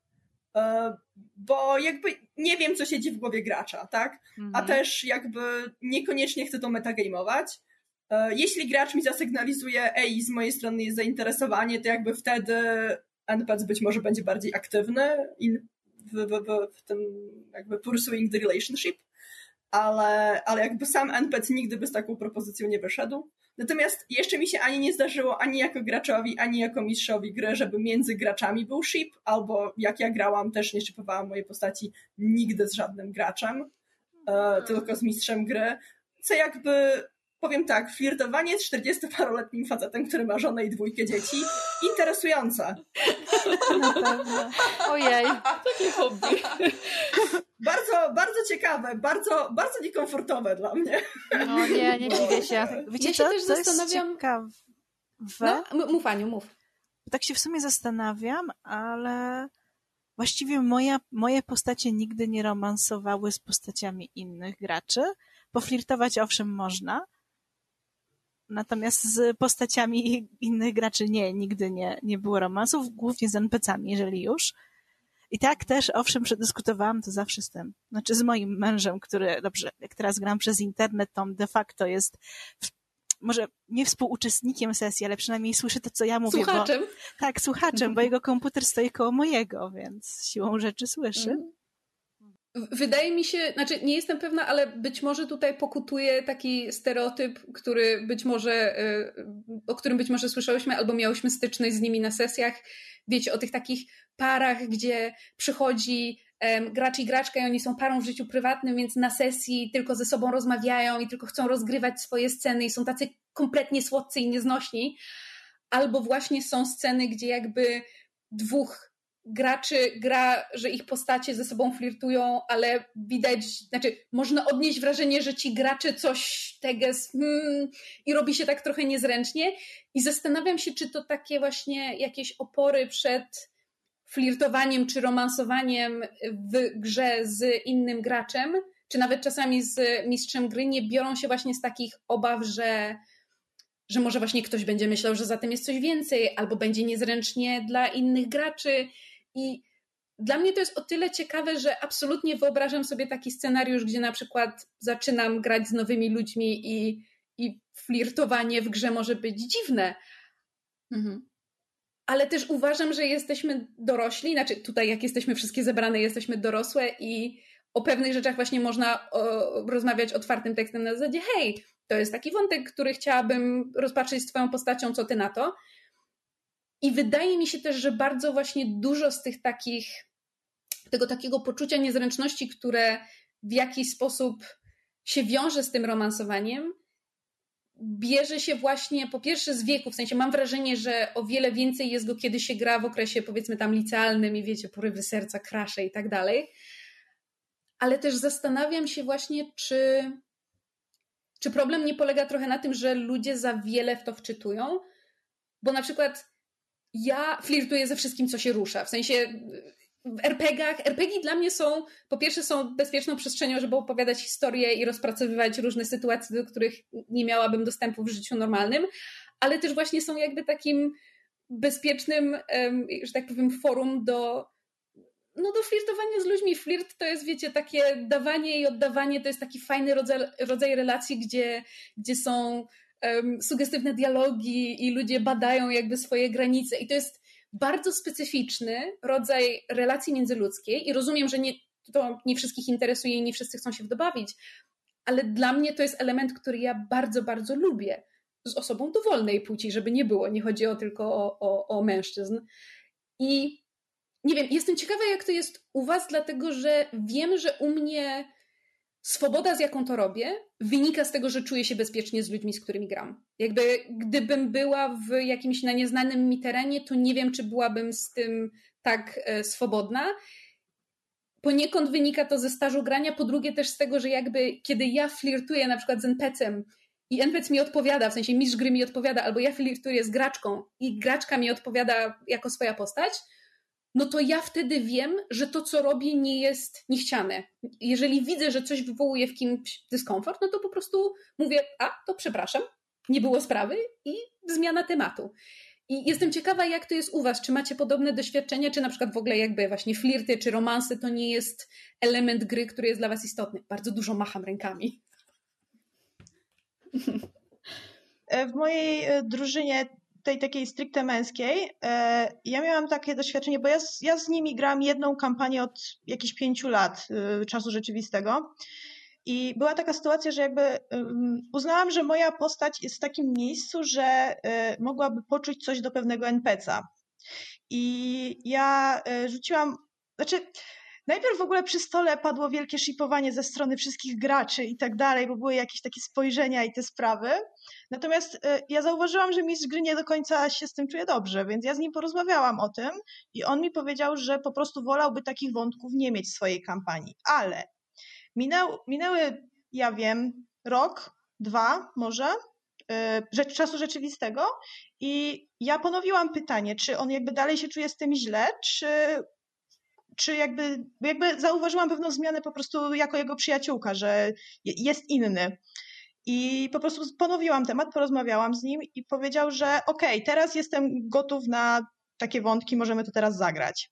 E, bo jakby nie wiem, co siedzi w głowie gracza, tak? Mhm. A też jakby niekoniecznie chcę to metagameować. Jeśli gracz mi zasygnalizuje, ej, z mojej strony jest zainteresowanie, to jakby wtedy NPC być może będzie bardziej aktywny w, w, w, w tym jakby pursuing the relationship, ale, ale jakby sam NPC nigdy by z taką propozycją nie wyszedł. Natomiast jeszcze mi się ani nie zdarzyło, ani jako graczowi, ani jako mistrzowi gry, żeby między graczami był ship, albo jak ja grałam, też nie shipowałam mojej postaci nigdy z żadnym graczem, e, tylko z mistrzem gry, co jakby powiem tak, flirtowanie z 40-paroletnim facetem, który ma żonę i dwójkę dzieci, interesujące. Na pewno. Ojej. Takie hobby. Bardzo, bardzo ciekawe, bardzo, bardzo niekomfortowe dla mnie. No nie, nie dziwię się. Wiecie ja się co? też to zastanawiam... Jest ciekawe. No, mów Aniu, mów. Tak się w sumie zastanawiam, ale właściwie moja, moje postacie nigdy nie romansowały z postaciami innych graczy. Poflirtować owszem można, Natomiast z postaciami innych graczy nie, nigdy nie, nie było romansów, głównie z NPC-ami, jeżeli już. I tak też, owszem, przedyskutowałam to zawsze z tym. Znaczy z moim mężem, który, dobrze, jak teraz gram przez internet, to on de facto jest może nie współuczestnikiem sesji, ale przynajmniej słyszy to, co ja mówię. Słuchaczem? Bo, tak, słuchaczem, bo jego komputer stoi koło mojego, więc siłą rzeczy słyszy. Mm. Wydaje mi się, znaczy nie jestem pewna, ale być może tutaj pokutuje taki stereotyp, który być może, y, o którym być może słyszałyśmy albo miałyśmy styczność z nimi na sesjach. Wiecie, o tych takich parach, gdzie przychodzi gracz i graczka i oni są parą w życiu prywatnym, więc na sesji tylko ze sobą rozmawiają i tylko chcą rozgrywać swoje sceny i są tacy kompletnie słodcy i nieznośni. Albo właśnie są sceny, gdzie jakby dwóch graczy gra, że ich postacie ze sobą flirtują, ale widać, znaczy można odnieść wrażenie, że ci gracze coś teges hmm, i robi się tak trochę niezręcznie i zastanawiam się, czy to takie właśnie jakieś opory przed flirtowaniem czy romansowaniem w grze z innym graczem, czy nawet czasami z mistrzem gry nie biorą się właśnie z takich obaw, że że może właśnie ktoś będzie myślał, że za tym jest coś więcej, albo będzie niezręcznie dla innych graczy. I dla mnie to jest o tyle ciekawe, że absolutnie wyobrażam sobie taki scenariusz, gdzie na przykład zaczynam grać z nowymi ludźmi i, i flirtowanie w grze może być dziwne. Mhm. Ale też uważam, że jesteśmy dorośli, znaczy tutaj jak jesteśmy wszystkie zebrane, jesteśmy dorosłe i o pewnych rzeczach właśnie można o, rozmawiać otwartym tekstem na zasadzie hej, to jest taki wątek, który chciałabym rozpatrzyć z twoją postacią, co ty na to? I wydaje mi się też, że bardzo właśnie dużo z tych takich, tego takiego poczucia niezręczności, które w jakiś sposób się wiąże z tym romansowaniem, bierze się właśnie po pierwsze z wieku, w sensie mam wrażenie, że o wiele więcej jest go, kiedy się gra w okresie powiedzmy tam licealnym i wiecie, porywy serca, krasze i tak dalej. Ale też zastanawiam się właśnie, czy, czy problem nie polega trochę na tym, że ludzie za wiele w to wczytują, bo na przykład ja flirtuję ze wszystkim, co się rusza. W sensie w RPGach, RPG dla mnie są, po pierwsze są bezpieczną przestrzenią, żeby opowiadać historię i rozpracowywać różne sytuacje, do których nie miałabym dostępu w życiu normalnym, ale też właśnie są jakby takim bezpiecznym, że tak powiem, forum do, no do flirtowania z ludźmi. Flirt to jest, wiecie, takie dawanie i oddawanie, to jest taki fajny rodzaj, rodzaj relacji, gdzie, gdzie są um, sugestywne dialogi i ludzie badają jakby swoje granice i to jest bardzo specyficzny rodzaj relacji międzyludzkiej i rozumiem, że nie, to nie wszystkich interesuje i nie wszyscy chcą się w ale dla mnie to jest element, który ja bardzo, bardzo lubię z osobą dowolnej płci, żeby nie było. Nie chodzi o tylko o, o, o mężczyzn. I nie wiem, jestem ciekawa, jak to jest u Was, dlatego że wiem, że u mnie swoboda, z jaką to robię, wynika z tego, że czuję się bezpiecznie z ludźmi, z którymi gram. Jakby gdybym była w jakimś na nieznanym mi terenie, to nie wiem, czy byłabym z tym tak e, swobodna. Poniekąd wynika to ze stażu grania, po drugie też z tego, że jakby kiedy ja flirtuję na przykład z NPC-em i NPC mi odpowiada, w sensie mistrz gry mi odpowiada, albo ja flirtuję z graczką i graczka mi odpowiada jako swoja postać, no to ja wtedy wiem, że to, co robię, nie jest niechciane. Jeżeli widzę, że coś wywołuje w kimś dyskomfort, no to po prostu mówię, a to przepraszam, nie było sprawy i zmiana tematu. I jestem ciekawa, jak to jest u Was. Czy macie podobne doświadczenia, czy na przykład w ogóle jakby właśnie flirty czy romanse to nie jest element gry, który jest dla Was istotny? Bardzo dużo macham rękami. E, w mojej e, drużynie tej takiej stricte męskiej, e, ja miałam takie doświadczenie, bo ja z, ja z nimi gram jedną kampanię od jakichś pięciu lat czasu rzeczywistego. I była taka sytuacja, że jakby uznałam, że moja postać jest w takim miejscu, że mogłaby poczuć coś do pewnego NPC'a. I ja rzuciłam, znaczy Najpierw w ogóle przy stole padło wielkie shipowanie ze strony wszystkich graczy i tak dalej, bo były jakieś takie spojrzenia i te sprawy. Natomiast e, ja zauważyłam, że mistrz gry nie do końca się z tym czuje dobrze, więc ja z nim porozmawiałam o tym i on mi powiedział, że po prostu wolałby takich wątków nie mieć w swojej kampanii. Ale minęł, minęły, ja wiem, rok, dwa może, yy, czasu rzeczywistego i ja ponowiłam pytanie, czy on jakby dalej się czuje z tym źle, czy czy jakby, jakby zauważyłam pewną zmianę po prostu jako jego przyjaciółka, że jest inny. I po prostu ponowiłam temat, porozmawiałam z nim i powiedział, że okej, okay, teraz jestem gotów na takie wątki, możemy to teraz zagrać.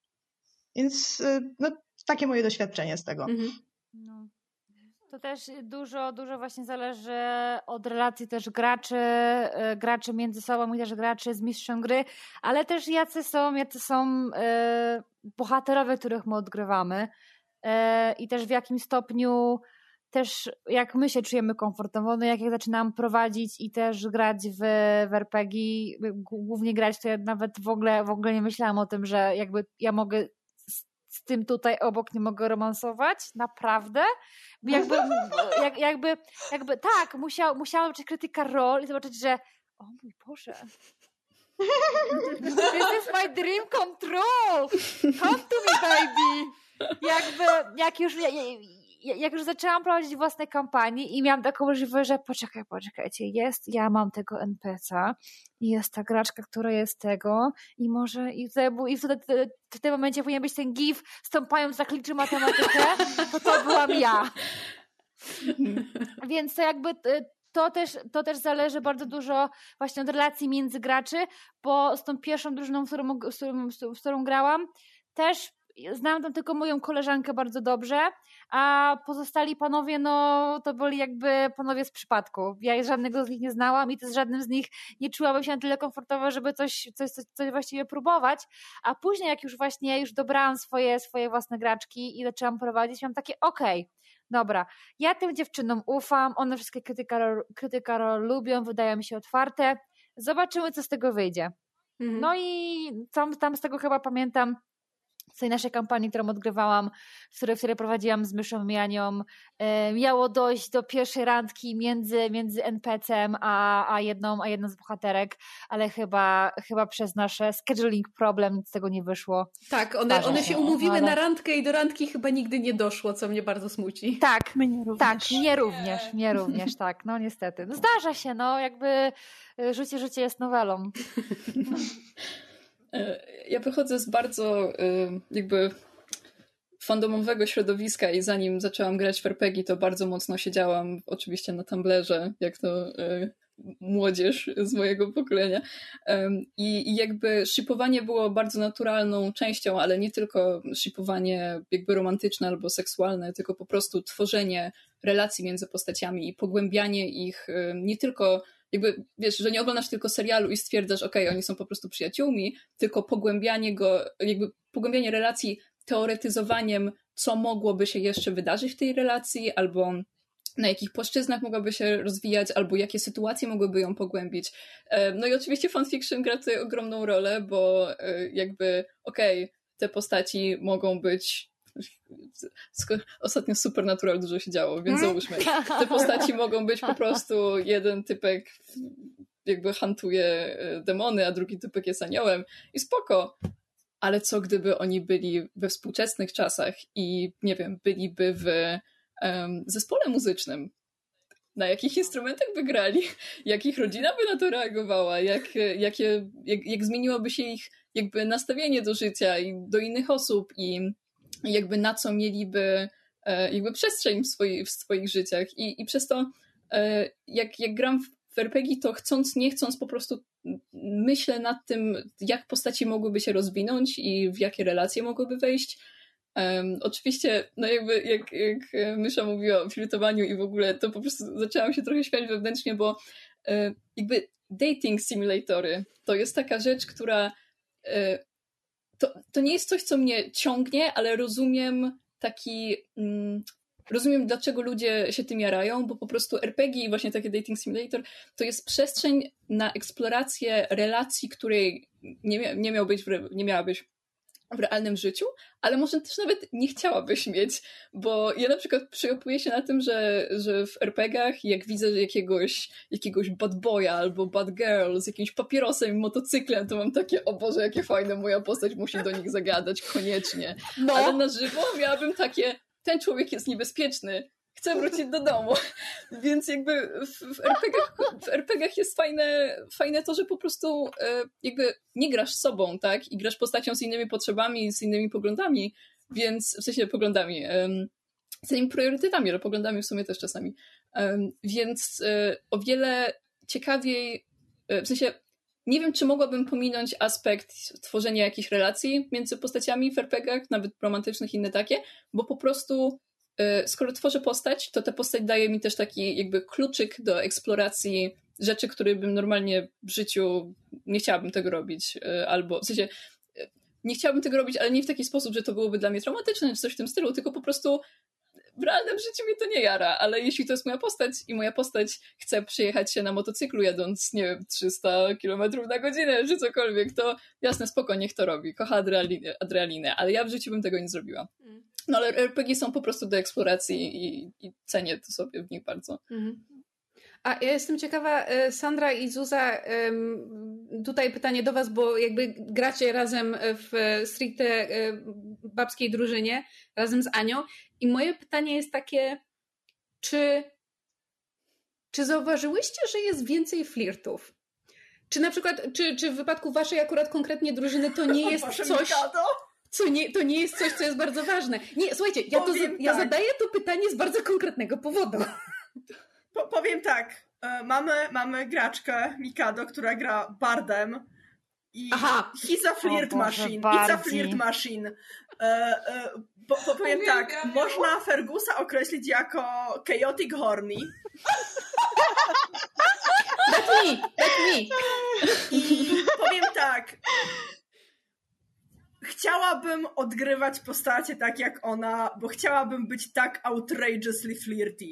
Więc y, no, takie moje doświadczenie z tego. Mhm. No. To też dużo, dużo właśnie zależy od relacji też graczy, y, graczy między sobą i też graczy z mistrzem gry, ale też jacy są, jacy są yy, bohaterowie, których my odgrywamy yy, i też w jakim stopniu też jak my się czujemy komfortowo, no jak ja zaczynam prowadzić i też grać w, w RPG, głównie grać, to ja nawet w ogóle, w ogóle nie myślałam o tym, że jakby ja mogę z tym tutaj obok nie mogę romansować, naprawdę. Jakby, jak, jakby, jakby tak, musiał, musiałam zobaczyć krytyka rol i zobaczyć, że o mój Boże, This is my dream come true! Come to me, baby! Jakby, jak już, jak już zaczęłam prowadzić własne kampanie i miałam taką możliwość, że poczekaj, poczekajcie, jest, ja mam tego NPC-a i jest ta graczka, która jest tego i może i, wtedy, i wtedy, w tym momencie powinien być ten gif stąpając za kliczy matematykę, to to byłam ja. Więc to jakby to też, to też zależy bardzo dużo właśnie od relacji między graczy, bo z tą pierwszą drużyną, z którą, z którą, z którą grałam, też znam tam tylko moją koleżankę bardzo dobrze, a pozostali panowie, no to byli jakby panowie z przypadku. Ja żadnego z nich nie znałam i z żadnym z nich nie czułabym się na tyle komfortowo, żeby coś, coś, coś, coś właściwie próbować, a później jak już właśnie już dobrałam swoje, swoje własne graczki i zaczęłam prowadzić, miałam takie okej, okay, dobra, ja tym dziewczynom ufam, one wszystkie krytyka, lubią, wydają mi się otwarte, zobaczymy co z tego wyjdzie. Mhm. No i tam, tam z tego chyba pamiętam tej naszej kampanii, którą odgrywałam, w której, w której prowadziłam z Myszą Mianią, e, miało dojść do pierwszej randki między, między NPC-em a, a, jedną, a jedną z bohaterek, ale chyba, chyba przez nasze scheduling problem nic z tego nie wyszło. Tak, one, one się umówiły ale... na randkę i do randki chyba nigdy nie doszło, co mnie bardzo smuci. Tak, mnie również. Tak, mnie również, mnie również, tak, no niestety. No zdarza się, no jakby y, życie, życie jest nowelą. E, ja wychodzę z bardzo y, jakby fandomowego środowiska i zanim zaczęłam grać w RPG, to bardzo mocno siedziałam oczywiście na Tumblerze, jak to y, młodzież z mojego pokolenia. I, I, jakby shipowanie było bardzo naturalną częścią, ale nie tylko shipowanie jakby romantyczne albo seksualne, tylko po prostu tworzenie relacji między postaciami i pogłębianie ich nie tylko jakby, wiesz, że nie oglądasz tylko serialu i stwierdzasz, okej, okay, oni są po prostu przyjaciółmi, tylko pogłębianie go, jakby pogłębianie relacji teoretyzowaniem, co mogłoby się jeszcze wydarzyć w tej relacji, albo na jakich płaszczyznach mogłaby się rozwijać, albo jakie sytuacje mogłyby ją pogłębić. E, no i oczywiście fanfiction gra tutaj ogromną rolę, bo e, jakby, okej, okay, te postaci mogą być Ostatnio Supernatural dużo się działo, więc mm. załóżmy, te postaci mogą być po prostu jeden typek jakby hantuje e, demony, a drugi typek jest aniołem i spoko. Ale co gdyby oni byli we współczesnych czasach i nie wiem, byliby w um, zespole muzycznym, na jakich instrumentach by grali, jak ich rodzina by na to reagowała, jak, jakie, jak, jak zmieniłoby się ich jakby nastawienie do życia i do innych osób i jakby na co mieliby e, jakby przestrzeń w, swoich, w swoich życiach. I, i przez to e, jak, jak gram w RPG, to chcąc, nie chcąc po prostu myślę nad tym, jak postaci mogłyby się rozwinąć i w jakie relacje mogłyby wejść, Um, oczywiście, no jakby jak, jak Mysza mówiła o flirtowaniu i w ogóle, to po prostu zaczęłam się trochę śmiać wewnętrznie, bo e, jakby dating simulatory to jest taka rzecz, która e, to, to nie jest coś, co mnie ciągnie, ale rozumiem taki mm, rozumiem, dlaczego ludzie się tym jarają, bo po prostu RPG i właśnie takie dating simulator to jest przestrzeń na eksplorację relacji, której nie, nie, miał być w, nie w realnym życiu, ale może też nawet nie chciałabyś mieć, bo ja na przykład przyłapuję się na tym, że, że w RPGach jak widzę jakiegoś, jakiegoś bad boya albo bad girl z jakimś papierosem i motocyklem, to mam takie, o Boże, jakie fajne, moja postać musi do nich zagadać, koniecznie. No. Ale na żywo miałabym takie, ten człowiek jest niebezpieczny, chcę wrócić do domu. Więc jakby w, w, RPG-ach, w RPGach jest fajne, fajne to, że po prostu e, jakby nie grasz sobą, tak? I grasz postacią z innymi potrzebami, z innymi poglądami, więc w sensie poglądami, z innymi priorytetami, ale poglądami w sumie też czasami. Więc e, o wiele ciekawiej, e, w sensie nie wiem, czy mogłabym pominąć aspekt tworzenia jakichś relacji między postaciami w RPGach, nawet romantycznych, inne takie, bo po prostu skoro tworzę postać, to ta postać daje mi też taki jakby kluczyk do eksploracji rzeczy, które bym normalnie w życiu nie chciałabym tego robić, y, albo w sensie y, nie chciałabym tego robić, ale nie w taki sposób, że to byłoby dla mnie traumatyczne czy coś w tym stylu, tylko po prostu w realnym życiu mnie to nie jara, ale jeśli to jest moja postać i moja postać chce przyjechać się na motocyklu jadąc, nie wiem, 300 km na godzinę czy cokolwiek, to jasne, spoko, niech to robi. Kocha adrenalinę, adrenalinę ale ja w życiu bym tego nie zrobiła. Mm. No ale RPG są po prostu do eksploracji i, i cenię to sobie w nich bardzo. Mhm. A ja jestem ciekawa, e, Sandra i Zuza, tutaj pytanie do Was, bo jakby gracie razem w stricte e, babskiej drużynie, razem z Anią. I moje pytanie jest takie, czy, czy zauważyłyście, że jest więcej flirtów? Czy na przykład, czy, czy w wypadku Waszej akurat konkretnie drużyny to nie jest coś co nie, to nie jest coś, co jest bardzo ważne. Nie, słuchajcie, ja, to, ja tak. zadaję to pytanie z bardzo konkretnego powodu. Po, powiem tak, e, mamy, mamy graczkę Mikado, która gra bardem i Aha. he's a flirt machine. It's a flirt machine. E, e, po, powiem tak, można Fergusa określić jako chaotic horny. That's me, that's me. I powiem tak, chciałabym odgrywać postacie tak jak ona, bo chciałabym być tak outrageously flirty.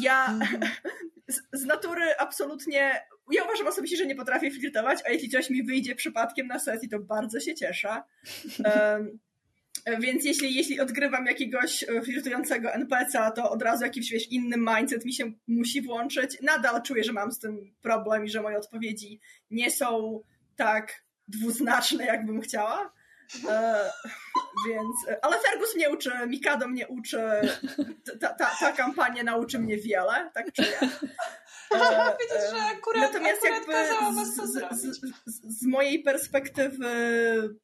Ja mhm. z, z natury absolutnie. Ja uważam osobiście, że nie potrafię flirtować, a jeśli coś mi wyjdzie przypadkiem na sesji, to bardzo się cieszę. Um, Więc jeśli, jeśli odgrywam jakiegoś flirtującego NPC-a, to od razu jakiś wiesz, inny mindset mi się musi włączyć. Nadal czuję, że mam z tym problem i że moje odpowiedzi nie są tak dwuznaczne, jakbym chciała. E, więc, ale Fergus mnie uczy, Mikado mnie uczy, ta, ta, ta kampania nauczy mnie wiele, tak czuję. E, Widzisz, że akurat, Natomiast akurat jakby z, z, z, z, mojej perspektywy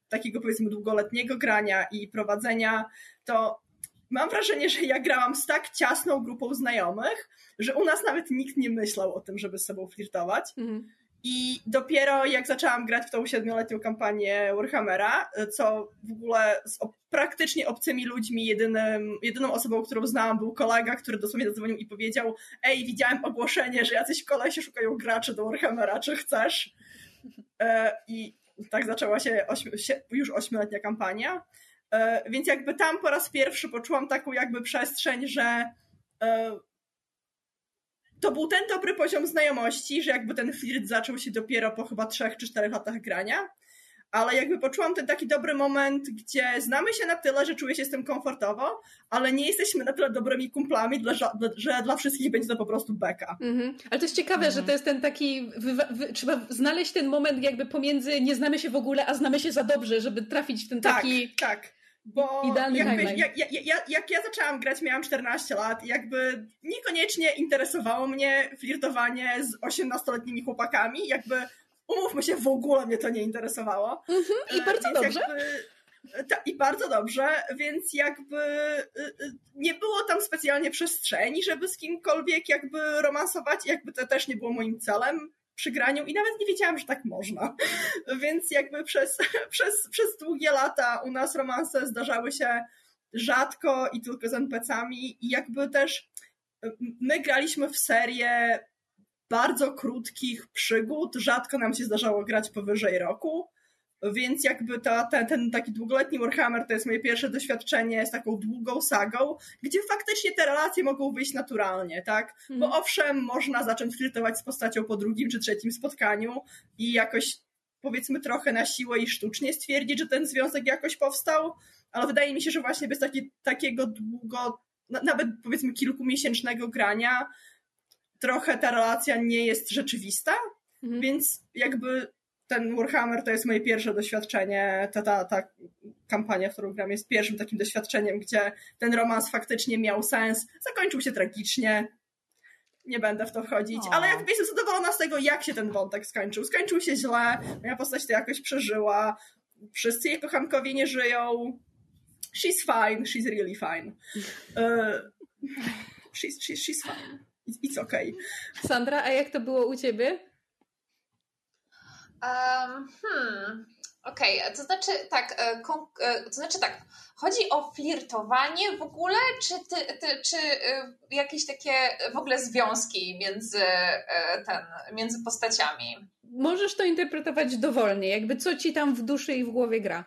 takiego powiedzmy długoletniego grania i prowadzenia, to mam wrażenie, że ja grałam z tak ciasną grupą znajomych, że u nas nawet nikt nie myślał o tym, żeby z sobą flirtować. Mhm. I dopiero jak zaczęłam grać w tą siedmioletnią kampanię Warhammera, co w ogóle z praktycznie obcymi ludźmi, jedynym, jedyną osobą, którą znałam był kolega, który dosłownie zadzwonił i powiedział ej, widziałem ogłoszenie, że jacyś kolesie szukają graczy do Warhammera, czy chcesz? E, I tak zaczęła się, ośmi, już ośmioletnia kampania. E, więc jakby tam po raz pierwszy poczułam taką jakby przestrzeń, że e, to był ten dobry poziom znajomości, że jakby ten flirt zaczął się dopiero po chyba trzech czy czterech latach grania, ale jakby poczułam ten taki dobry moment, gdzie znamy się na tyle, że czuję się z tym komfortowo, ale nie jesteśmy na tyle dobrymi kumplami, dla, że dla wszystkich będzie to po prostu beka. Mhm. Ale to jest ciekawe, że to jest ten taki, trzeba znaleźć ten moment jakby pomiędzy nie znamy się w ogóle, a znamy się za dobrze, żeby trafić w ten tak, taki... Tak, tak. Bo Idealny jakby, jak, jak, jak, jak, ja zaczęłam grać, miałam 14 lat i jakby niekoniecznie interesowało mnie flirtowanie z 18-letnimi chłopakami, jakby umówmy się, w ogóle mnie to nie interesowało. Mhm, I bardzo więc dobrze. Jakby, ta, I bardzo dobrze, więc jakby y, nie było tam specjalnie przestrzeni, żeby z kimkolwiek jakby romansować, jakby to też nie było moim celem przy graniu i nawet nie wiedziałam, że tak można. Więc jakby przez, przez, przez długie lata u nas romanse zdarzały się rzadko i tylko z NPC-ami i jakby też my graliśmy w serię bardzo krótkich przygód, rzadko nam się zdarzało grać powyżej roku. Więc jakby ta, ten, ten taki długoletni Warhammer to jest moje pierwsze doświadczenie z taką długą sagą, gdzie faktycznie te relacje mogą wyjść naturalnie, tak? Bo mhm. owszem, można zacząć flirtować z postacią po drugim czy trzecim spotkaniu i jakoś powiedzmy trochę na siłę i sztucznie stwierdzić, że ten związek jakoś powstał, ale wydaje mi się, że właśnie bez taki, takiego długo, nawet powiedzmy kilkumiesięcznego grania, trochę ta relacja nie jest rzeczywista, mhm. więc jakby ten Warhammer to jest moje pierwsze doświadczenie, ta, ta, ta kampania, w którą gram, jest pierwszym takim doświadczeniem, gdzie ten romans faktycznie miał sens, zakończył się tragicznie, nie będę w to wchodzić, o. ale jakby jestem zadowolona z tego, jak się ten wątek skończył. Skończył się źle, moja postać to jakoś przeżyła, wszyscy jej kochankowie nie żyją, she's fine, she's really fine. Uh, she's, she's, she's fine. It's okay. Sandra, a jak to było u ciebie? Um, hmm. Okej, okay. to znaczy tak, e, e, to znaczy tak, chodzi o flirtowanie w ogóle, czy, ty, ty, czy e, jakieś takie w ogóle związki między, ten, między postaciami? Możesz to interpretować dowolnie, jakby co ci tam w duszy i w głowie gra.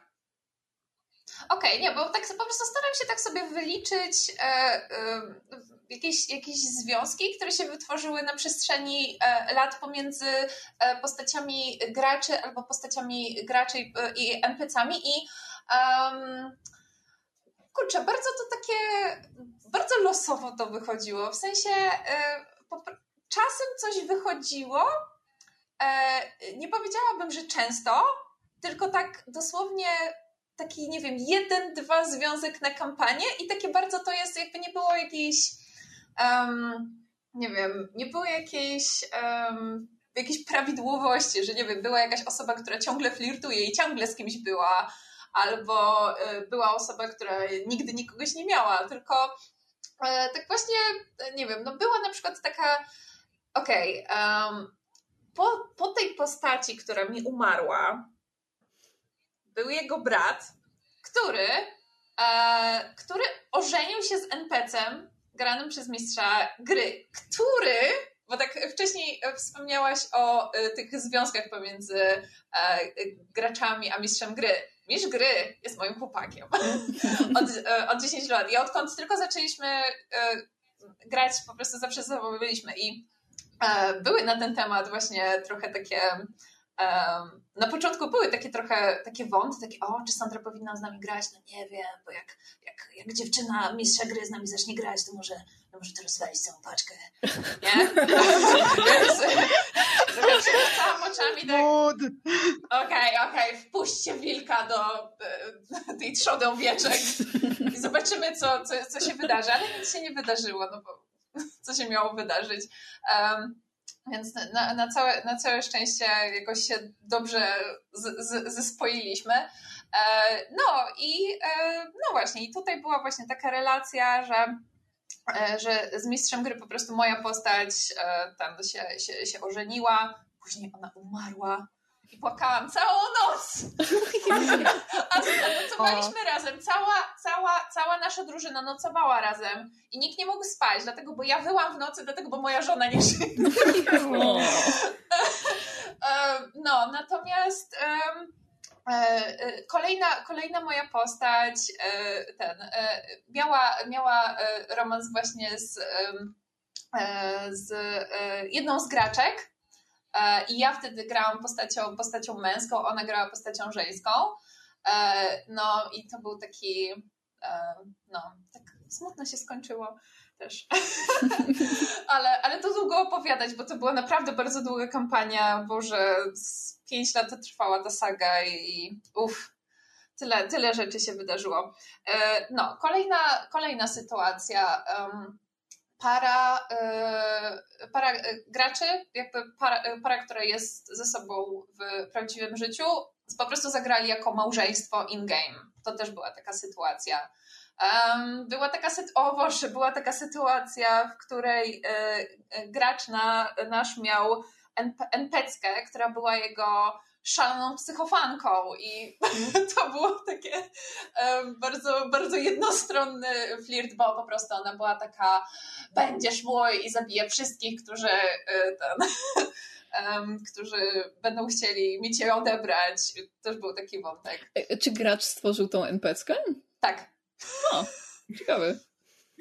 Okej, okay, nie, bo tak po prostu staram się tak sobie wyliczyć jakieś, jakieś związki, które się wytworzyły na przestrzeni e, lat pomiędzy e, postaciami graczy albo postaciami graczy i NPC-ami i um, kurczę, bardzo to takie, bardzo losowo to wychodziło, w sensie e, czasem coś wychodziło, nie powiedziałabym, że często, tylko tak dosłownie taki, nie wiem, jeden, dwa związek na kampanię i takie bardzo to jest, jakby nie było jakiejś um, nie wiem, nie było jakiejś um, jakiejś prawidłowości, że nie wiem, była jakaś osoba, która ciągle flirtuje i ciągle z kimś była, albo y, była osoba, która nigdy nikogoś nie miała, tylko y, tak właśnie, nie wiem, no była na przykład taka, okej, okay, um, po, po tej postaci, która mi umarła, był jego brat, który, e, który ożenił się z NPC-em granym przez mistrza gry, który, bo tak wcześniej wspomniałaś o e, tych związkach pomiędzy e, graczami a mistrzem gry. Mistrz gry jest moim chłopakiem od, e, od 10 lat. I odkąd tylko zaczęliśmy grać, po prostu zawsze ze sobą byliśmy i były na ten temat właśnie trochę takie Um, na początku były takie trochę takie wąty, takie o, czy Sandra powinna z nami grać? No nie wiem, bo jak, jak, jak dziewczyna mistrza gry z nami zacznie grać, to może, no może to rozwalić całą paczkę. Nie? Więc przewracałam oczami tak okej, okay, okej, okay, wpuśćcie wilka do e, tej trzody owieczek i zobaczymy, co, co, co się wydarzy. Ale nic się nie wydarzyło, no bo co się miało wydarzyć. Um, więc na, na, całe, na całe szczęście jakoś się dobrze z, z, zespoiliśmy. E, no i e, no właśnie, i tutaj była właśnie taka relacja, że, e, że z mistrzem gry po prostu moja postać tam się, się, się ożeniła, później ona umarła i płakałam całą noc. A nocowaliśmy razem. Cała, cała, cała nasza drużyna nocowała razem i nikt nie mógł spać, dlatego, bo ja wyłam w nocy, dlatego, bo moja żona nie żyje. no, natomiast um, Kolejna, kolejna moja postać e, ten, miała, miała romans właśnie z, z jedną z graczek, I ja wtedy grałam postacią, postacią męską, ona grała postacią żeńską. E, no i to był taki, e, no, tak smutno się skończyło też. ale, ale to długo opowiadać, bo to była naprawdę bardzo długa kampania, bo że z 5 lat trwała ta saga i uff, tyle, tyle rzeczy się wydarzyło. No, kolejna, kolejna sytuacja para, e, para e, graczy, jakby para, e, para, która jest ze sobą w prawdziwym życiu, po prostu zagrali jako małżeństwo in-game. To też była taka sytuacja. była taka Boże, była taka sytuacja, w której gracz na, nasz miał NPC, która była jego szaloną psychofanką i to było takie bardzo, bardzo jednostronny flirt, bo po prostu ona była taka będziesz mój i zabije wszystkich, którzy e, ten, którzy będą chcieli mi cię odebrać. Też był taki wątek. E, czy gracz stworzył tą NPC-kę? Tak. O, ciekawy.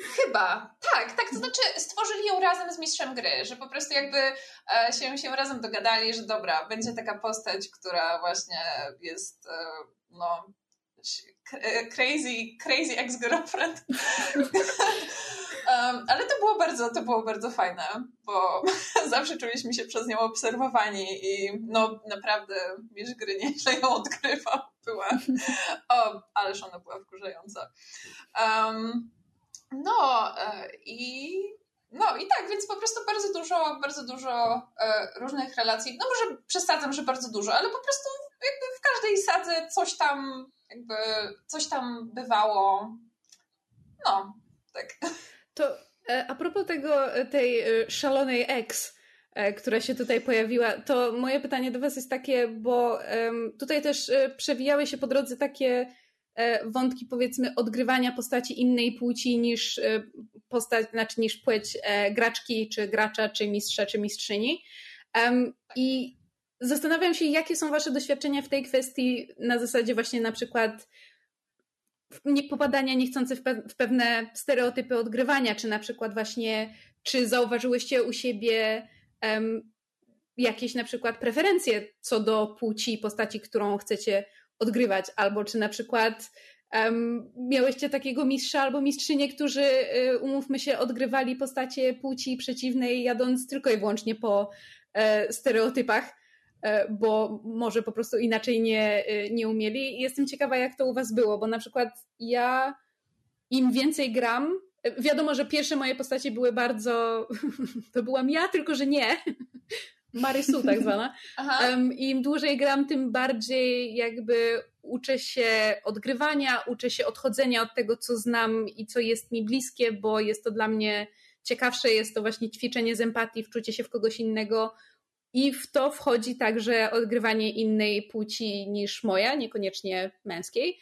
Chyba, tak, tak, to znaczy stworzyli ją razem z mistrzem gry, że po prostu jakby e, się, się razem dogadali, że dobra, będzie taka postać, która właśnie jest e, no e, crazy, crazy ex-girlfriend. um, ale to było bardzo, to było bardzo fajne, bo zawsze czuliśmy się przez nią obserwowani i no naprawdę mistrz gry nieźle ją odgrywał. Była, o, ależ ona była wkurzająca. Um, no e, i no i tak, więc po prostu bardzo dużo, bardzo dużo e, różnych relacji. No może przesadzam, że bardzo dużo, ale po prostu jakby w każdej sadze coś tam jakby coś tam bywało. No, tak. To e, a propos tego, tej szalonej ex, która się tutaj pojawiła, to moje pytanie do Was jest takie, bo tutaj też przewijały się po drodze takie wątki powiedzmy odgrywania postaci innej płci niż e, postać, znaczy niż płeć e, graczki, czy gracza, czy mistrza, czy mistrzyni. I zastanawiam się, jakie są Wasze doświadczenia w tej kwestii na zasadzie właśnie na przykład nie popadania niechcący w, pe w pewne stereotypy odgrywania, czy na przykład właśnie, czy zauważyłyście u siebie jakieś na przykład preferencje co do płci postaci, którą chcecie odgrywać, albo czy na przykład um, miałyście takiego mistrza albo mistrzynię, którzy, y, umówmy się, odgrywali postacie płci przeciwnej, jadąc tylko i wyłącznie po e, stereotypach, e, bo może po prostu inaczej nie, y, nie umieli. Jestem ciekawa, jak to u Was było, bo na przykład ja im więcej gram, wiadomo, że pierwsze moje postacie były bardzo. To byłam ja, tylko że nie. Marysu tak zwana. Um, Im dłużej gram, tym bardziej jakby uczę się odgrywania, uczę się odchodzenia od tego, co znam i co jest mi bliskie, bo jest to dla mnie ciekawsze, jest to właśnie ćwiczenie z empatii, wczucie się w kogoś innego. I w to wchodzi także odgrywanie innej płci niż moja, niekoniecznie męskiej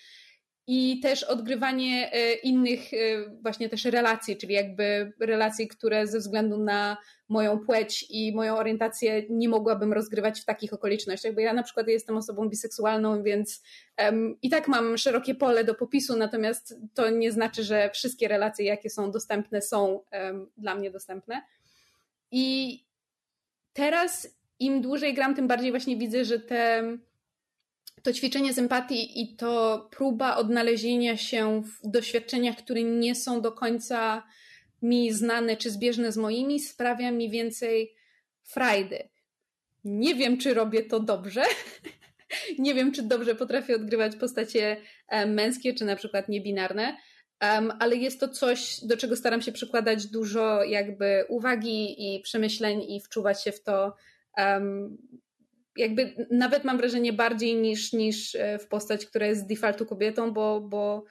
i też odgrywanie e, innych e, właśnie też relacji, czyli jakby relacji, które ze względu na moją płeć i moją orientację nie mogłabym rozgrywać w takich okolicznościach, bo ja na przykład jestem osobą biseksualną, więc um, i tak mam szerokie pole do popisu, natomiast to nie znaczy, że wszystkie relacje, jakie są dostępne, są um, dla mnie dostępne. I teraz im dłużej gram, tym bardziej właśnie widzę, że te, to ćwiczenie z empatii i to próba odnalezienia się w doświadczeniach, które nie są do końca mi znane czy zbieżne z moimi, sprawia mi więcej frajdy. Nie wiem, czy robię to dobrze. nie wiem, czy dobrze potrafię odgrywać postacie e, męskie, czy na przykład niebinarne, um, ale jest to coś, do czego staram się przykładać dużo jakby uwagi i przemyśleń i wczuwać się w to um, jakby nawet mam wrażenie bardziej niż, niż e, w postać, która jest z defaultu kobietą, bo, bo,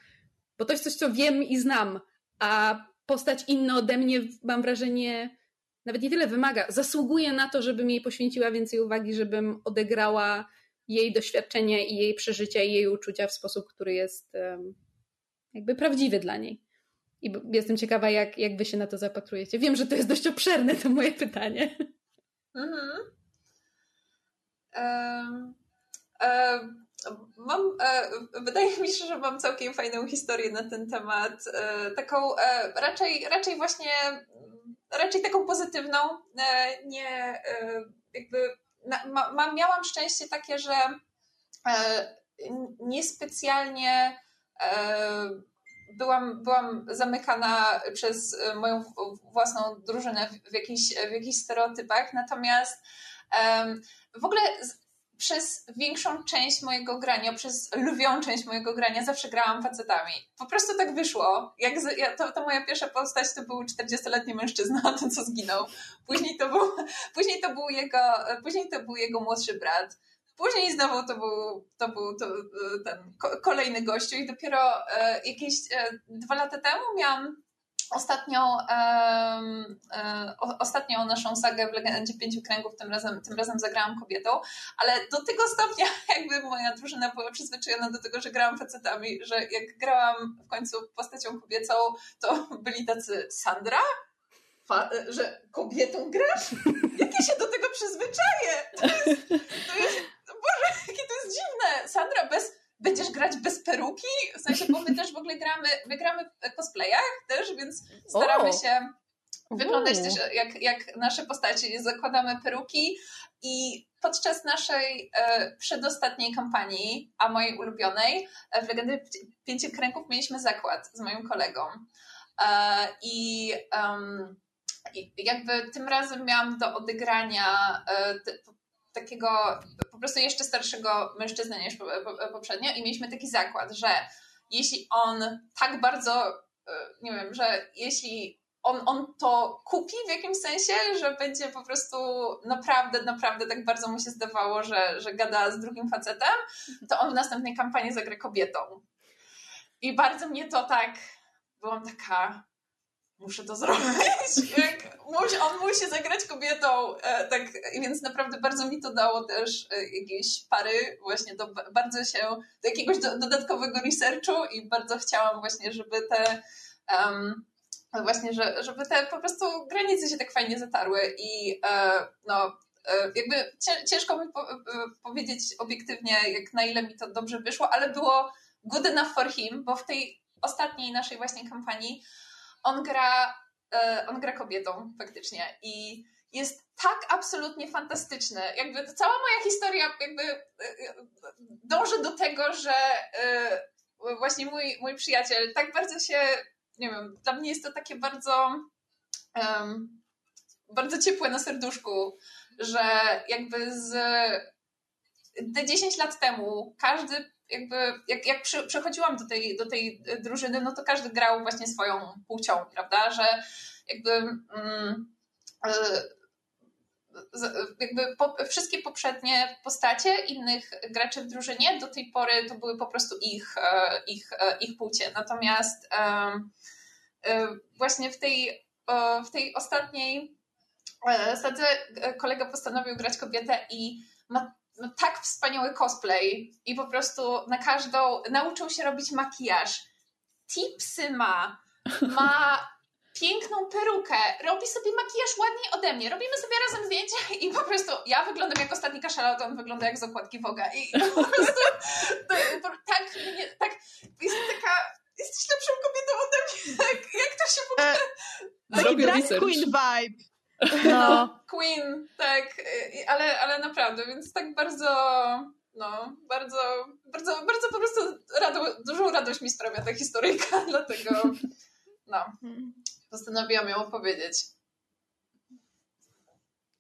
bo to jest coś, co wiem i znam, a postać inna ode mnie mam wrażenie nawet nie tyle wymaga, zasługuje na to, żebym jej poświęciła więcej uwagi, żebym odegrała jej doświadczenie i jej przeżycia i jej uczucia w sposób, który jest jakby prawdziwy dla niej. I jestem ciekawa, jak, jak wy się na to zapatrujecie. Wiem, że to jest dość obszerne to moje pytanie. Mhm. Mam, e, wydaje mi się, że mam całkiem fajną historię na ten temat. E, taką e, raczej, raczej właśnie, raczej taką pozytywną. Nie, jakby ma, ma, miałam szczęście takie, że niespecjalnie byłam, byłam zamykana przez moją własną drużynę w, jakichś, w jakichś stereotypach, natomiast w ogóle przez większą część mojego grania, przez lwią część mojego grania zawsze grałam facetami. Po prostu tak wyszło. Jak z, ja, to, to moja pierwsza postać to był 40-letni mężczyzna, ten co zginął. Później to był, później to był jego, później to był jego młodszy brat. Później znowu to był, to był to, ten kolejny gościu i dopiero e, jakieś e, dwa lata temu miałam ostatnią, um, ostatnią naszą sagę w Legendzie Pięciu Kręgów, tym razem, tym razem zagrałam kobietą, ale do tego stopnia jakby moja drużyna była przyzwyczajona do tego, że grałam facetami, że jak grałam w końcu postacią kobiecą, to byli tacy Sandra? Fa że kobietą grasz? Jak ja się do tego przyzwyczaję? To jest, to jest, Boże, jakie to jest dziwne! Sandra bez będziesz grać bez peruki? W sensie, bo my też w ogóle gramy, my gramy w cosplayach też, więc staramy się wyglądać też jak, jak nasze postacie. Zakładamy peruki i podczas naszej e, przedostatniej kampanii, a mojej ulubionej, e, w Legendy Pięciu Kręgów mieliśmy zakład z moim kolegą. E, I um, i jakby tym razem miałam do odegrania e, takiego po prostu jeszcze starszego mężczyznę niż poprzednio i mieliśmy taki zakład, że jeśli on tak bardzo, e, nie wiem, że jeśli on, on to kupi w jakimś sensie, że będzie po prostu naprawdę, naprawdę tak bardzo mu się zdawało, że, że gada z drugim facetem, to on w następnej kampanii zagra kobietą. I bardzo mnie to tak, byłam taka, muszę to zrobić. Jak musi, on musi zagrać kobietą, e, tak, więc naprawdę bardzo mi to dało też e, jakieś pary właśnie do, bardzo się, do jakiegoś do, dodatkowego researchu i bardzo chciałam właśnie, żeby te um, właśnie, że, żeby te po prostu granice się tak fajnie zatarły i e, no jakby ciężko mi po, powiedzieć obiektywnie, jak na ile mi to dobrze wyszło, ale było good enough for him, bo w tej ostatniej naszej właśnie kampanii on gra, e, on gra kobietą faktycznie i jest tak absolutnie fantastyczny. Jakby cała moja historia jakby e, e, dąży do tego, że właśnie mój, mój przyjaciel tak bardzo się, nie wiem, dla mnie jest to takie bardzo um, bardzo ciepłe na serduszku, że jakby z te 10 lat temu każdy jakby, jak, jak przy, przechodziłam do tej, do tej drużyny, no to każdy grał właśnie swoją płcią, prawda, że jakby mm, e, jakby po, wszystkie poprzednie postacie innych graczy w drużynie do tej pory to były po prostu ich, e, ich, e, ich płcie. Natomiast właśnie w tej, w tej ostatniej sadze kolega postanowił grać kobietę i ma no, tak wspaniały cosplay i po prostu na każdą nauczył się robić makijaż. Tipsy ma, ma piękną perukę, robi sobie makijaż ładniej ode mnie, robimy sobie razem zdjęcia i po prostu ja wyglądam jak ostatni kaszalot, on wygląda jak z okładki Woga i po prostu to, to, tak, nie, tak, jest taka, jesteś lepszą kobietą ode mnie, jak, jak to się w ogóle... E, taki drag queen vibe. No. Queen, tak, ale, ale naprawdę, więc tak bardzo, no, bardzo, bardzo, bardzo po prostu rado, dużą radość mi sprawia ta historyjka, dlatego, no, postanowiłam ją opowiedzieć.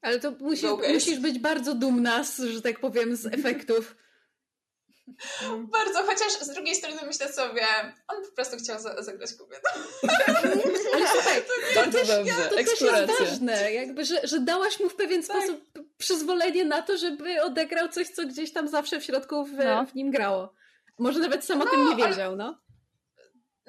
Ale to musi, musisz być bardzo dumna, z, że tak powiem, z efektów. Bardzo, chociaż z drugiej strony myślę sobie, on po prostu chciał za zagrać kobietę. Ale słuchaj, to, to, też, dobrze, to też jest ważne, jakby, że, że dałaś mu w pewien tak. sposób przyzwolenie na to, żeby odegrał coś, co gdzieś tam zawsze w środku w, no. w nim grało. Może nawet sam o no, tym nie wiedział, ale... no.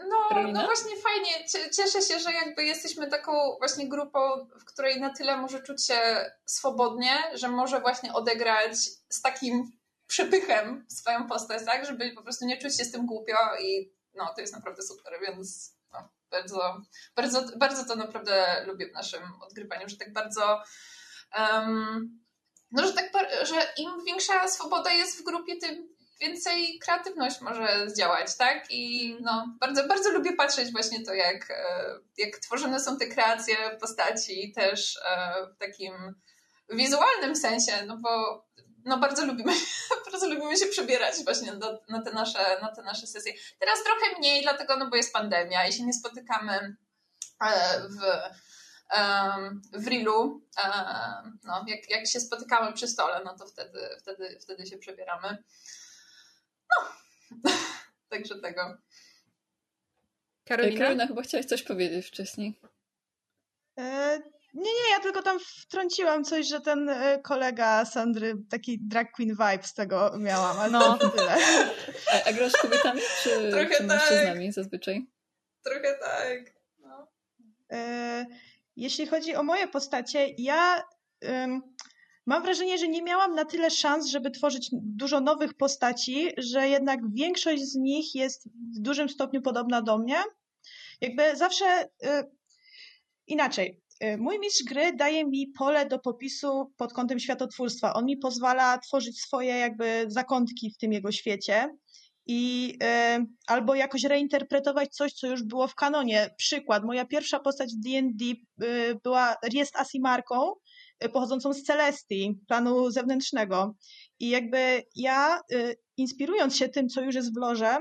No, no właśnie fajnie. Cieszę się, że jakby jesteśmy taką właśnie grupą, w której na tyle może czuć się swobodnie, że może właśnie odegrać z takim przepychem swoją postać, tak, żeby po prostu nie czuć się z tym głupio i no, to jest naprawdę super, więc no, bardzo, bardzo, bardzo to naprawdę lubię w naszym odgrywaniu, że tak bardzo um, no, że tak, że im większa swoboda jest w grupie, tym więcej kreatywność może zdziałać, tak? I no, bardzo, bardzo lubię patrzeć właśnie to, jak, e, jak tworzone są te kreacje postaci też e, w takim wizualnym sensie, no bo no bardzo lubimy, bardzo lubimy się przebierać właśnie do, na, te nasze, na te nasze sesje. Teraz trochę mniej, dlatego, no bo jest pandemia i się nie spotykamy e, w, w Rilu. No, jak, jak się spotykamy przy stole, no to wtedy, wtedy, wtedy się przebieramy. No, także tego. Karolina? Karolina, chyba chciałaś coś powiedzieć wcześniej. E, nie, nie, ja tylko tam wtrąciłam coś, że ten e, kolega Sandry taki drag queen vibe z tego miałam, ale no. tyle. A, a grasz kobietami czy, Trochę czy mężczyznami tak. zazwyczaj? Trochę tak. No. E, jeśli chodzi o moje postacie, ja mam wrażenie, że nie miałam na tyle szans, żeby tworzyć dużo nowych postaci, że jednak większość z nich jest w dużym stopniu podobna do mnie. Jakby zawsze e, inaczej. E, mój mistrz gry daje mi pole do popisu pod kątem światotwórstwa. On mi pozwala tworzyć swoje jakby zakątki w tym jego świecie i y, albo jakoś reinterpretować coś, co już było w kanonie. Przykład, moja pierwsza postać w D&D y, była, jest Asimarką, y, pochodzącą z Celestii, planu zewnętrznego. I jakby ja, inspirując się tym, co już jest w loże,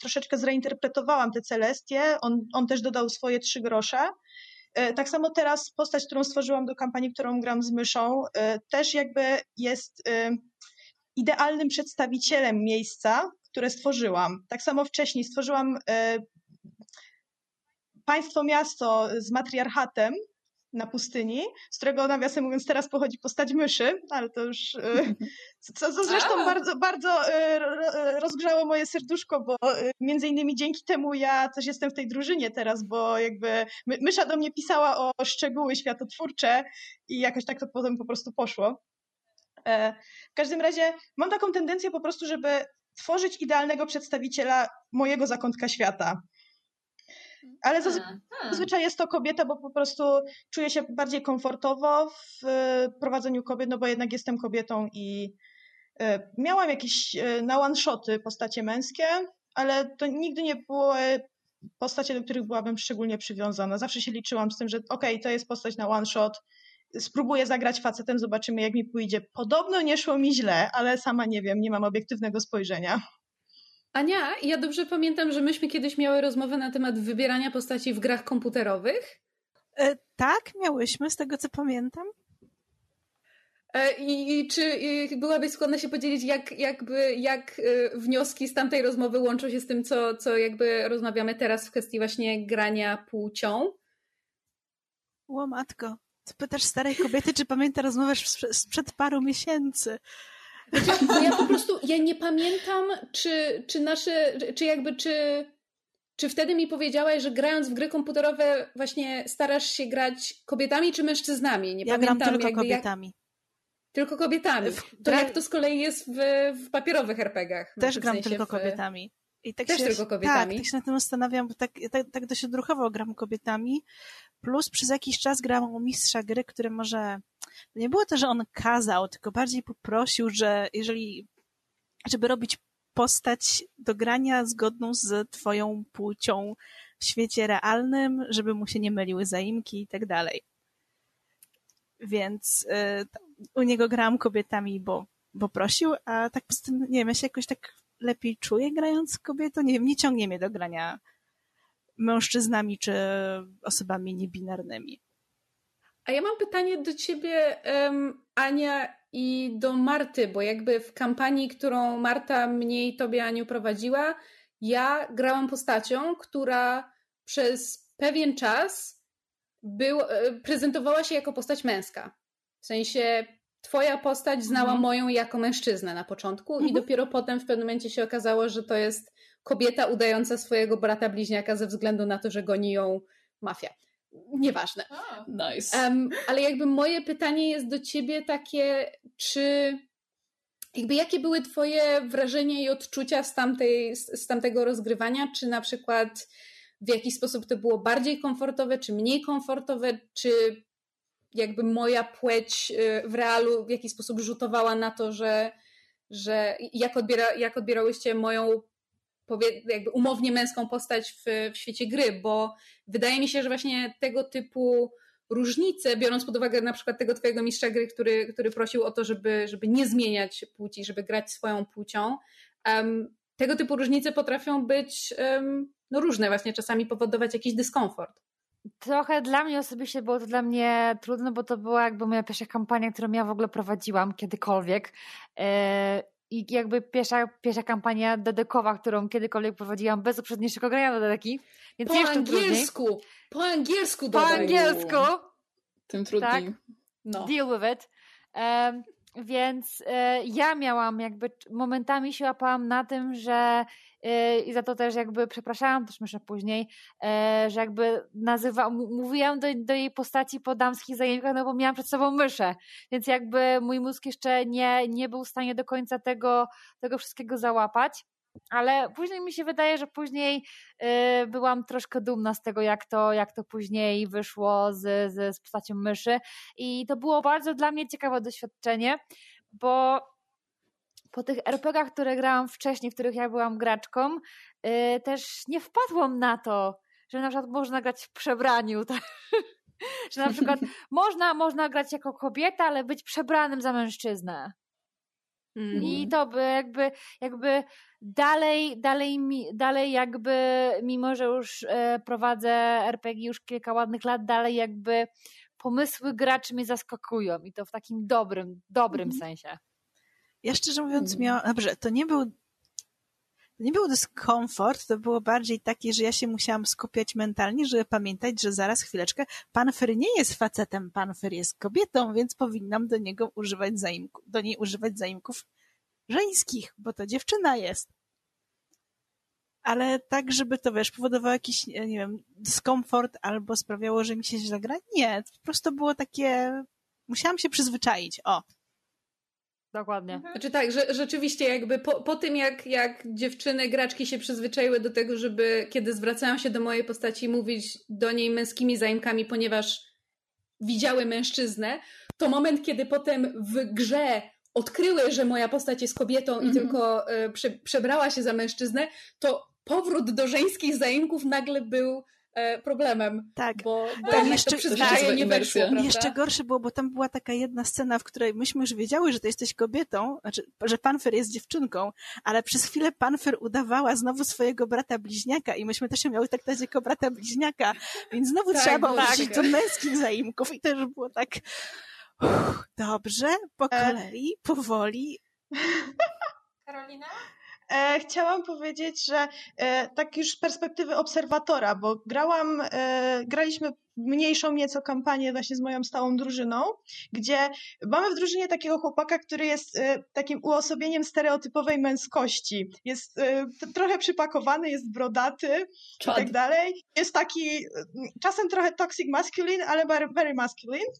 troszeczkę zreinterpretowałam te Celestie. On, on też dodał swoje trzy grosze tak samo teraz postać, którą stworzyłam do kampanii, którą gram z myszą, e, też jakby jest e, idealnym przedstawicielem miejsca, które stworzyłam. Tak samo wcześniej stworzyłam państwo miasto z matriarchatem, na pustyni, z którego nawiasem mówiąc teraz pochodzi postać myszy, ale to już, e, co, co zresztą bardzo, bardzo e, rozgrzało moje serduszko, bo e, między innymi dzięki temu ja też jestem w tej drużynie teraz, bo jakby mysza do mnie pisała o szczegóły światotwórcze i jakoś tak to potem po prostu poszło. W każdym razie mam taką tendencję po prostu, żeby tworzyć idealnego przedstawiciela mojego zakątka świata. Ale hmm, hmm. zazwyczaj jest to kobieta, bo po prostu czuję się bardziej komfortowo w prowadzeniu kobiet, no bo jednak jestem kobietą i e, miałam jakieś e, na one-shoty postacie męskie, ale to nigdy nie było postacie, do których byłabym szczególnie przywiązana. Zawsze się liczyłam z tym, że okej, okay, to jest postać na one-shot, spróbuję zagrać facetem, zobaczymy jak mi pójdzie. Podobno nie szło mi źle, ale sama nie wiem, nie mam obiektywnego spojrzenia. Ania, ja dobrze pamiętam, że myśmy kiedyś miały rozmowę na temat wybierania postaci w grach komputerowych. E, tak, miałyśmy, z tego co pamiętam. E, I, I, czy i byłabyś skłonna się podzielić, jak, jakby, jak e, wnioski z tamtej rozmowy łączą się z tym, co, co jakby rozmawiamy teraz w kwestii właśnie grania płcią? Ło matko, ty pytasz starej kobiety, czy pamięta rozmowę sprzed paru miesięcy. Znaczy, ja po prostu, ja nie pamiętam, czy, czy nasze, czy jakby, czy, czy wtedy mi powiedziałaś, że grając w gry komputerowe właśnie starasz się grać kobietami czy mężczyznami? Nie ja pamiętam, gram tylko kobietami. Jak... Tylko kobietami. To jak to z kolei jest w, w papierowych RPGach? Też gram sensie tylko w... kobietami. I tak Też się, tylko kobietami? Tak, tak się na tym zastanawiam, bo tak, tak, tak dość odruchowo gram kobietami, plus przez jakiś czas gram u mistrza gry, który może nie było to, że on kazał, tylko bardziej poprosił, że jeżeli, żeby robić postać do grania zgodną z twoją płcią w świecie realnym, żeby mu się nie myliły zaimki i tak dalej. Więc y, u niego grałam kobietami, bo, bo prosił, a tak poza tym, nie wiem, ja się jakoś tak lepiej czuję grając kobietą. Nie wiem, nie ciągnie mnie do grania mężczyznami czy osobami niebinarnymi. A ja mam pytanie do ciebie, Ania, i do Marty, bo jakby w kampanii, którą Marta mnie i tobie, Aniu, prowadziła, ja grałam postacią, która przez pewien czas był, e, prezentowała się jako postać męska. W sensie twoja postać znała mhm. moją jako mężczyznę na początku mhm. i dopiero potem w pewnym momencie się okazało, że to jest kobieta udająca swojego brata bliźniaka ze względu na to, że goni ją mafia. Nieważne. Nice. Um, ale jakby moje pytanie jest do ciebie takie, czy jakby jakie były twoje wrażenia i odczucia z, tamtej, z tamtego rozgrywania? Czy na przykład w jakiś sposób to było bardziej komfortowe, czy mniej komfortowe, czy jakby moja płeć y, w realu w jakiś sposób rzutowała na to, że, że jak, odbiera, jak odbierałyście moją jakby umownie męską postać w, w świecie gry, bo wydaje mi się, że właśnie tego typu różnice, biorąc pod uwagę na przykład tego twojego mistrza gry, który, który prosił o to, żeby, żeby nie zmieniać płci, żeby grać swoją płcią, um, tego typu różnice potrafią być um, no różne, właśnie czasami powodować jakiś dyskomfort. Trochę dla mnie osobiście było to dla mnie trudno, bo to była jakby moja pierwsza kampania, którą ja w ogóle prowadziłam kiedykolwiek. E, I jakby pierwsza, pierwsza kampania dedekowa, którą kiedykolwiek prowadziłam bez uprzedniejszego grania do dedeki. Więc po angielsku! Trudniej. Po angielsku Po angielsku! Tym trudniej. Tak? No. Deal with it. Um, więc e, ja miałam jakby, momentami się łapałam na tym, że i za to też jakby przepraszałam też myślę później, e, że jakby nazywa, mówiłam do, do jej postaci po damskich zajęciach, no bo miałam przed sobą myszę, więc jakby mój mózg jeszcze nie, nie był w stanie do końca tego, tego wszystkiego załapać. Ale później mi się wydaje, że później y, byłam troszkę dumna z tego, jak to, jak to później wyszło z, z, z postacią myszy. I to było bardzo dla mnie ciekawe doświadczenie, bo po tych RPGach, które grałam wcześniej, w których ja byłam graczką, y, też nie wpadłam na to, że na przykład można grać w przebraniu. Tak? że na przykład można, można grać jako kobieta, ale być przebranym za mężczyznę. Mm. I to by jakby, jakby dalej, dalej, dalej jakby, mimo że już e, prowadzę RPG już kilka ładnych lat, dalej jakby pomysły graczy mnie zaskakują i to w takim dobrym, dobrym mm. sensie. Ja szczerze mówiąc mm. miałam, dobrze, to nie był to nie był dyskomfort, to było bardziej takie, że ja się musiałam skupiać mentalnie, żeby pamiętać, że zaraz chwileczkę, pan Fer nie jest facetem, pan Fer jest kobietą, więc powinnam do niego używać zaimku, do niej używać zaimków żeńskich, bo to dziewczyna jest. Ale tak, żeby to, wiesz, powodowało jakiś, nie wiem, dyskomfort albo sprawiało, że mi się źle gra? Nie, po prostu było takie, musiałam się przyzwyczaić, o. Dokładnie. Mhm. Znaczy tak, że rzeczywiście jakby po, po tym jak, jak dziewczyny, graczki się przyzwyczaiły do tego, żeby kiedy zwracają się do mojej postaci mówić do niej męskimi zaimkami, ponieważ widziały mężczyznę, to moment, kiedy potem w grze odkryły, że moja postać jest kobietą -hmm. i mhm. tylko y, prze, przebrała się za mężczyznę, to powrót do żeńskich zaimków nagle był problemem. Tak, bo, bo tak, jeszcze, tak, nie weszło, Jeszcze gorsze było, bo tam była taka jedna scena, w której myśmy już wiedziały, że ty jesteś kobietą, znaczy, że Panfer jest dziewczynką, ale przez chwilę Panfer udawała znowu swojego brata bliźniaka i myśmy też się miały traktać jako brata bliźniaka, więc znowu tak, trzeba było tak. do męskich zaimków i też było tak uff, dobrze, po e. kolei, powoli. Karolina? E, chciałam powiedzieć, że e, tak już z perspektywy obserwatora, bo grałam, e, graliśmy mniejszą nieco kampanię właśnie z moją stałą drużyną, gdzie mamy w drużynie takiego chłopaka, który jest e, takim uosobieniem stereotypowej męskości. Jest e, trochę przypakowany, jest brodaty Czad. i tak dalej. Jest taki czasem trochę toxic masculine, ale very masculine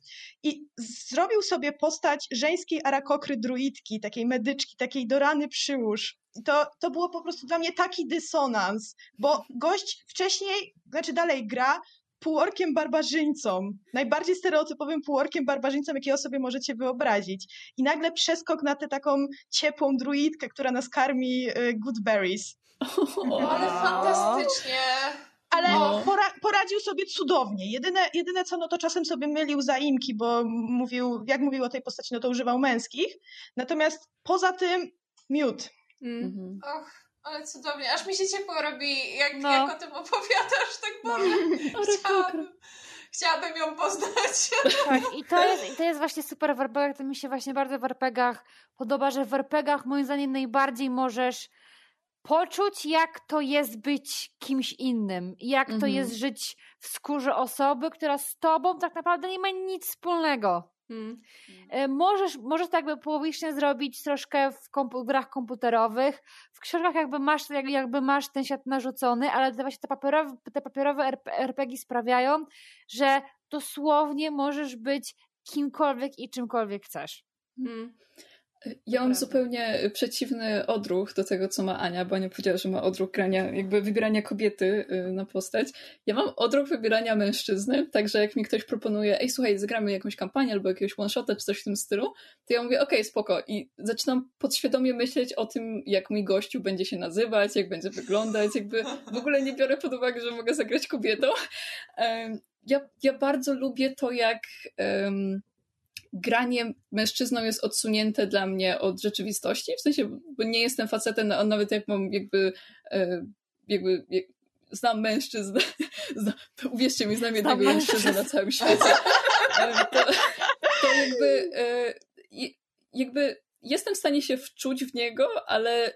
i zrobił sobie postać żeńskiej arakokry druidki, takiej medyczki, takiej do rany przyłóż to, to było po prostu dla mnie taki dysonans, bo gość wcześniej, znaczy dalej gra półorkiem barbarzyńcą, najbardziej stereotypowym półorkiem barbarzyńcą, jakiego sobie możecie wyobrazić. I nagle przeskok na tę taką ciepłą druidkę, która nas karmi y, good berries. ale fantastycznie. Ale no. pora, pora, radził sobie cudownie. Jedyne, jedyne co, no to czasem sobie mylił zaimki, bo mówił, jak mówił o tej postaci, no to używał męskich. Natomiast poza tym miód. Mm. Mhm. Och, ale cudownie. Aż mi się ciepło robi, jak, no. jak o tym opowiadasz, tak no. Chciałabym, chciałabym ją poznać. Tak, i to jest, to jest właśnie super w RPGach, to mi się właśnie bardzo w RPGach podoba, że w RPGach moim zdaniem najbardziej możesz poczuć, jak to jest być kimś innym, jak mhm. to jest żyć w skórze osoby, która z tobą tak naprawdę nie ma nic wspólnego. Hmm. Możesz, możesz tak jakby połowicznie zrobić troszkę w, kompu- grach komputerowych. W książkach jakby masz, jakby masz ten świat narzucony, ale właśnie te papierowe, te papierowe RPG sprawiają, że dosłownie możesz być kimkolwiek i czymkolwiek chcesz. Hmm. Ja mam zupełnie przeciwny odruch do tego, co ma Ania, bo Ania powiedziała, że ma odruch grania, jakby wybierania kobiety y, na postać. Ja mam odruch wybierania mężczyzny, także jak mi ktoś proponuje, ej słuchaj, zagramy jakąś kampanię albo jakiegoś one-shota czy coś w tym stylu, to ja mówię, okej, okay, spoko. I zaczynam podświadomie myśleć o tym, jak mój gościu będzie się nazywać, jak będzie wyglądać, jakby w ogóle nie biorę pod uwagę, że mogę zagrać kobietą. Ja, ja bardzo lubię to, jak um, granie mężczyzną jest odsunięte dla mnie od rzeczywistości, w sensie, bo nie jestem facetem, a nawet jak mam jakby, e, jakby jak, znam mężczyzn, znam, uwierzcie mi, znam jednego znam mężczyznę na całym świecie, e, to, to jakby, e, jakby jestem w stanie się wczuć w niego, ale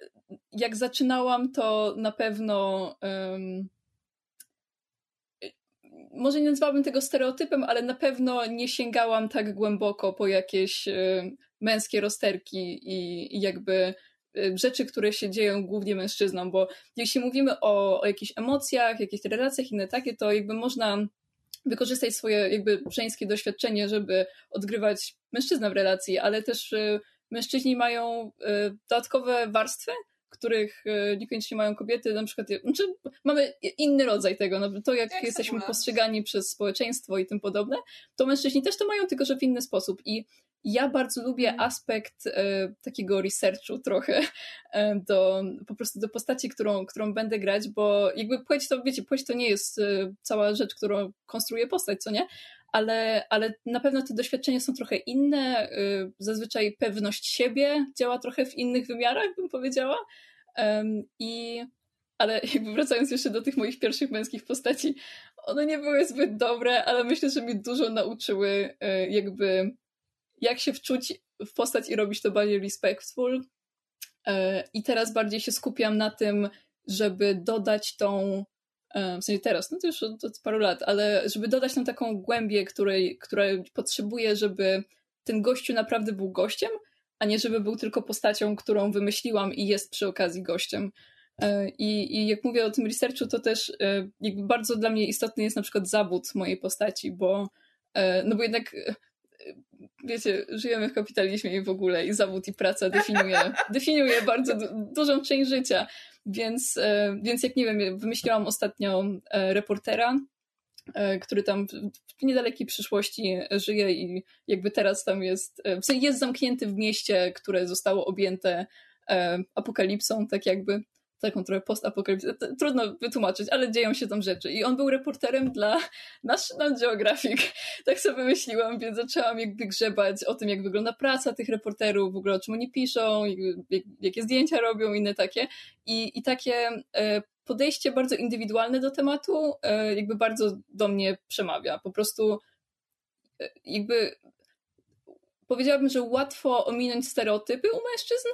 jak zaczynałam, to na pewno um, może nie nazwałabym tego stereotypem, ale na pewno nie sięgałam tak głęboko po jakieś y, męskie rozterki i, i jakby y, rzeczy, które się dzieją głównie mężczyznom, bo jeśli mówimy o, o jakichś emocjach, jakichś relacjach inne takie, to jakby można wykorzystać swoje jakby żeńskie doświadczenie, żeby odgrywać mężczyznę w relacji, ale też y, mężczyźni mają dodatkowe warstwy, których e, niekoniecznie mają kobiety, na przykład, znaczy mamy inny rodzaj tego, no, to jak, jak jesteśmy postrzegani przez społeczeństwo i tym podobne, to mężczyźni też to mają, tylko że w inny sposób i ja bardzo lubię mhm. aspekt e, takiego researchu trochę e, do, po prostu do postaci, którą, którą będę grać, bo jakby płeć to, wiecie, płeć to nie jest e, cała rzecz, którą konstruuje postać, co nie? Ale, ale na pewno te doświadczenia są trochę inne. E, zazwyczaj pewność siebie działa trochę w innych wymiarach, bym powiedziała. I ale jakby wracając jeszcze do tych moich pierwszych męskich postaci, one nie były zbyt dobre, ale myślę, że mi dużo nauczyły e, jakby jak się wczuć w postać i robić to bardziej respectful. E, I teraz bardziej się skupiam na tym, żeby dodać tą, w sensie teraz, no to już od, od paru lat, ale żeby dodać tą taką głębię, której, której potrzebuję, żeby ten gościu naprawdę był gościem, a nie żeby był tylko postacią, którą wymyśliłam i jest przy okazji gościem. E, I, I jak mówię o tym researchu, to też jakby bardzo dla mnie istotny jest na przykład zawód mojej postaci, bo no bo jednak wiecie, żyjemy w kapitalizmie i w ogóle i zawód i praca definiuje, definiuje bardzo du dużą część życia. Więc, e, więc jak nie wiem, wymyśliłam ostatnio e, reportera, e, który tam w niedalekiej przyszłości żyje i jakby teraz tam jest, jest zamknięty w mieście, które zostało objęte apokalipsą, tak jakby taką trochę postapokalipsę, trudno wytłumaczyć, ale dzieją się tam rzeczy. I on był reporterem dla National Geographic. Tak sobie myśliłam, więc zaczęłam jakby grzebać o tym, jak wygląda praca tych reporterów, w ogóle o czym oni piszą, jak, jakie zdjęcia robią, inne takie. I, i takie e, podejście bardzo indywidualne do tematu e, jakby bardzo do mnie przemawia. Po prostu e, jakby powiedziałabym, że łatwo ominąć stereotypy u mężczyzn,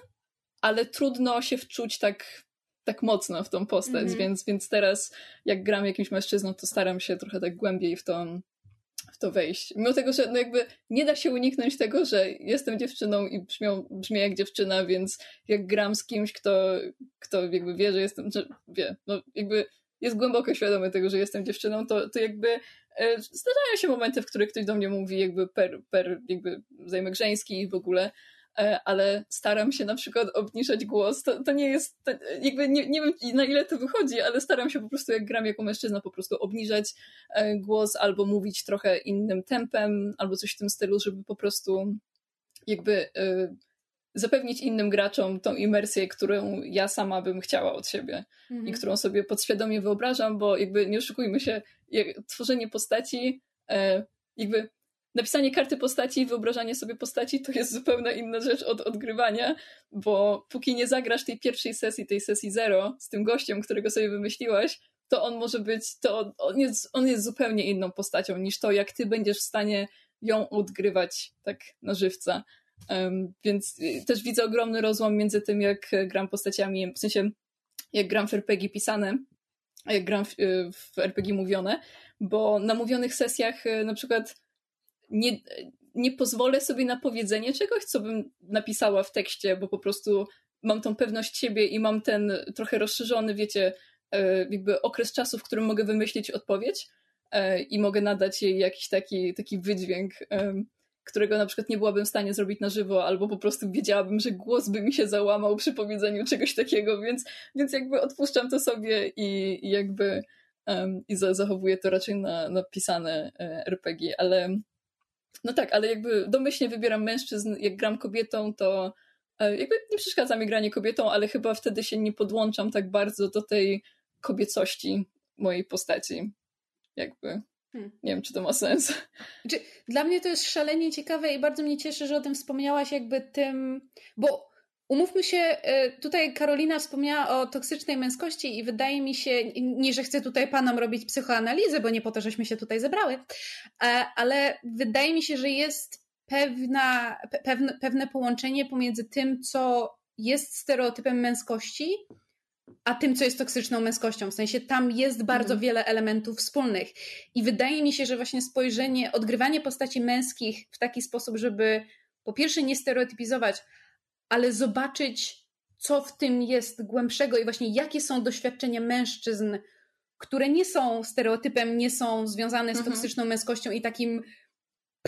ale trudno się wczuć tak tak mocno w tą postać, mm -hmm. więc, więc teraz jak gram jakimś mężczyzną, to staram się trochę tak głębiej w to, w to wejść. Mimo tego, że no jakby nie da się uniknąć tego, że jestem dziewczyną i brzmią, brzmię jak dziewczyna, więc jak gram z kimś, kto, kto jakby wie, że jestem, że wie, no jakby jest głęboko świadomy tego, że jestem dziewczyną, to, to jakby e, zdarzają się momenty, w których ktoś do mnie mówi jakby per, per jakby zajmek żeński i w ogóle, ale staram się na przykład obniżać głos. To, to nie jest, to jakby nie, nie wiem na ile to wychodzi, ale staram się po prostu jak gram jako mężczyzna po prostu obniżać e, głos albo mówić trochę innym tempem albo coś w tym stylu, żeby po prostu jakby e, zapewnić innym graczom tą imersję, którą ja sama bym chciała od siebie mhm. i którą sobie podświadomie wyobrażam, bo jakby nie oszukujmy się, tworzenie postaci, e, jakby napisanie karty postaci i wyobrażanie sobie postaci to jest zupełnie inna rzecz od odgrywania, bo póki nie zagrasz tej pierwszej sesji, tej sesji zero z tym gościem, którego sobie wymyśliłaś, to on może być, to on jest, on jest zupełnie inną postacią niż to, jak ty będziesz w stanie ją odgrywać tak na żywca. Um, więc y, też widzę ogromny rozłam między tym, jak gram postaciami, w sensie jak gram w RPG pisane, a jak gram w, y, w RPG mówione, bo na mówionych sesjach y, na przykład nie, nie pozwolę sobie na powiedzenie czegoś, co bym napisała w tekście, bo po prostu mam tą pewność siebie i mam ten trochę rozszerzony, wiecie, jakby okres czasu, w którym mogę wymyślić odpowiedź i mogę nadać jej jakiś taki, taki wydźwięk którego na przykład nie byłabym w stanie zrobić na żywo, albo po prostu wiedziałabym, że głos by mi się załamał przy powiedzeniu czegoś takiego, więc, więc jakby odpuszczam to sobie i, jakby i zachowuję to raczej na, na pisane e, RPG, ale no tak, ale jakby domyślnie wybieram mężczyzn, jak gram kobietą, to e, jakby nie przeszkadza mi granie kobietą, ale chyba wtedy się nie podłączam tak bardzo do tej kobiecości mojej postaci. Jakby. Hmm. Nie wiem, czy to ma sens. Znaczy, dla mnie to jest szalenie ciekawe i bardzo mnie cieszy, że o tym wspomniałaś, jakby tym, bo umówmy się, e, tutaj Karolina wspomniała o toksycznej męskości i wydaje mi się, nie, że chcę tutaj panom robić psychoanalizę, bo nie po to, żeśmy się tutaj zebrały, e, ale wydaje mi się, że jest pewna, pewne, pewne połączenie pomiędzy tym, co jest stereotypem męskości, a tym, co jest toksyczną męskością. W sensie tam jest bardzo mhm. wiele elementów wspólnych. I wydaje mi się, że właśnie spojrzenie, odgrywanie postaci męskich w taki sposób, żeby po pierwsze nie stereotypizować, ale zobaczyć, co w tym jest głębszego i właśnie jakie są doświadczenia mężczyzn, które nie są stereotypem, nie są związane z mhm. toksyczną męskością i takim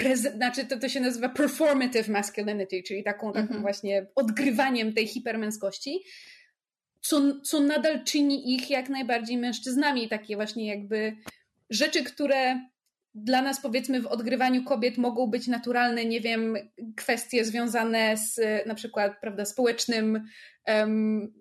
preze- znaczy to, to się nazywa performative masculinity, czyli taką, taką mhm. właśnie odgrywaniem tej hipermęskości, co, co nadal czyni ich jak najbardziej mężczyznami. Takie właśnie jakby rzeczy, które dla nas powiedzmy w odgrywaniu kobiet mogą być naturalne, nie wiem, kwestie związane z na przykład, prawda, społecznym um,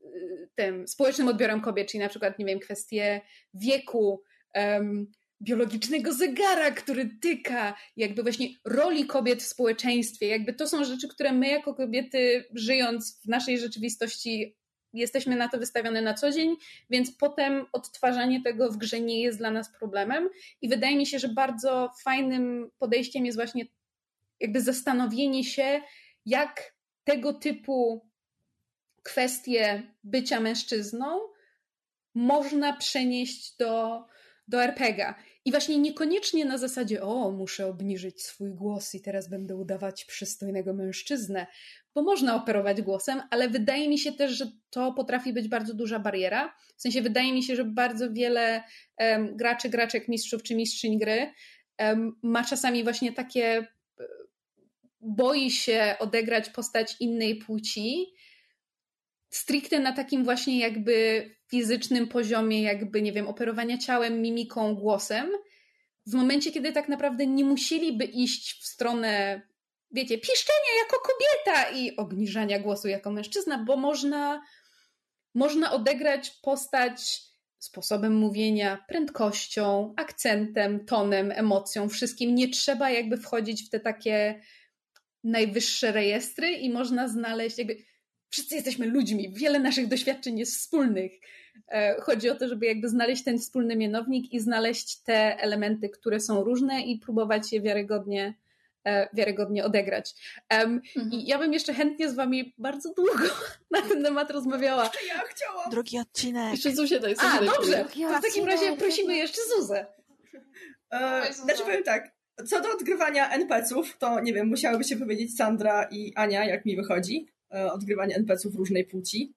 tym, społecznym odbiorem kobiet, czyli na przykład, nie wiem, kwestie wieku, um, biologicznego zegara, który tyka, jakby właśnie roli kobiet w społeczeństwie. Jakby to są rzeczy, które my jako kobiety, żyjąc w naszej rzeczywistości, jesteśmy na to wystawione na co dzień, więc potem odtwarzanie tego w grze nie jest dla nas problemem. I wydaje mi się, że bardzo fajnym podejściem jest właśnie jakby zastanowienie się, jak tego typu kwestie bycia mężczyzną można przenieść do, do RPGa. I właśnie niekoniecznie na zasadzie, o, muszę obniżyć swój głos i teraz będę udawać przystojnego mężczyznę, bo można operować głosem, ale wydaje mi się też, że to potrafi być bardzo duża bariera. W sensie wydaje mi się, że bardzo wiele um, graczy, graczek, mistrzów czy mistrzyń gry um, ma czasami właśnie takie e, boi się odegrać postać innej płci, stricte na takim właśnie jakby fizycznym poziomie, jakby, nie wiem, operowania ciałem, mimiką, głosem, w momencie, kiedy tak naprawdę nie musieliby iść w stronę, wiecie, piszczenia jako kobieta i obniżania głosu jako mężczyzna, bo można, można odegrać postać sposobem mówienia, prędkością, akcentem, tonem, emocją, wszystkim. Nie trzeba jakby wchodzić w te takie najwyższe rejestry i można znaleźć jakby wszyscy jesteśmy ludźmi, wiele naszych doświadczeń jest wspólnych. E, chodzi o to, żeby jakby znaleźć ten wspólny mianownik i znaleźć te elementy, które są różne i próbować je wiarygodnie, e, wiarygodnie odegrać. Um, mhm. I ja bym jeszcze chętnie z wami bardzo długo na ten temat rozmawiała. Ja chciałam. Drugi odcinek. Jeszcze Zuzie daj A, dobrze. To w takim razie prosimy jeszcze Zuzę. E, znaczy powiem tak, co do odgrywania NPC-ów, to nie wiem, musiałyby się powiedzieć Sandra i Ania, jak mi wychodzi. E, odgrywanie NPC-ów różnej płci,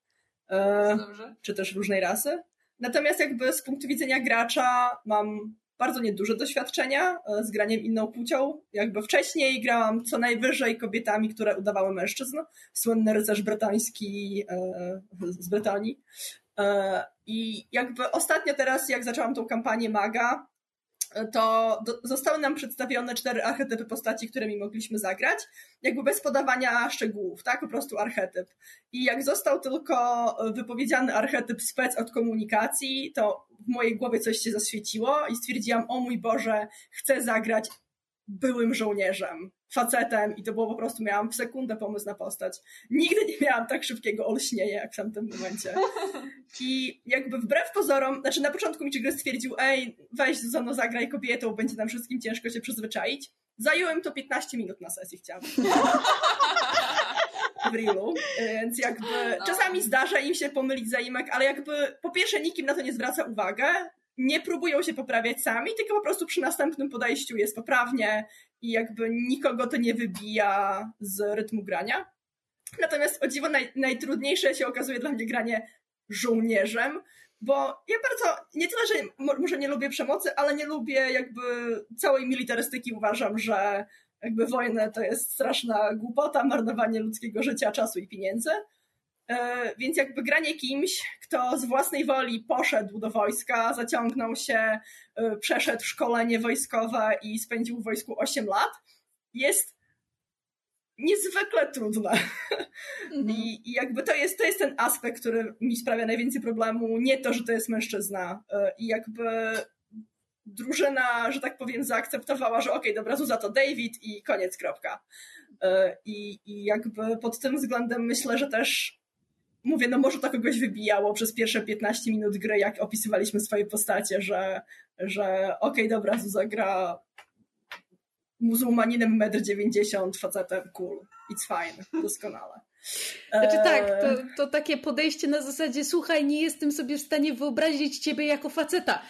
e, czy też różnej rasy. Natomiast jakby z punktu widzenia gracza mam bardzo nieduże doświadczenia e, z graniem inną płcią. Jakby wcześniej grałam co najwyżej kobietami, które udawały mężczyzn. Słynny rycerz bretański z Brytanii. I jakby ostatnio teraz, jak zaczęłam tą kampanię Maga, to do, zostały nam przedstawione cztery archetypy postaci, którymi mogliśmy zagrać, jakby bez podawania szczegółów, tak? Po prostu archetyp. I jak został tylko wypowiedziany archetyp spec od komunikacji, to w mojej głowie coś się zaswieciło i stwierdziłam, o mój Boże, chcę zagrać byłym żołnierzem, facetem i to było po prostu, miałam w sekundę pomysł na postać. Nigdy nie miałam tak szybkiego olśnienia jak w tamtym momencie. I jakby wbrew pozorom, znaczy na początku mi gry stwierdził, ej, weź Zuzano, zagraj kobietą, będzie nam wszystkim ciężko się przyzwyczaić. Zająłem to 15 minut na sesji, chciałam. w reelu, więc jakby czasami zdarza im się pomylić zaimek, ale jakby po pierwsze nikim na to nie zwraca uwagę, nie próbują się poprawiać sami, tylko po prostu przy następnym podejściu jest poprawnie i jakby nikogo to nie wybija z rytmu grania. Natomiast o dziwo naj, najtrudniejsze się okazuje dla mnie granie żołnierzem, bo ja bardzo, nie tyle, że może nie lubię przemocy, ale nie lubię jakby całej militarystyki. Uważam, że jakby wojna to jest straszna głupota, marnowanie ludzkiego życia, czasu i pieniędzy. E, więc jakby granie kimś, kto z własnej woli poszedł do wojska, zaciągnął się, e, przeszedł szkolenie wojskowe i spędził w wojsku 8 lat, jest niezwykle trudne. Mhm. I, I, jakby to jest, to jest ten aspekt, który mi sprawia najwięcej problemu. Nie to, że to jest mężczyzna. E, I jakby drużyna, że tak powiem, zaakceptowała, że okej, okay, dobra, Zuza to David i koniec, kropka. I, I jakby pod tym względem myślę, że też mówię, no może to kogoś wybijało przez pierwsze 15 minut gry, jak opisywaliśmy swoje postacie, że, że okej, okay, dobra, Zuza gra muzułmaninem 1,90 m, facetem, cool, it's fine, doskonale. Znaczy tak, to, e, to takie podejście na zasadzie słuchaj, nie jestem sobie w stanie wyobrazić ciebie jako faceta,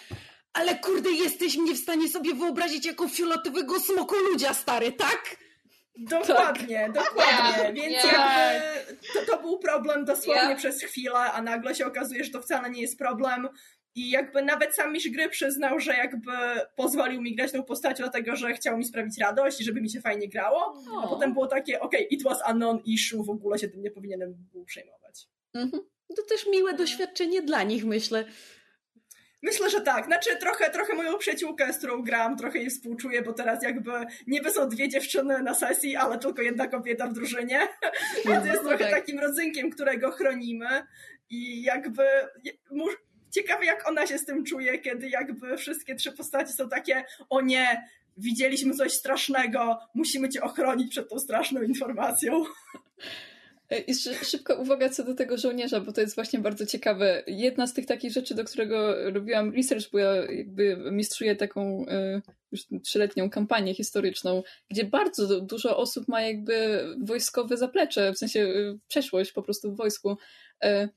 ale kurde, jesteś mnie w stanie sobie wyobrazić jako fioletowego ludzia, stary, tak? Dokładnie, tak. dokładnie. Więc jakby to, to, był problem dosłownie yeah. przez chwilę, a nagle się okazuje, że to wcale nie jest problem. I jakby nawet sam mistrz gry przyznał, że jakby pozwolił mi grać tą postacią, dlatego że chciał mi sprawić radość i żeby mi się fajnie grało. A potem było takie, ok, it was a non-issue, w ogóle się tym nie powinienem był przejmować. Mhm. To też miłe doświadczenie dla nich, myślę. Myślę, że tak. Znaczy trochę, trochę moją przyjaciółkę, z którą gram, trochę jej współczuję, bo teraz jakby niby są dwie dziewczyny na sesji, ale tylko jedna kobieta w drużynie. Więc jest trochę tak. takim rodzynkiem, którego chronimy. I jakby ciekawe jak ona się z tym czuje, kiedy jakby wszystkie trzy postaci są takie o nie, widzieliśmy coś strasznego, musimy cię ochronić przed tą straszną informacją. I szybka uwaga co do tego żołnierza, bo to jest właśnie bardzo ciekawe. Jedna z tych takich rzeczy, do którego robiłam research, bo ja jakby mistrzuję taką y, już trzyletnią kampanię historyczną, gdzie bardzo dużo osób ma jakby wojskowe zaplecze, w sensie y, przeszłość po prostu w wojsku. Y,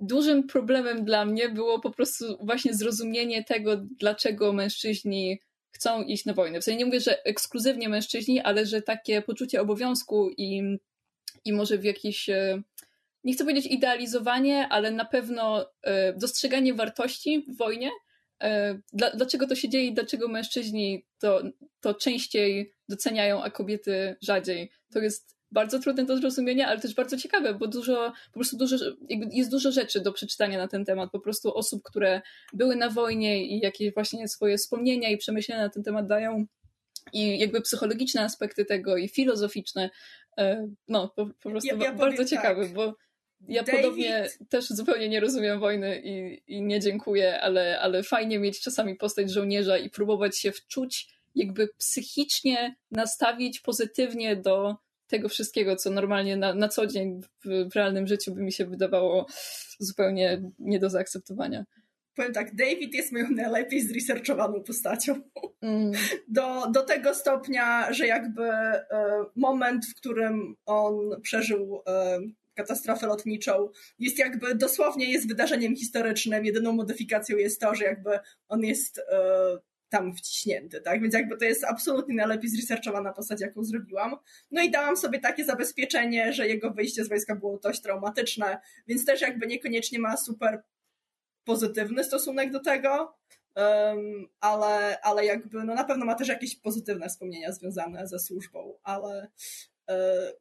dużym problemem dla mnie było po prostu właśnie zrozumienie tego, dlaczego mężczyźni chcą iść na wojnę. W sensie nie mówię, że ekskluzywnie mężczyźni, ale że takie poczucie obowiązku i i może w jakiś, e, nie chcę powiedzieć idealizowanie, ale na pewno e, dostrzeganie wartości w wojnie. E, dlaczego to się dzieje i dlaczego mężczyźni to, to częściej doceniają, a kobiety rzadziej. To jest bardzo trudne do zrozumienia, ale też bardzo ciekawe, bo dużo, po prostu dużo, jest dużo rzeczy do przeczytania na ten temat. Po prostu osób, które były na wojnie i jakieś właśnie swoje wspomnienia i przemyślenia na ten temat dają i jakby psychologiczne aspekty tego i filozoficzne, no po, po prostu ja, ja bardzo ciekawy, tak. bo ja David... podobnie też zupełnie nie rozumiem wojny i, i nie dziękuję, ale, ale fajnie mieć czasami postać żołnierza i próbować się wczuć, jakby psychicznie nastawić pozytywnie do tego wszystkiego, co normalnie na, na co dzień w, w realnym życiu by mi się wydawało zupełnie nie do zaakceptowania powiem tak, David jest moją najlepiej zresearchowaną postacią. Mm. Do, do tego stopnia, że jakby e, moment, w którym on przeżył e, katastrofę lotniczą, jest jakby dosłownie jest wydarzeniem historycznym. Jedyną modyfikacją jest to, że jakby on jest e, tam wciśnięty, tak? Więc jakby to jest absolutnie najlepiej zresearchowana postać, jaką zrobiłam. No i dałam sobie takie zabezpieczenie, że jego wyjście z wojska było dość traumatyczne, więc też jakby niekoniecznie ma super pozytywny stosunek do tego, um, ale, ale jakby no na pewno ma też jakieś pozytywne wspomnienia związane ze służbą, ale e,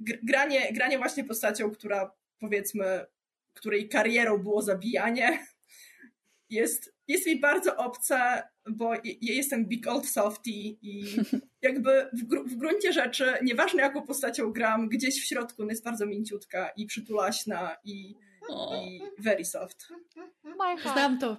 granie, granie właśnie postacią, która powiedzmy, której karierą było zabijanie, jest, jest mi bardzo obce, bo ja jestem big old softy i jakby w, gr w gruncie rzeczy, nieważne jaką postacią gram, gdzieś w środku jest bardzo mięciutka i przytulaśna i, i very soft. Znam to.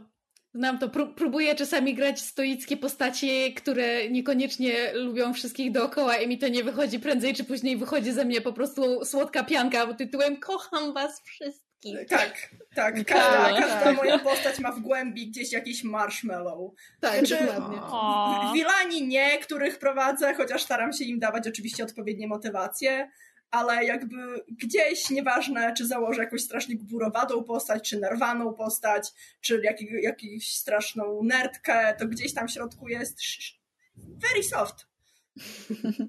Znam to. Pró próbuję czasami grać stoickie postacie, które niekoniecznie lubią wszystkich dookoła i mi to nie wychodzi. Prędzej czy później wychodzi ze mnie po prostu słodka pianka pod tytułem Kocham was wszystkich. Tak, tak. Każda, tak, każda tak. moja postać ma w głębi gdzieś jakiś marshmallow. Tak, znaczy, dokładnie. Wilani nie, których prowadzę, chociaż staram się im dawać oczywiście odpowiednie motywacje ale jakby gdzieś, nieważne czy założę jakąś strasznie gburowadą postać, czy nerwaną postać, czy jakiś, jakąś straszną nerdkę, to gdzieś tam w środku jest very soft.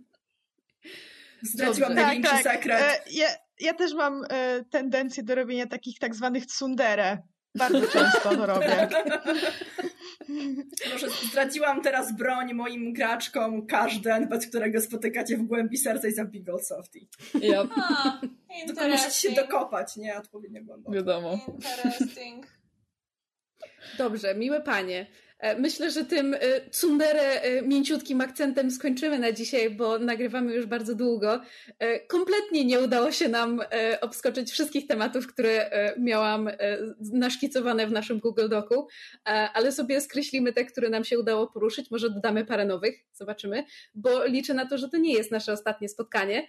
Zdradziłam największy tak, tak. sekret. E, ja, ja też mam e, tendencję do robienia takich tak zwanych tsundere. Bardzo często to robię. Może zdradziłam teraz broń moim graczkom, każdy NPC, którego spotykacie w głębi serca i za Big Old Softy. Yep. Tylko musicie się dokopać, nie? Odpowiednio głęboko. Wiadomo. Interesting. Dobrze, miłe panie. E, myślę, że tym e, tsundere e, mięciutkim akcentem skończymy na dzisiaj, bo nagrywamy już bardzo długo. Kompletnie nie udało się nam obskoczyć wszystkich tematów, które miałam naszkicowane w naszym Google Docu, ale sobie skreślimy te, które nam się udało poruszyć. Może dodamy parę nowych, zobaczymy, bo liczę na to, że to nie jest nasze ostatnie spotkanie.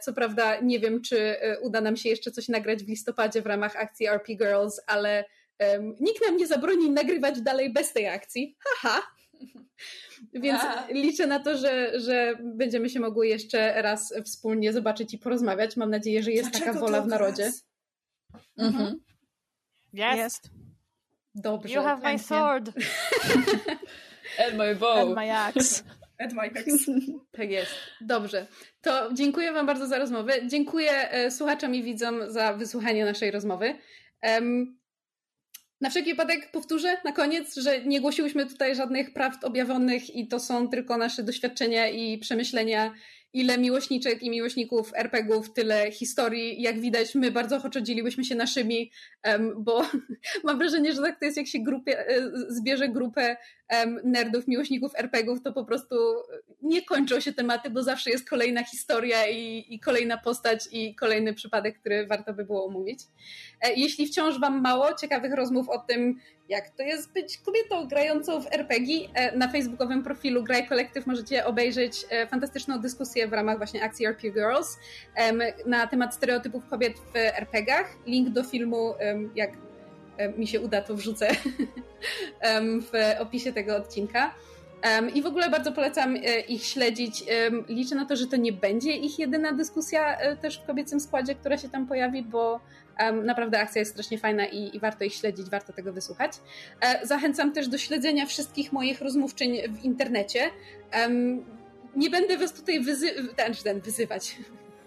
Co prawda nie wiem, czy uda nam się jeszcze coś nagrać w listopadzie w ramach akcji RP Girls, ale Um, nikt nam nie zabroni nagrywać dalej bez tej akcji. Haha. Więc Aha. liczę na to, że, że będziemy się mogły jeszcze raz wspólnie zobaczyć i porozmawiać. Mam nadzieję, że jest Dlaczego taka wola w narodzie. Mhm. Jest. jest. Dobrze. You have my sword. And my bow. And my axe. And my axe. Tak jest. Dobrze. To dziękuję Wam bardzo za rozmowę. Dziękuję e, słuchaczom i widzom za wysłuchanie naszej rozmowy. Um, na wszelki wypadek powtórzę na koniec, że nie głosiłyśmy tutaj żadnych prawd objawionych i to są tylko nasze doświadczenia i przemyślenia ile miłośniczek i miłośników RPGów, tyle historii. Jak widać, my bardzo ochoczo dzieliłyśmy się naszymi, bo mam wrażenie, że tak to jest, jak się grupie, e, zbierze grupę nerdów, miłośników RPGów, to po prostu nie kończą się tematy, bo zawsze jest kolejna historia i, i kolejna postać i kolejny przypadek, który warto by było omówić. E, jeśli wciąż Wam mało ciekawych rozmów o tym, jak to jest być kobietą grającą w RPG. E, na facebookowym profilu Graj Kolektyw możecie obejrzeć e, fantastyczną dyskusję w ramach właśnie akcji RP Girls na temat stereotypów kobiet w RPGach. Link do filmu, jak mi się uda, to wrzucę w opisie tego odcinka. I w ogóle bardzo polecam e, ich śledzić. Liczę na to, że to nie będzie ich jedyna dyskusja też w kobiecym składzie, która się tam pojawi, bo naprawdę akcja jest strasznie fajna i, i, warto ich śledzić, warto tego wysłuchać. E, zachęcam też do śledzenia wszystkich moich rozmówczyń w internecie. Nie będę was tutaj wyzy ten, ten, wyzywać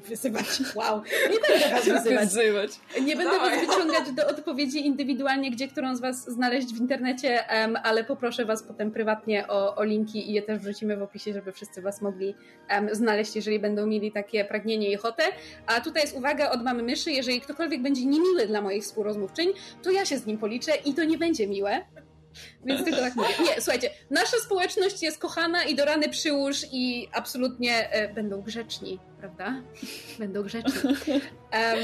wyzywać. Wow. Nie będę was wyzywać. wyzywać. Nie będę Dawaj. was wyciągać do odpowiedzi indywidualnie, gdzie którą z was znaleźć w internecie, um, ale poproszę was potem prywatnie o, o, linki i je też wrzucimy w opisie, żeby wszyscy was mogli um, znaleźć, jeżeli będą mieli takie pragnienie i ochotę. A tutaj jest uwaga od mamy myszy, jeżeli ktokolwiek będzie niemiły dla moich współrozmówczyń, to ja się z nim policzę i to nie będzie miłe. Więc tylko tak mówię. Nie, słuchajcie, nasza społeczność jest kochana i do rany przyłóż i absolutnie e, będą grzeczni, prawda? Będą grzeczni. Um,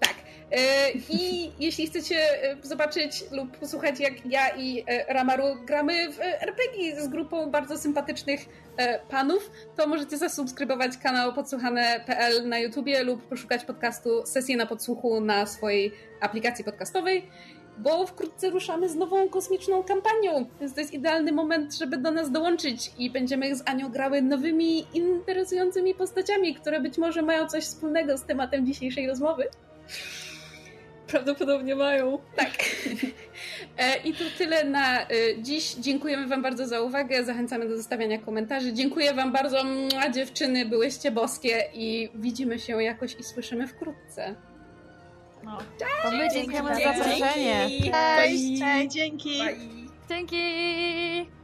tak. E, I jeśli chcecie e, zobaczyć lub posłuchać, jak ja i Ramaru gramy w RPG z grupą bardzo sympatycznych panów, to możecie zasubskrybować kanał podsłuchane.pl na YouTubie lub poszukać podcastu Sesje na podsłuchu na swojej aplikacji podcastowej bo wkrótce ruszamy z nową kosmiczną kampanią, więc to jest idealny moment, żeby do nas dołączyć i będziemy z Anią grały nowymi, interesującymi postaciami, które być może mają coś wspólnego z tematem dzisiejszej rozmowy. Prawdopodobnie mają. Tak. E, I to tyle na e, dziś. Dziękujemy Wam bardzo za uwagę. Zachęcamy do zostawiania komentarzy. Dziękuję Wam bardzo, a dziewczyny, byłyście boskie i widzimy się jakoś i słyszymy wkrótce. No. To my dziękujemy za zaproszenie. Cześć, cześć, dzięki. Dzięki.